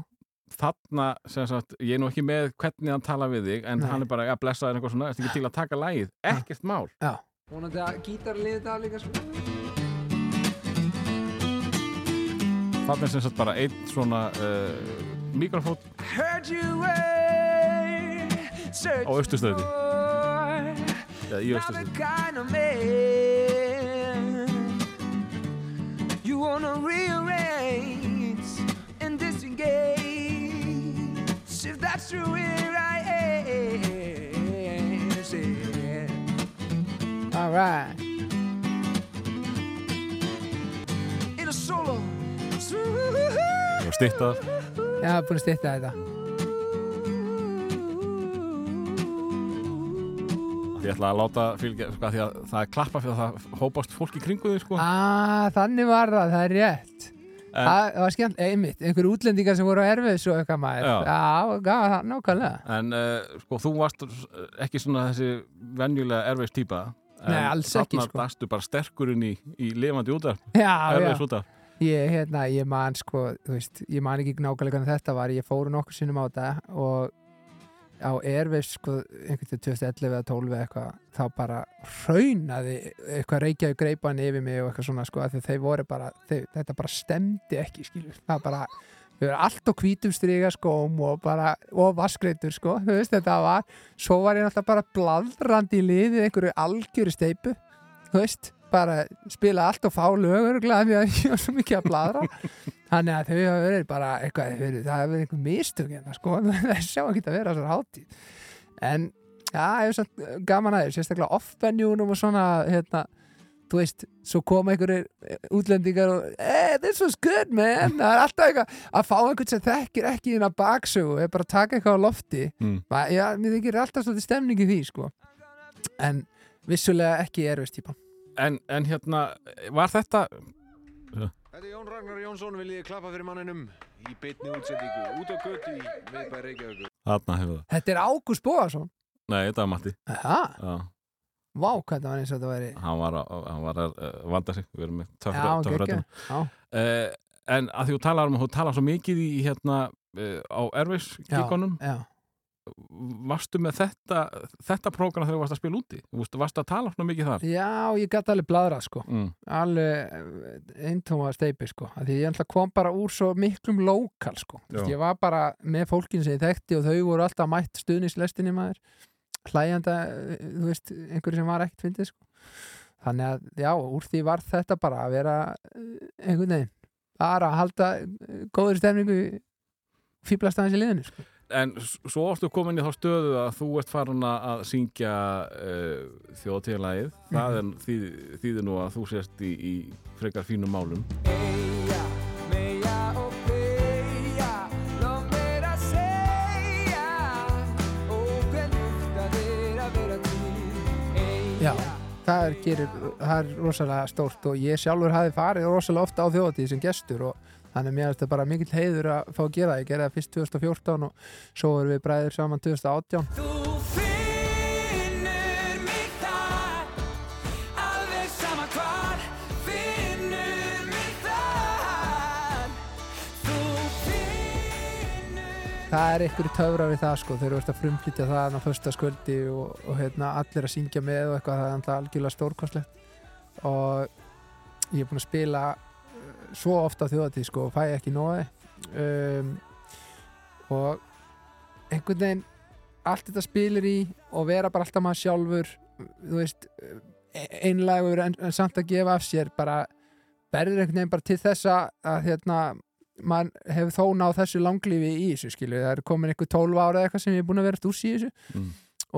þarna, sem sagt, ég er nú ekki með hvernig hann tala við þig, en Nei. hann er bara að blessa þér eitthvað svona, ertu ekki til að taka lagið? Ekkert mál. Já. Vonandi að gítar liði það líka sko. þarna er sem sagt bara einn svona uh, mikrofón Heard you were Á Austurstræti. for eða í not the austurstu kind of man you wanna rearrange and disengage. If that's true, where I am, say, All right in a solo. og stýtta Já, búin að stýtta þetta ég ætla að láta fylgja sko, því að það er klappa fyrir að það hópast fólk í kringu þig sko. Ah, þannig var það, það er rétt. En- Það það var skemmt, einmitt, einhver útlendingar sem voru á erfið svo eitthvað maður. Já. Já, það nákvæmlega. En uh, sko, þú varst ekki svona þessi venjulega erfiðs típa en Nei, alls ekki, þarna sko. dastu bara sterkurinn í, í lifandi útar erfiðs útar ég, hérna, ég man sko, veist, ég man ekki nákvæmlega hvernig þetta var, ég fóru nokkur sinnum á þetta og á Airwaves sko, einhvern veginn 2011 eða 12 eða eitthvað, þá bara raunaði eitthvað reykjaðu greipan yfir mig og eitthvað svona, sko, af því þeir voru bara þeir, þetta bara stemdi ekki, skilur. Það bara, við erum allt á hvítum stríga skóm og bara, og vaskreitur sko, þú veist, þetta var svo var ég náttúrulega bara bladrandi í liðið einhverju algjöru steipu þú veist, bara spila allt og fá lögur því að ég var svo mikið að bladra þannig að þau hafa verið bara eitthvað, verið, það hafa verið einhver mistök hérna, sko, [LAUGHS] það sjá ekki að vera þessar hátíð. En já, ég er samt gaman að þér, sérstaklega off-venjúnum og svona, hérna þú veist, svo koma einhverjir útlendingar og, hey, this was good man. Það er alltaf eitthvað, að fá einhvern sem þekkir ekki þína baksögu, er bara taka eitthvað á lofti. Mm. Ma- já, mér þykir alltaf svolítið stemning í því, sko. En vissulega ekki erfist típa en, en hérna, var þetta Þetta er Jón Ragnar Jónsson, vil ég klappa fyrir manninum í beinni útsettingu út á götu í miðbæ Reykjavíkur. þarna hefur það Þetta er Ágúst Bóðarsson nei, þetta var Matti. Aha, Já, vá, hvað það var eins og þetta væri hann var að, hann var að uh, vanda sig. Við erum með Já, uh, en að því þú talar um þú talar svo mikið í hérna uh, á Erfis já, já. Varstu með þetta þetta prógram þegar þú varst að spila úti? Veist, varstu að tala svona mikið þar? Já, ég gæti alveg bladra, sko. Mm. alveg eintóma steipi, sko. Því ég kom bara úr svo miklum lokal, sko. Já. ég var bara með fólkin sem ég þekkti og þau voru alltaf mætt stuðnislestinni maður. Hlæjanda, eh, þú veist einhverju sem var ekkert fyndið, sko. Þannig að, já, úr því var þetta bara að vera eh, einhvern veginn bara að halda eh, góðri stemningu fýblast aðeins í liðinu, sko en svo ertu komin í þá stöðu að þú ert farin að syngja uh, þjóðtíðalagið það Mhm. er þýð, þýðir nú að þú sést í, í frekar fínum málum Eia, meia og beia, lóð mér að segja og hver lukta þér að vera til. Já, það er, gerir, það er rosalega stórt og ég sjálfur hafi farið rosalega ofta á þjóðatíð sem gestur og þannig að mér er þetta bara mikill heiður að fá að gera það. Ég gerði það fyrst 2014 og svo erum við bræðir saman 2018. Þú finnur mig þar, alveg sama hvar, finnur mig þar. Þú finnur Það er einhverju töfrar við það sko, þegar þú ert að frumflytja það á första sköldi og, og hérna, allir að syngja með og eitthvað, það er alltaf algjörlega stórkostlegt og ég er búinn að spila svo ofta þjóðatíð sko og fæ ekki nóði um, og einhvern veginn allt þetta spilir í og vera bara alltaf maður sjálfur þú veist e- einlægur en, en samt að gefa af sér bara berður einhvern veginn bara til þess að, hérna maður hefur þó náð þessu langlífi í þessu skilu, það er komin einhver 12 ára eða eitthvað sem ég er búin að vera úr í þessu. Mm.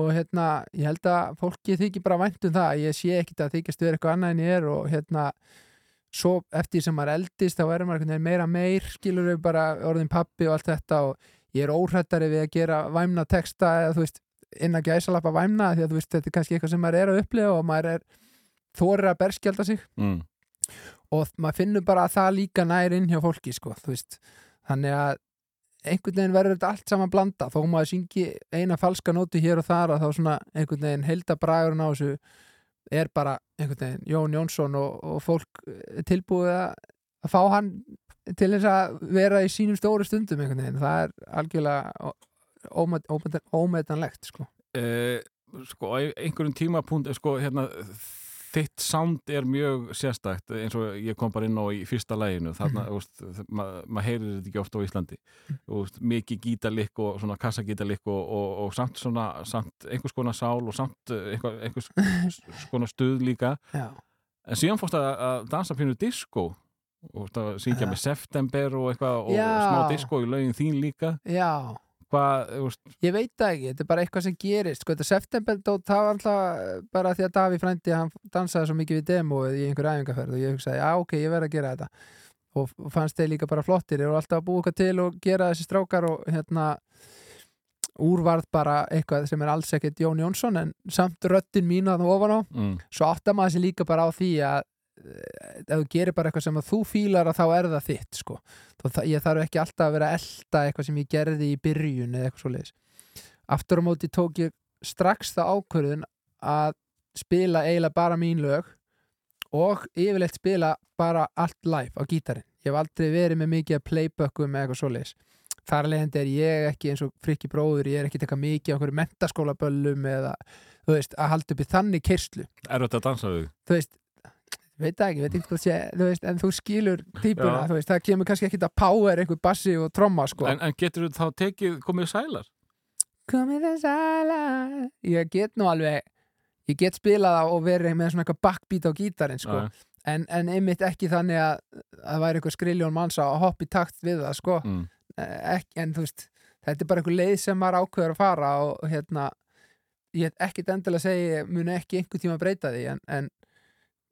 og hérna, ég held að fólki þykir bara vænt um það, ég sé ekkit að þykjast vera eitthvað annað en ég er og hérna svo eftir sem maður eldist þá er maður meira meir, skilur við bara orðin pappi og allt þetta og ég er óhrættari við að gera væmna texta eða þú veist, inn að gæsalappa væmna því að þú veist, þetta er kannski eitthvað sem maður er að upplifa og maður er þorir að berskjalda sig. Mm. og maður finnur bara að það líka nær inn hjá fólki sko, þú veist. Þannig að einhvern veginn verður þetta allt saman blanda. Þó maður syngi eina falska nótu hér og þar að þá svona einhvern veginn þessu er bara einhvern veginn Jón Jónsson og, og fólk er tilbúið að, fá hann til þess að vera í sínum stóru stundum einhvern veginn, það er algjörlega ómetanlegt sko. Eh, sko, einhverjum tímapunkt eh, sko, hérna, þitt sound er mjög sérstækt eins og ég kom bara inn á í fyrsta læginu þarna, mm -hmm. maður ma heyrir þetta ekki oft á Íslandi. Úst, mikið gítalikk og svona kassagítalikk og, og, og samt svona samt einhvers konar sál og samt eh, einhver, einhvers [LAUGHS] konar stuð líka. Já, en síðan fórst að, að dansa pínu disco og það syngja með September og eitthvað og smá disco í lögin þín líka. Já hvað, Ég veit það ekki, þetta er bara eitthvað sem gerist. Sko, þetta septemberdót, það var alltaf bara því að Daví frændi, hann dansaði svo mikið við demóið í einhver æfingarferð og ég hugsaði, já ok, ég verð að gera þetta. Og fannst þeir líka bara flottir og alltaf að búa eitthvað til og gera þessi strákar og hérna úrvarð bara eitthvað sem er alls ekkert Jón Jónsson en samt röddin mín að það ofan á. Mm, svo áttar maður sér líka bara á því að ef þú gerir bara eitthvað sem að þú fílar að þá er það þitt sko. Það, ég þarf ekki alltaf að vera að elta eitthvað sem ég gerði í byrjun eða eitthvað svo leiðis aftur á móti tók ég strax það ákvörðun að spila eiginlega bara mín lög og yfirleitt spila bara allt live á gítarinn ég hef aldrei verið með mikið að playbackum eða eitthvað svo leiðis þar alveg er ég ekki eins og frikki bróður ég er ekki eitthvað mikið á einhverju mentaskólaböllum eða þú veist að halda upp í þannig kyrslu er þetta að dansa við? þú veist veit það ekki, veit ekki hvað sé þú veist, en þú skilur típuna, þú veist, það kemur kannski ekki að power einhver bassi og tromma sko. En, en getur þú þá tekið, komið sælar? komið aðla ég get nú alveg ég get spilað það og verið með svona eitthvað backbeat á gítarinn sko, en, en einmitt ekki þannig að að það væri eitthvað skriljón manns að hoppa í takt við það sko, mm. ekki, en þú veist þetta er bara eitthvað leið sem maður ákveður að fara og, hérna ég er ekkit endilega að segja, ég muni ekki einhver tíma breyta því, en, en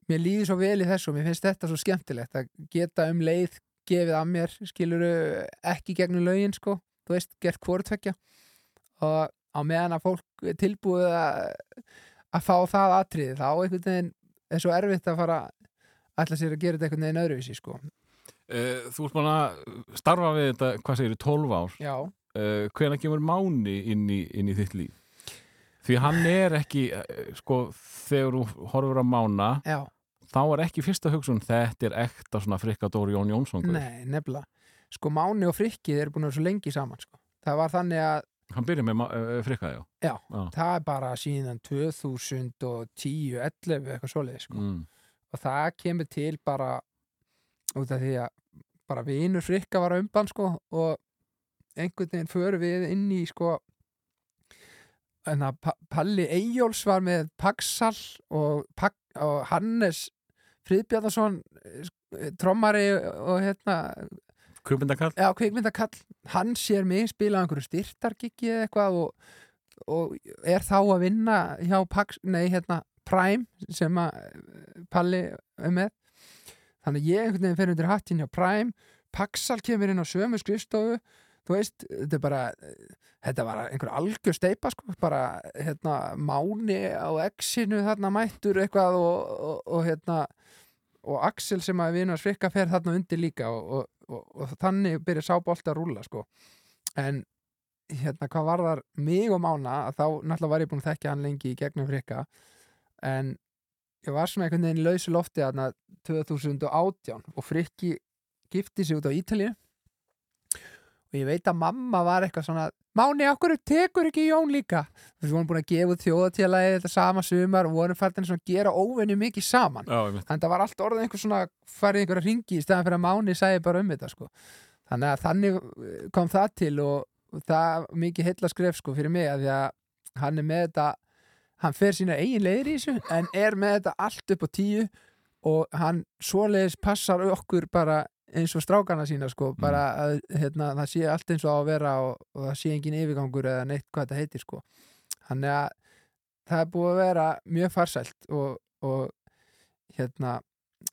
mér líður svo vel í þessu og mér finnst þetta svo skemmtilegt að geta um leið gefið að mér, skiluru ekki gegnum lögin, sko, þú veist gert hvortvekja og á meðan að fólk er tilbúið að, að fá það atriði þá einhvern veginn er svo erfitt að fara ætla sér að gera þetta einhvern veginn öðruvísi, sko. Uh, þú ert búin að starfa við þetta, hvað segir 12 ár. Já, Uh, hvenær kemur Máni inn í, inn í þitt líf? Því hann er ekki, uh, sko, þegar þú horfur á Mána, já, þá er ekki fyrsta hugsun, þetta er ekta svona frikadóri Jón Jónsson. guð." nei, nefnilega sko Máni og Frikki eru búin að vera svo lengi saman sko. það var þannig að Hann byrjar með uh, frikka, já. Já, Já. það er bara síðan 2010, 11 eitthvað svoleiði sko. Mm. og það kemur til bara út af því að bara vinur frikka var umbann sko, og einhvern veginn förum við inn í sko Palli Eyjóls var með Paxal og, og Hannes Friðbjarnason eh, trommari og hérna Kupindakall? Já, kveikmyndakall, hann sér mig spila á einhverju styrtargiggi eða eitthvað og, og er þá að vinna hjá Pax, nei, hérna, Prime sem að eh, Palli er með þannig ég einhvern veginn fer undir hattin hjá Prime Paxal kemur inn á sömu skrifstofu þú veist, þetta er bara þetta var einhver algjör steipa sko, bara hérna Máni á X-inu þarna mættur eitthvað og, og, og hérna og Axel sem að vinur frikka fer þarna undir líka og, og, þannig byrja sábolt að rúlla sko. en hérna hvað var þar mig og Mána að þá náttúrulega var ég búin að þekkja hann lengi í gegnum frikka en ég var svona einhvern veginn í lausu lofti þarna 2018 og frikki gifti sig út á Ítalíu og ég veit að mamma var eitthvað svona Máni, okkur tekur ekki Jón líka þú vorum búin að gefa út þjóðatíðalagi þetta sama sumar og vorum fært að gera óvenju mikið saman. Þannig að það var allt orðið einhver svona farið einhverja ringi í stæðan fyrir að Máni sæði bara um þetta sko. Þannig að þannig eh, kom það til og, það mikið heilla skref sko fyrir mig að því að hann er með þetta hann fer sína eigin leiðir í þessu en er með þetta allt upp á tíu og hann svoleiðis passar okkur bara eins og strákana sína sko bara að hérna, það sé allt eins og á að vera og, og það sé engin yfirgangur eða neitt hvað þetta heitir sko. Þannig að það er búið að vera mjög farsælt og, og hérna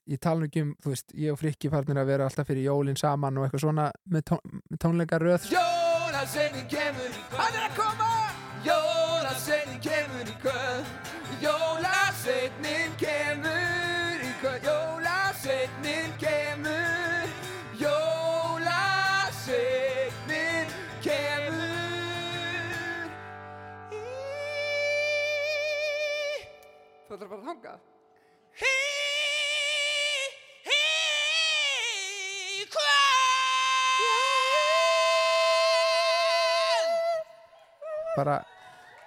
ég tala nú ekki um, þú veist, ég og Frikki farnir að vera alltaf fyrir jólin saman og eitthvað svona með, tón, með tónleikaröð Jólasveitin kemur í kvöld. Hann er að koma! Jólasveitin kemur í kvöld. Jólasveitin þanga Hei, hei, hvað? Bara,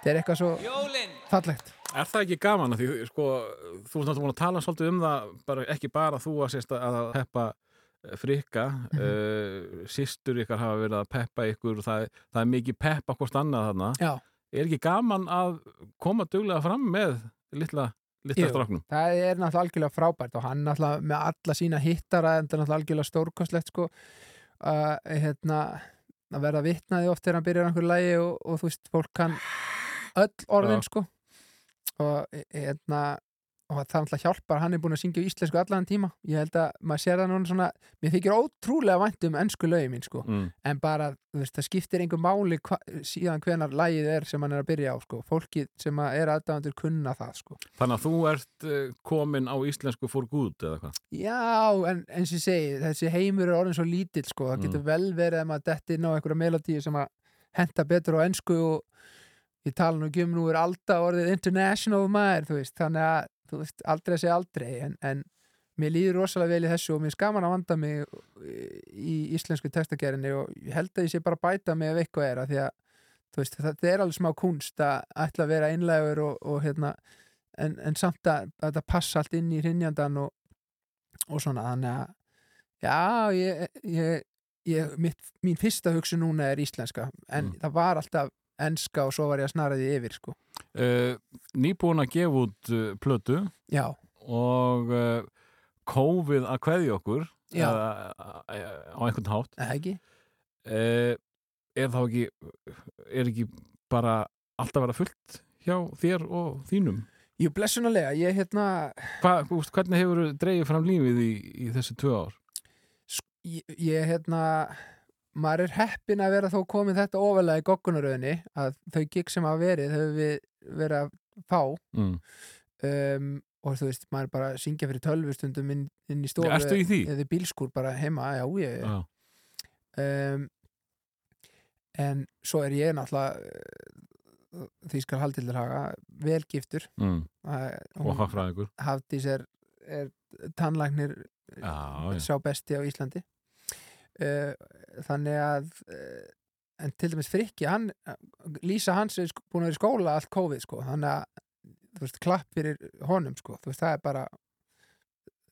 þetta er eitthvað svo Jólinn Fallegt Er það ekki gaman að því, sko, þú ert náttúrulega búin að tala svolítið um það, bara, ekki bara þú að sérst að heppa eh, frikka, eh, mm -hmm. uh, sístur ykkar hafa verið að peppa ykkur og það, það er mikið peppa hvort annað þarna. Já. Er ekki gaman að koma duglega fram með litla litla stráknum? það er náttúrulega algjörlega frábært og hann náttúrulega með alla sína hittara en það er náttúrulega algjörlega stórkostlegt sko. Að hérna að verða vitnaði oft þegar hann byrjar á einhverju lægi og, og þú veist, fólk kann öll orðin sko. Og e- hérna og það náttúrulega hjálpar, hann er búin að syngja íslensku allan tíma, ég held að maður sér það núna svona, mér þykir ótrúlega vænt um ennsku lögi mín sko, Mm. en bara veist, það skiptir einhver máli hva, síðan hvenar lægið er sem hann er að byrja á sko, fólkið sem er aðdáðandur kunna það sko Þannig að þú ert uh, komin á íslensku for good eða hvað? Já, en eins og ég segi, þessi heimur er orðin svo lítill sko, það Mm. getur vel verið að maður detti inn á einhverja melodíu sem að henta betur á ennsku og ég tala nú ekki um nú er alltaf orðið international maður, þú veist, þannig að þú veist, aldrei að segja aldrei, en, en mér líður rosalega vel í þessu og mér skaman að vanda mig í íslensku textagerðinni og ég held að ég sé bara bæta mig ef eitthvað er að því að þú veist, það er alveg smá kunst að ætla að vera einlegur og, og hérna en, en samt að, að þetta passa allt inn í hrinjandan og, og svona, þannig að já, ég, ég, ég mitt, mín fyrsta hugsun núna er íslenska en Mm. það var alltaf enska og svo var ég að snara því yfir sko. Uh, nýbúin að gefa út uh, plötu já, og uh, COVID að kveðja okkur uh, á einhvern hátt. Eða ekki? Uh, er þá ekki er ekki bara alltaf vera fullt hjá þér og þínum? Jú, blessunulega, ég hérna Hva, þú hvernig hefur dreigið fram lífið í, í þessi tvö ár? ég hérna maður er heppin að vera þó komið þetta ofalega í goggunaröðinni að þau gig sem hafa verið höfum við verið að fá Mm. um, og þú veist, maður er bara að syngja fyrir tölvustundum inn, inn í stofu eða í bílskúr bara heima, já, ég Já. um, en svo er ég náttúrulega uh, því skal haldið til haga velgiftur Mm. og hagfræðingur Hafdís er, er tannlæknir Já, já. sá besti á Íslandi uh, þannig að uh, en til dæmis Frikki hann, Lísa hans er búin að vera í skóla allt COVID sko, þannig að þú veist, klapp fyrir honum sko, þú veist, það er bara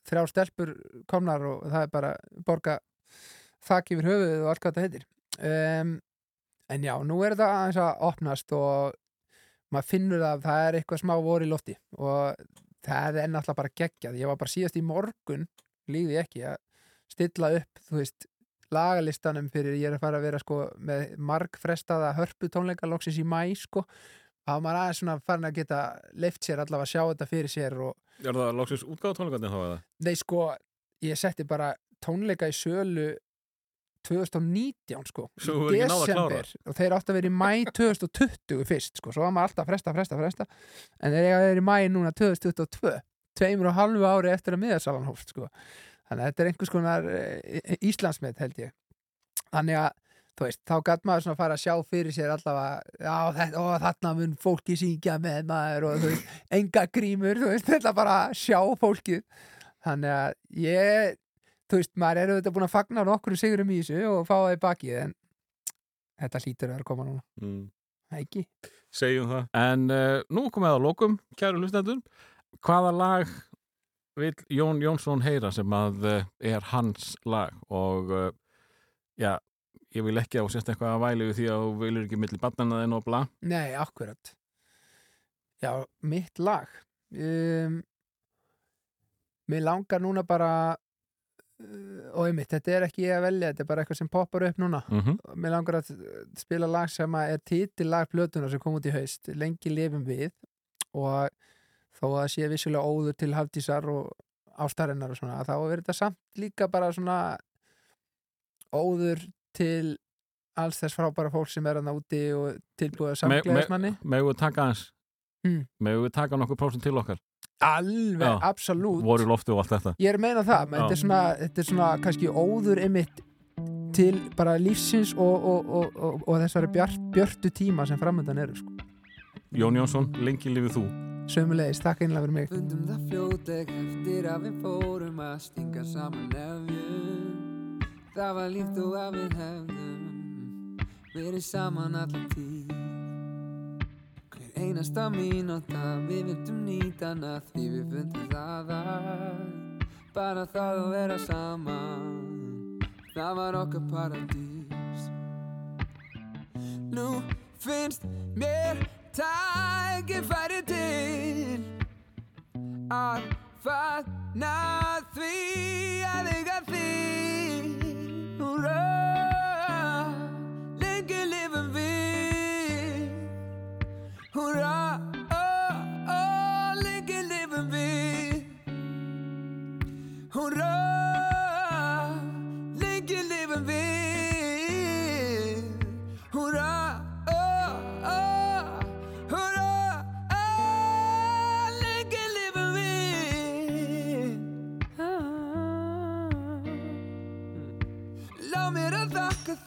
þrjá stelpur komnar og það er bara borga þakk yfir höfuðið og allt hvað þetta heitir. Um, en já, nú er þetta aðeins að opnast og maður finnur að það er eitthvað smá voru í lofti og það er náttúrulega bara geggjað. Ég var bara síðast í morgun líði ekki að stilla upp þú veist, lagalistanum fyrir ég er að fara að vera sko með margfrestaða hörpu tónleika loksins í mæ sko. Var maður aðeins svona farin að geta leift sér allavega að sjá þetta fyrir sér og Er það loksins útgáð tónleikarnir þá eða? nei sko, ég setti bara tónleika í sölu 2019 sko að desember. Og þeir áttu að vera í mæ 2020 [LAUGHS] fyrst sko, svo var maður alltaf að fresta, fresta, fresta. En þeir að vera í mæ núna 2022 tveimur og halvu ári eftir að miðarsalan hófst sko þannig að þetta er einhvers konar e, Íslandsmet held ég þannig að þú veist, þá gæt maður svona að fara að sjá fyrir sér allavega, já þetta, ó, þarna mun fólki syngja með maður og þú veist, enga grímur, þú veist, þetta bara að sjá fólkið þannig að ég, þú veist, maður er auðvitað búin að fagna nokkru sigurum í þessu og fá það í bakið en þetta hlýtur að vera að koma núna, Mm. ekki? Segjum það. En uh, nú komum við að lokum, kæru hlustendur. Hvaða lag vil Jón Jónsson heyra sem að uh, er hans lag og uh, já, ég vil ekki á sérst eitthvað að væli því að þú vilur ekki milli barnana þinn og bla. Nei, akkurat Já, mitt lag um, Mér langar núna bara uh, og einmitt, þetta er ekki ég að velja þetta er bara eitthvað sem poppar upp núna Mm -hmm. Mér langar að spila lag sem að er titillag plötunar sem kom út í haust Lengi lifum við og þó að það sé vissulega óður til hafdísar og ástarinnar og svona þá er þetta samt líka bara svona óður til alls þess frábæra fólk sem er að úti og tilbúið samgleðismanni Megum við taka hans? Mm. Megum við taka nokkuð prósent til okkar? alveg, absolutt ég er að meina það, menn þetta er, svona, þetta er svona kannski óður einmitt til bara lífsins og, og, og, og, og þessari björtu tíma sem framöndan eru sko. Jón Jónsson, lengi lifið þú. Sömulegis, takk einlega fyrir mig. Fundum það fljótleg eftir að við fórum að stinga saman nefjum. Það var líkt og að við hefðum verið saman allan tíð. Einasta mínúta Við vildum nýta hana því við fundum það að Bara það að vera saman. Það var okkar paradís. Nú finnst mér tækifæri til Að fagna því að eiga þig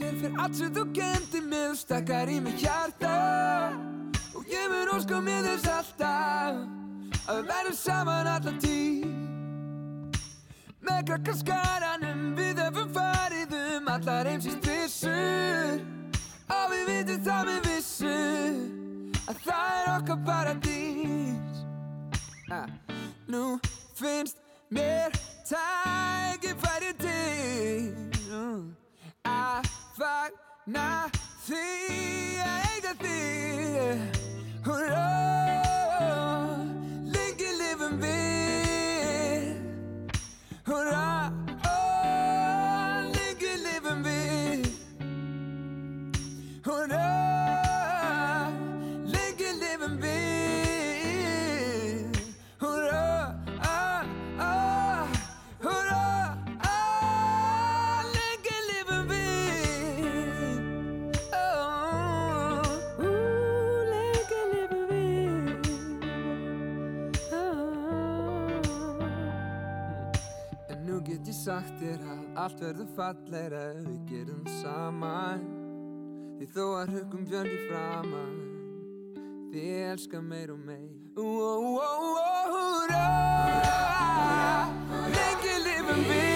þakka þér fyrir allt sem þú kendi mig og stakkar í mig hjarta. Og ég mun óska mér þess alltaf að við verðum saman allan tíð. Með krakkaskaranum við höfum farið um allar heimsins trissur Og við vitum það með vissu að það er okkar paradís. Ah. Nú finnst mér tækifæri til. Að fagna því að eiga þig Húrra, lengi lifum við Húrra, ó, allt verður fallegra ef við gerum saman. Því þó að hugum björgi framan Þið elska meir og meir. Ó, ó, ó, ó, húrra! Lengi lifum við